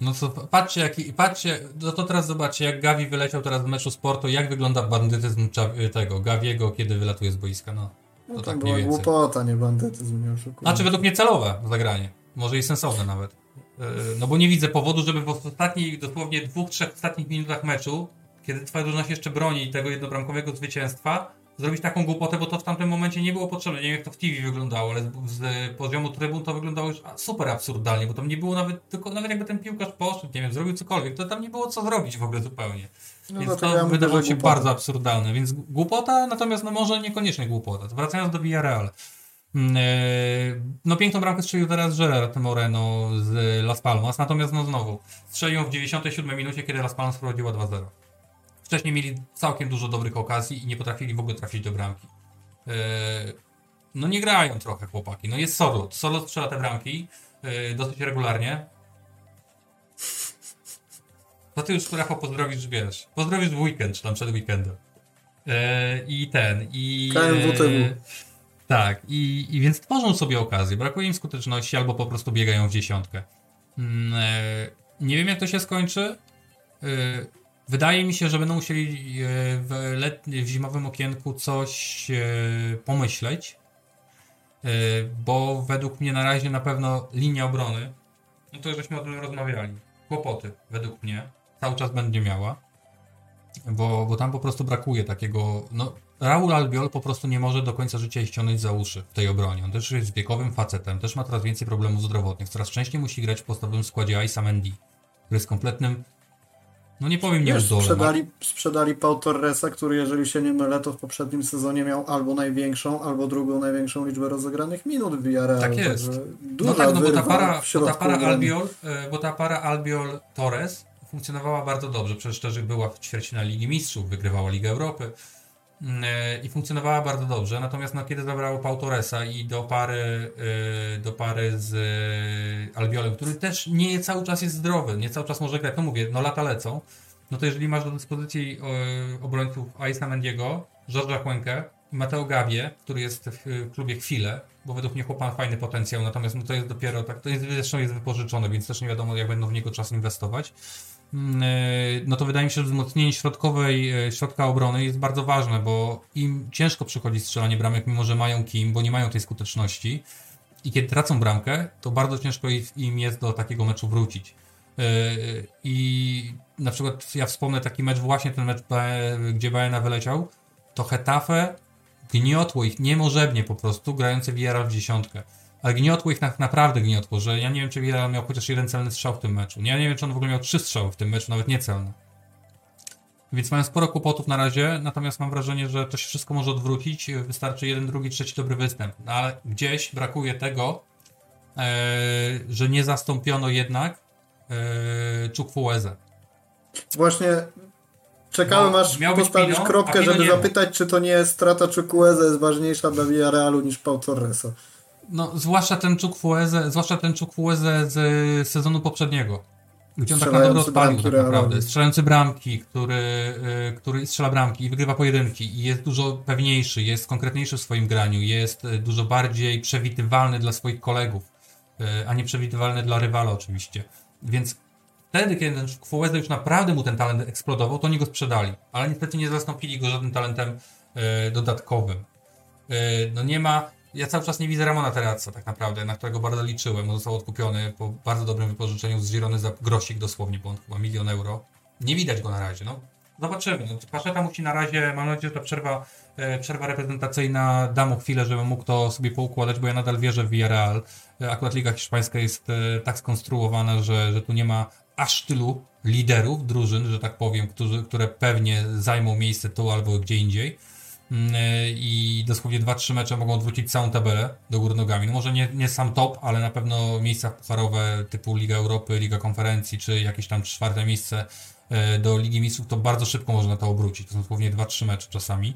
[SPEAKER 2] No co, patrzcie, jaki, patrzcie, no to teraz zobaczcie, jak Gavi wyleciał teraz w meczu sportu, jak wygląda bandytyzm tego Gaviego, kiedy wylatuje z boiska, no.
[SPEAKER 1] No to, to tak była głupota, nie bandytyzm, nie oszukuję.
[SPEAKER 2] Znaczy według mnie celowe zagranie. Może i sensowne nawet. E, no bo nie widzę powodu, żeby w ostatnich, dosłownie dwóch, trzech ostatnich minutach meczu, kiedy twoja drużyna się jeszcze broni tego jednobramkowego zwycięstwa, zrobić taką głupotę, bo to w tamtym momencie nie było potrzebne. Nie wiem, jak to w TV wyglądało, ale z, z poziomu trybun to wyglądało już super absurdalnie, bo tam nie było nawet, tylko nawet jakby ten piłkarz poszedł, nie wiem, zrobił cokolwiek, to tam nie było co zrobić w ogóle zupełnie. No więc to, to wydawało się głupota. bardzo absurdalne, więc głupota, natomiast no może niekoniecznie głupota. Wracając do Villarreal. Mm, e, no piękną bramkę strzelił teraz Gerard Moreno z Las Palmas, natomiast no znowu strzelił w 97 minucie, kiedy Las Palmas prowadziła 2-0. Wcześniej mieli całkiem dużo dobrych okazji i nie potrafili w ogóle trafić do bramki. E, no nie grają trochę chłopaki. No jest Solo. Solo strzela te bramki e, dosyć regularnie. To ty już Rafał pozdrowisz, wiesz, pozdrowisz w weekend, czy tam przed weekendem. E, I ten, i...
[SPEAKER 1] KMWTW.
[SPEAKER 2] tak, i, i więc tworzą sobie okazję. Brakuje im skuteczności albo po prostu biegają w dziesiątkę. Mm, nie wiem jak to się skończy. Wydaje mi się, że będą musieli e, w, letni, w zimowym okienku coś e, pomyśleć, e, bo według mnie na razie na pewno linia obrony, no to żeśmy o tym rozmawiali, kłopoty według mnie cały czas będzie miała, bo, bo tam po prostu brakuje takiego, no Raul Albiol po prostu nie może do końca życia ściągnąć za uszy w tej obronie. On też jest wiekowym facetem, też ma coraz więcej problemów zdrowotnych, coraz częściej musi grać w podstawowym składzie Aisa Mendy, który jest kompletnym no nie powiem nie
[SPEAKER 1] sprzedali, sprzedali Pau Torresa, który jeżeli się nie mylę, to w poprzednim sezonie miał albo największą, albo drugą największą liczbę rozegranych minut w Villarreal.
[SPEAKER 2] Tak jest. No tak, no bo ta para, bo ta para Albiol, e, bo ta para Albiol Torres funkcjonowała bardzo dobrze. Przecież szczerze była w ćwierćfinale Ligi Mistrzów, wygrywała Ligę Europy i funkcjonowała bardzo dobrze. Natomiast no, kiedy zabrało Pau Torresa i do pary, e, do pary z Albiolem, który też nie cały czas jest zdrowy, nie cały czas może grać, no mówię, no lata lecą, no to jeżeli masz do dyspozycji obrońców Aisa Mendiego, George'a i Mateo Gawie, który jest w klubie chwilę, bo według mnie chłopak fajny potencjał, natomiast no to jest dopiero tak, to jest, zresztą jest wypożyczone, więc też nie wiadomo jak będą w niego czas inwestować. Mm, e, no to wydaje mi się, że wzmocnienie środkowej, e, środka obrony jest bardzo ważne, bo im ciężko przychodzi strzelanie bramek, mimo że mają kim, bo nie mają tej skuteczności, i kiedy tracą bramkę, to bardzo ciężko im jest do takiego meczu wrócić. I na przykład ja wspomnę taki mecz, właśnie ten mecz, gdzie Bayerna wyleciał, to Hetafe gniotło ich niemożebnie po prostu, grające Villarreal w dziesiątkę. Ale gniotło ich tak naprawdę gniotło, że ja nie wiem, czy Villarreal miał chociaż jeden celny strzał w tym meczu. Ja nie wiem, czy on w ogóle miał trzy strzały w tym meczu, nawet niecelne. Więc mają sporo kłopotów na razie, natomiast mam wrażenie, że to się wszystko może odwrócić. Wystarczy jeden, drugi, trzeci dobry występ. No ale gdzieś brakuje tego, e, że nie zastąpiono jednak e, Czukfueze.
[SPEAKER 1] Właśnie czekałem no, aż postawisz Pino, kropkę, żeby zapytać, czy to nie strata Chukwueze jest ważniejsza dla Villarealu niż Pau Torreso.
[SPEAKER 2] No, zwłaszcza ten Chukwueze, zwłaszcza ten Chukwueze z sezonu poprzedniego. Gdzie on tak naprawdę odpalił tak naprawdę. Strzelający bramki, który, y, który strzela bramki i wygrywa pojedynki i jest dużo pewniejszy, jest konkretniejszy w swoim graniu, jest y, dużo bardziej przewidywalny dla swoich kolegów, y, a nie przewidywalny dla rywala oczywiście. Więc wtedy, kiedy ten Kwueze już naprawdę mu ten talent eksplodował, to oni go sprzedali, ale niestety nie zastąpili go żadnym talentem dodatkowym. No nie ma ja cały czas nie widzę Ramona Terazza tak naprawdę, na którego bardzo liczyłem. On został odkupiony po bardzo dobrym wypożyczeniu z Girony za grosik dosłownie, bo on chyba milion euro. Nie widać go na razie, no. Zobaczymy. No, Paszeta musi na razie, mam nadzieję, że ta przerwa, e, przerwa reprezentacyjna da mu chwilę, żeby mógł to sobie poukładać, bo ja nadal wierzę w Villarreal. E, akurat Liga Hiszpańska jest e, tak skonstruowana, że, że tu nie ma aż tylu liderów drużyn, że tak powiem, którzy, które pewnie zajmą miejsce tu albo gdzie indziej. Mm, e, i dosłownie 2-3 mecze mogą odwrócić całą tabelę do góry nogami. No może nie, nie sam top, ale na pewno miejsca pucharowe typu Liga Europy, Liga Konferencji, czy jakieś tam czwarte miejsce e, do Ligi Mistrzów, to bardzo szybko można to obrócić. To są dosłownie 2-3 mecze czasami.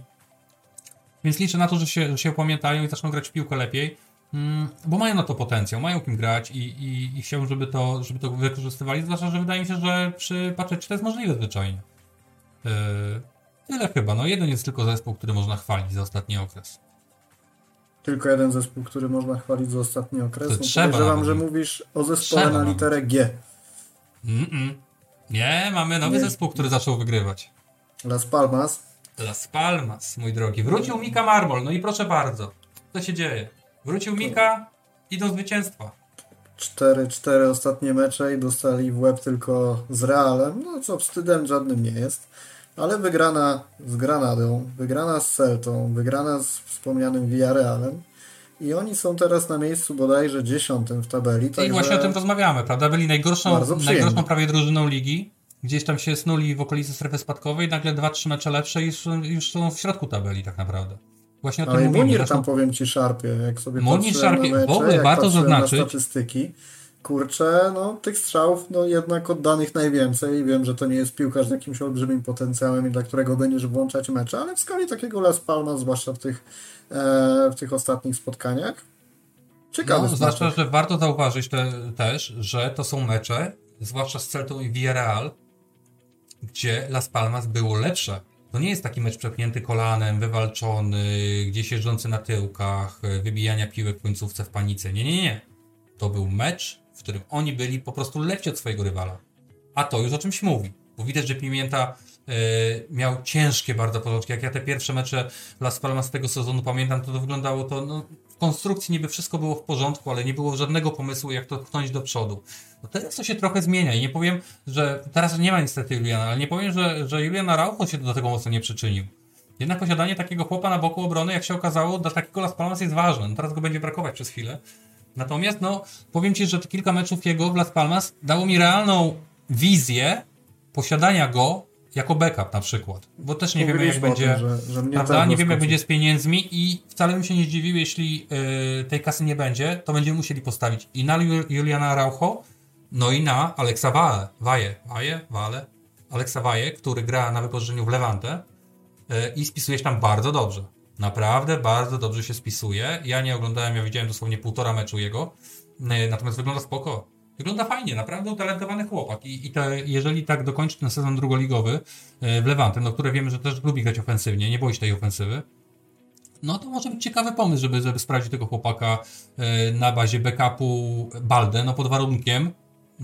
[SPEAKER 2] Więc liczę na to, że się, że się opamiętają i zaczną grać w piłkę lepiej, mm, bo mają na to potencjał, mają kim grać i, i, i chciałbym, żeby to, żeby to wykorzystywali, zwłaszcza, że wydaje mi się, że przy czy to jest możliwe zwyczajnie. Tyle chyba. No jeden jest tylko zespół, który można chwalić za ostatni okres.
[SPEAKER 1] Tylko jeden zespół, który można chwalić za ostatni okres. To no, trzeba podejrzewam, że mówisz o zespole trzeba na literę G.
[SPEAKER 2] Mm -mm. Nie, mamy nowy Nie. zespół, który zaczął wygrywać.
[SPEAKER 1] Las Palmas.
[SPEAKER 2] Las Palmas, mój drogi. Wrócił Mika Marmol, no i proszę bardzo. Co się dzieje? Wrócił Mika i do zwycięstwa.
[SPEAKER 1] 4-4 ostatnie mecze i dostali w łeb tylko z Realem, no co wstydem żadnym nie jest ale wygrana z Granadą, wygrana z Celtą, wygrana z wspomnianym Villarrealem i oni są teraz na miejscu bodajże dziesiątym w tabeli.
[SPEAKER 2] I właśnie o tym rozmawiamy, prawda? Byli najgorszą, najgorszą prawie drużyną ligi, gdzieś tam się snuli w okolicy strefy spadkowej, nagle dwa, trzy mecze lepsze i już, już są w środku tabeli tak naprawdę.
[SPEAKER 1] Właśnie o tym Ale mówimy. Munir tam powiem Ci szarpie, jak sobie
[SPEAKER 2] Munir szarpie, na mecze, w ogóle warto zaznaczyć.
[SPEAKER 1] Na statystyki, kurczę, no tych strzałów no jednak oddanych najwięcej. Wiem, że to nie jest piłkarz z jakimś olbrzymim potencjałem i dla którego będziesz włączać mecze, ale w skali takiego Las Palmas, zwłaszcza w tych, e, w tych ostatnich spotkaniach, ciekawe.
[SPEAKER 2] No, zwłaszcza, że warto zauważyć te, też, że to są mecze, zwłaszcza z Celtą i Villarreal, gdzie Las Palmas było lepsze. To nie jest taki mecz przepchnięty kolanem, wywalczony, gdzieś jeżdżący na tyłkach, wybijania piłek w końcówce w panice. Nie, nie, nie. To był mecz w którym oni byli po prostu lepsi od swojego rywala. A to już o czymś mówi. Bo widać, że Pimienta y, miał ciężkie bardzo początki. Jak ja te pierwsze mecze Las Palmas tego sezonu pamiętam, to, to wyglądało to no, w konstrukcji niby wszystko było w porządku, ale nie było żadnego pomysłu, jak to pchnąć do przodu. No teraz to się trochę zmienia i nie powiem, że teraz nie ma niestety Juliana, ale nie powiem, że, że Julian Araujo się do tego mocno nie przyczynił. Jednak posiadanie takiego chłopa na boku obrony, jak się okazało, dla takiego Las Palmas jest ważne. No teraz go będzie brakować przez chwilę. Natomiast, no, powiem Ci, że kilka meczów jego w Las Palmas dało mi realną wizję posiadania go jako backup na przykład. Bo też nie wiemy, jak będzie. Tym, że, że prawda? Nie wiemy, jak będzie z pieniędzmi i wcale bym się nie zdziwił, jeśli yy, tej kasy nie będzie, to będziemy musieli postawić i na Juliana Raucho, no i na Aleksa Waje. Waje, Waje, Wale. Aleksa Waje, który gra na wypożyczeniu w Levante yy, i spisuje się tam bardzo dobrze. Naprawdę bardzo dobrze się spisuje. Ja nie oglądałem, ja widziałem dosłownie półtora meczu jego, e, natomiast wygląda spoko. Wygląda fajnie, naprawdę utalentowany chłopak. I, i te, jeżeli tak dokończy ten sezon drugoligowy e, w Levante, no które wiemy, że też lubi grać ofensywnie, nie boi się tej ofensywy, no to może być ciekawy pomysł, żeby, żeby sprawdzić tego chłopaka e, na bazie backupu Balde, no pod warunkiem,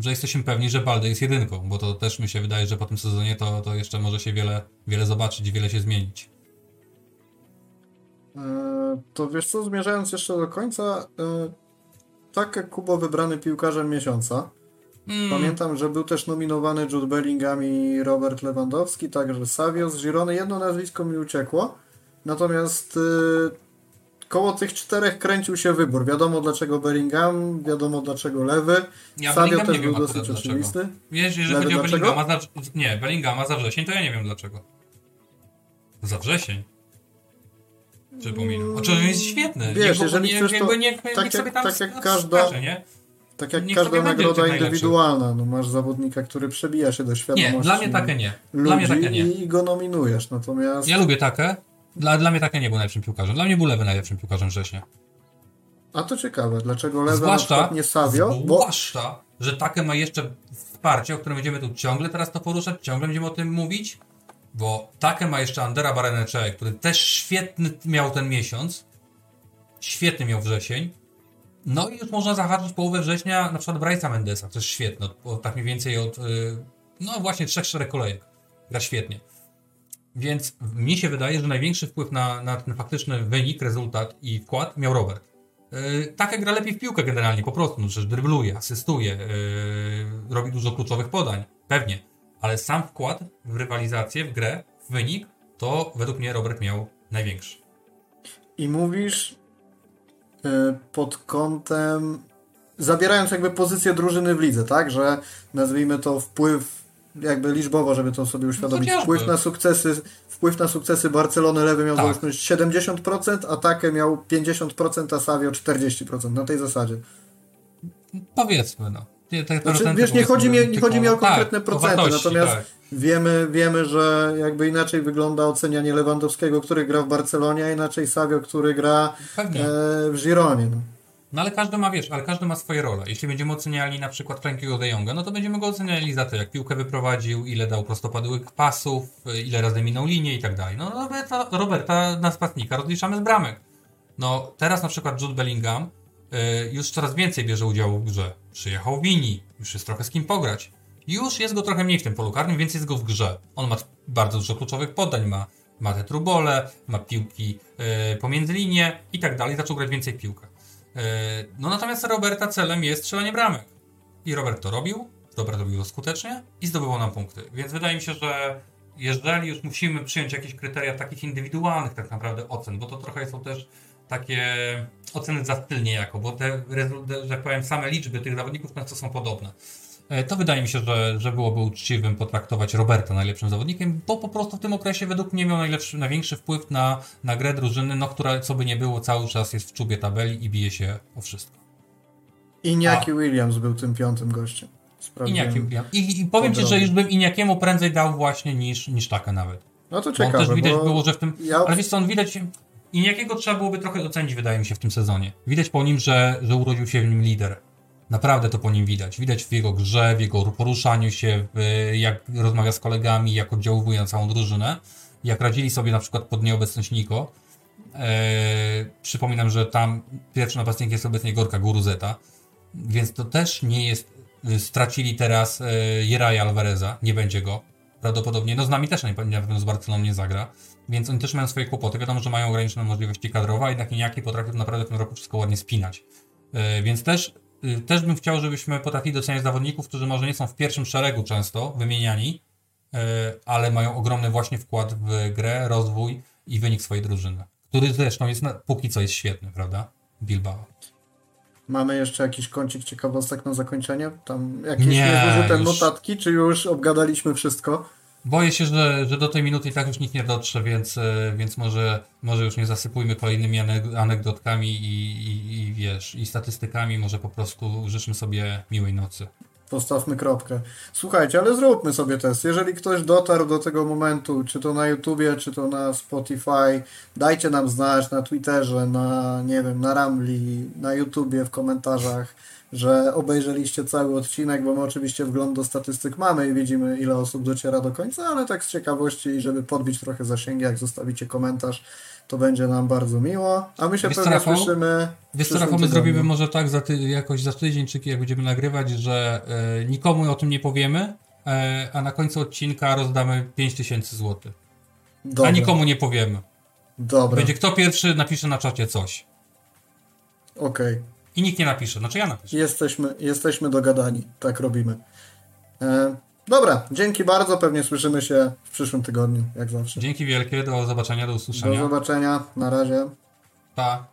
[SPEAKER 2] że jesteśmy pewni, że Balde jest jedynką, bo to też mi się wydaje, że po tym sezonie to, to jeszcze może się wiele, wiele zobaczyć, wiele się zmienić.
[SPEAKER 1] E, to wiesz co, zmierzając jeszcze do końca, e, tak jak Kubo wybrany piłkarzem miesiąca, Mm. Pamiętam, że był też nominowany Jude Bellingham i Robert Lewandowski, także Savio z Girony. Jedno nazwisko mi uciekło. Natomiast yy, koło tych czterech kręcił się wybór. Wiadomo dlaczego Bellingham, wiadomo dlaczego lewy.
[SPEAKER 2] Ja Savio też był dosyć oczywisty. Wiesz, jeżeli lewy chodzi o Bellinghama za, nie, Bellinghama za wrzesień, to ja nie wiem dlaczego. Za wrzesień? Przypominam. Oczywiście jest świetny.
[SPEAKER 1] Wiesz, niech, jeżeli nie, chcesz, to niech, niech, tak, jak, tak jak każda... Nie? Tak jak każda nagroda indywidualna, no masz zawodnika, który przebija się do świadomości.
[SPEAKER 2] Nie, dla mnie takie nie. Dla mnie takie nie.
[SPEAKER 1] I go nominujesz, natomiast...
[SPEAKER 2] Ja lubię takie. Dla, dla mnie takie nie był najlepszym piłkarzem. Dla mnie był Lewy najlepszym piłkarzem września.
[SPEAKER 1] A to ciekawe, dlaczego Lewy zwłaszcza, nie Savio?
[SPEAKER 2] Zwłaszcza, bo... że takie ma jeszcze wsparcie, o którym będziemy tu ciągle teraz to poruszać, ciągle będziemy o tym mówić, bo takie ma jeszcze Andera Barenecze, który też świetny miał ten miesiąc, świetny miał wrzesień, no i już można zahaczyć połowę września na przykład Bryce'a Mendesa, jest świetne, tak mniej więcej od, y, no właśnie, trzech, czterech kolejek. Gra świetnie. Więc mi się wydaje, że największy wpływ na, na ten faktyczny wynik, rezultat i wkład miał Robert. Yy, tak gra lepiej w piłkę generalnie, po prostu, no przecież drybluje, asystuje, yy, robi dużo kluczowych podań, pewnie. Ale sam wkład w rywalizację, w grę, w wynik, to według mnie Robert miał największy.
[SPEAKER 1] I mówisz, Y, pod kątem zabierając jakby pozycję drużyny w lidze, tak? Że nazwijmy to wpływ jakby liczbowo, żeby to sobie uświadomić. No wpływ na sukcesy, wpływ na sukcesy Barcelony lewy miał tak. 70%, a Take miał 50%, a Savio 40% na tej zasadzie.
[SPEAKER 2] Powiedzmy, no.
[SPEAKER 1] Te, te znaczy, wiesz, nie chodzi, mi, nie chodzi mi o konkretne tak, procenty, o natomiast tak. wiemy, wiemy, że jakby inaczej wygląda ocenianie Lewandowskiego, który gra w Barcelonie, a inaczej Savio, który gra e, w Gironie. No.
[SPEAKER 2] no. ale każdy ma, wiesz, ale każdy ma swoje role. Jeśli będziemy oceniali na przykład Frankiego de Jonga, no to będziemy go oceniali za to, jak piłkę wyprowadził, ile dał prostopadłych pasów, ile razy minął linię i tak dalej. No Roberta, Roberta napastnika rozliczamy z bramek. No teraz na przykład Jude Bellingham już coraz więcej bierze udziału w grze. Przyjechał Wini, już jest trochę z kim pograć. Już jest go trochę mniej w tym polu karnym, więc jest go w grze. On ma bardzo dużo kluczowych podań, ma, ma te trubole, ma piłki yy, pomiędzy linie i tak dalej. Zaczął grać więcej piłkę. Yy, no natomiast Roberta celem jest strzelanie bramek. I Robert to robił, Robert robił to skutecznie i zdobywał nam punkty. Więc wydaje mi się, że jeżeli już musimy przyjąć jakieś kryteria takich indywidualnych tak naprawdę ocen, bo to trochę są też takie oceny za styl niejako, bo te, że tak powiem, same liczby tych zawodników często są podobne. E, to wydaje mi się, że, że byłoby uczciwym potraktować Roberta najlepszym zawodnikiem, bo po prostu w tym okresie według mnie miał najlepszy, największy wpływ na, na grę drużyny, no, która co by nie było cały czas jest w czubie tabeli i bije się o wszystko.
[SPEAKER 1] Iniaki Williams był tym piątym gościem.
[SPEAKER 2] Iniaki Williams. I, I, powiem Ci, że już bym Iniakiemu prędzej dał właśnie niż, niż Taka nawet.
[SPEAKER 1] No to ciekawe. Bo
[SPEAKER 2] też widać było, że w tym... Ja... Ale wiesz co, on widać... I jakiego trzeba byłoby trochę docenić, wydaje mi się, w tym sezonie. Widać po nim, że, że urodził się w nim lider. Naprawdę to po nim widać. Widać w jego grze, w jego poruszaniu się, w, jak rozmawia z kolegami, jak oddziałuje na całą drużynę. Jak radzili sobie na przykład pod nieobecność Niko. Eee, przypominam, że tam pierwszy napastnik jest obecnie Gorka Guruzeta. Więc to też nie jest... Stracili teraz e, Jeraja Alvareza. Nie będzie go. Prawdopodobnie. No z nami też na pewno z Barceloną nie zagra więc oni też mają swoje kłopoty. Wiadomo, że mają ograniczone możliwości kadrowe, a jednak nijaki potrafią naprawdę w tym roku wszystko ładnie spinać. Yy, więc też, yy, też bym chciał, żebyśmy potrafili doceniać zawodników, którzy może nie są w pierwszym szeregu często wymieniani, yy, ale mają ogromny właśnie wkład w grę, rozwój i wynik swojej drużyny. Który zresztą jest na, póki co jest świetny, prawda? Bilbao.
[SPEAKER 1] Mamy jeszcze jakiś kącik ciekawostek na zakończenie? Tam jakieś nie, już... notatki, czy już obgadaliśmy wszystko?
[SPEAKER 2] Boję się, że, że do tej minuty i tak już nikt nie dotrze, więc, e, więc może, może już nie zasypujmy kolejnymi anegdotkami i, i, i wiesz, i statystykami, może po prostu życzmy sobie miłej nocy.
[SPEAKER 1] Postawmy kropkę. Słuchajcie, ale zróbmy sobie test. Jeżeli ktoś dotarł do tego momentu, czy to na YouTubie, czy to na Spotify, dajcie nam znać na Twitterze, na nie wiem, na Ramli, na YouTubie, w komentarzach że obejrzeliście cały odcinek, bo my oczywiście wgląd do statystyk mamy i widzimy, ile osób dociera do końca, ale tak z ciekawości i żeby podbić trochę zasięgi, jak zostawicie komentarz, to będzie nam bardzo miło. A my się wiesz pewnie Rafał, słyszymy.
[SPEAKER 2] Wiesz co, Rafał, my zrobimy może tak za ty, jakoś za tydzień, czy jak będziemy nagrywać, że e, nikomu o tym nie powiemy, e, a na końcu odcinka rozdamy 5000 zł. A nikomu nie powiemy.
[SPEAKER 1] Dobra.
[SPEAKER 2] Będzie kto pierwszy napisze na czacie coś.
[SPEAKER 1] Okej. Okay.
[SPEAKER 2] I nikt nie napisze. Znaczy ja napiszę.
[SPEAKER 1] Jesteśmy, jesteśmy dogadani. Tak robimy. E, dobra, dzięki bardzo. Pewnie słyszymy się w przyszłym tygodniu, jak zawsze.
[SPEAKER 2] Dzięki wielkie, do zobaczenia, do
[SPEAKER 1] Do
[SPEAKER 2] usłyszenia.
[SPEAKER 1] zobaczenia. Na razie.
[SPEAKER 2] Pa.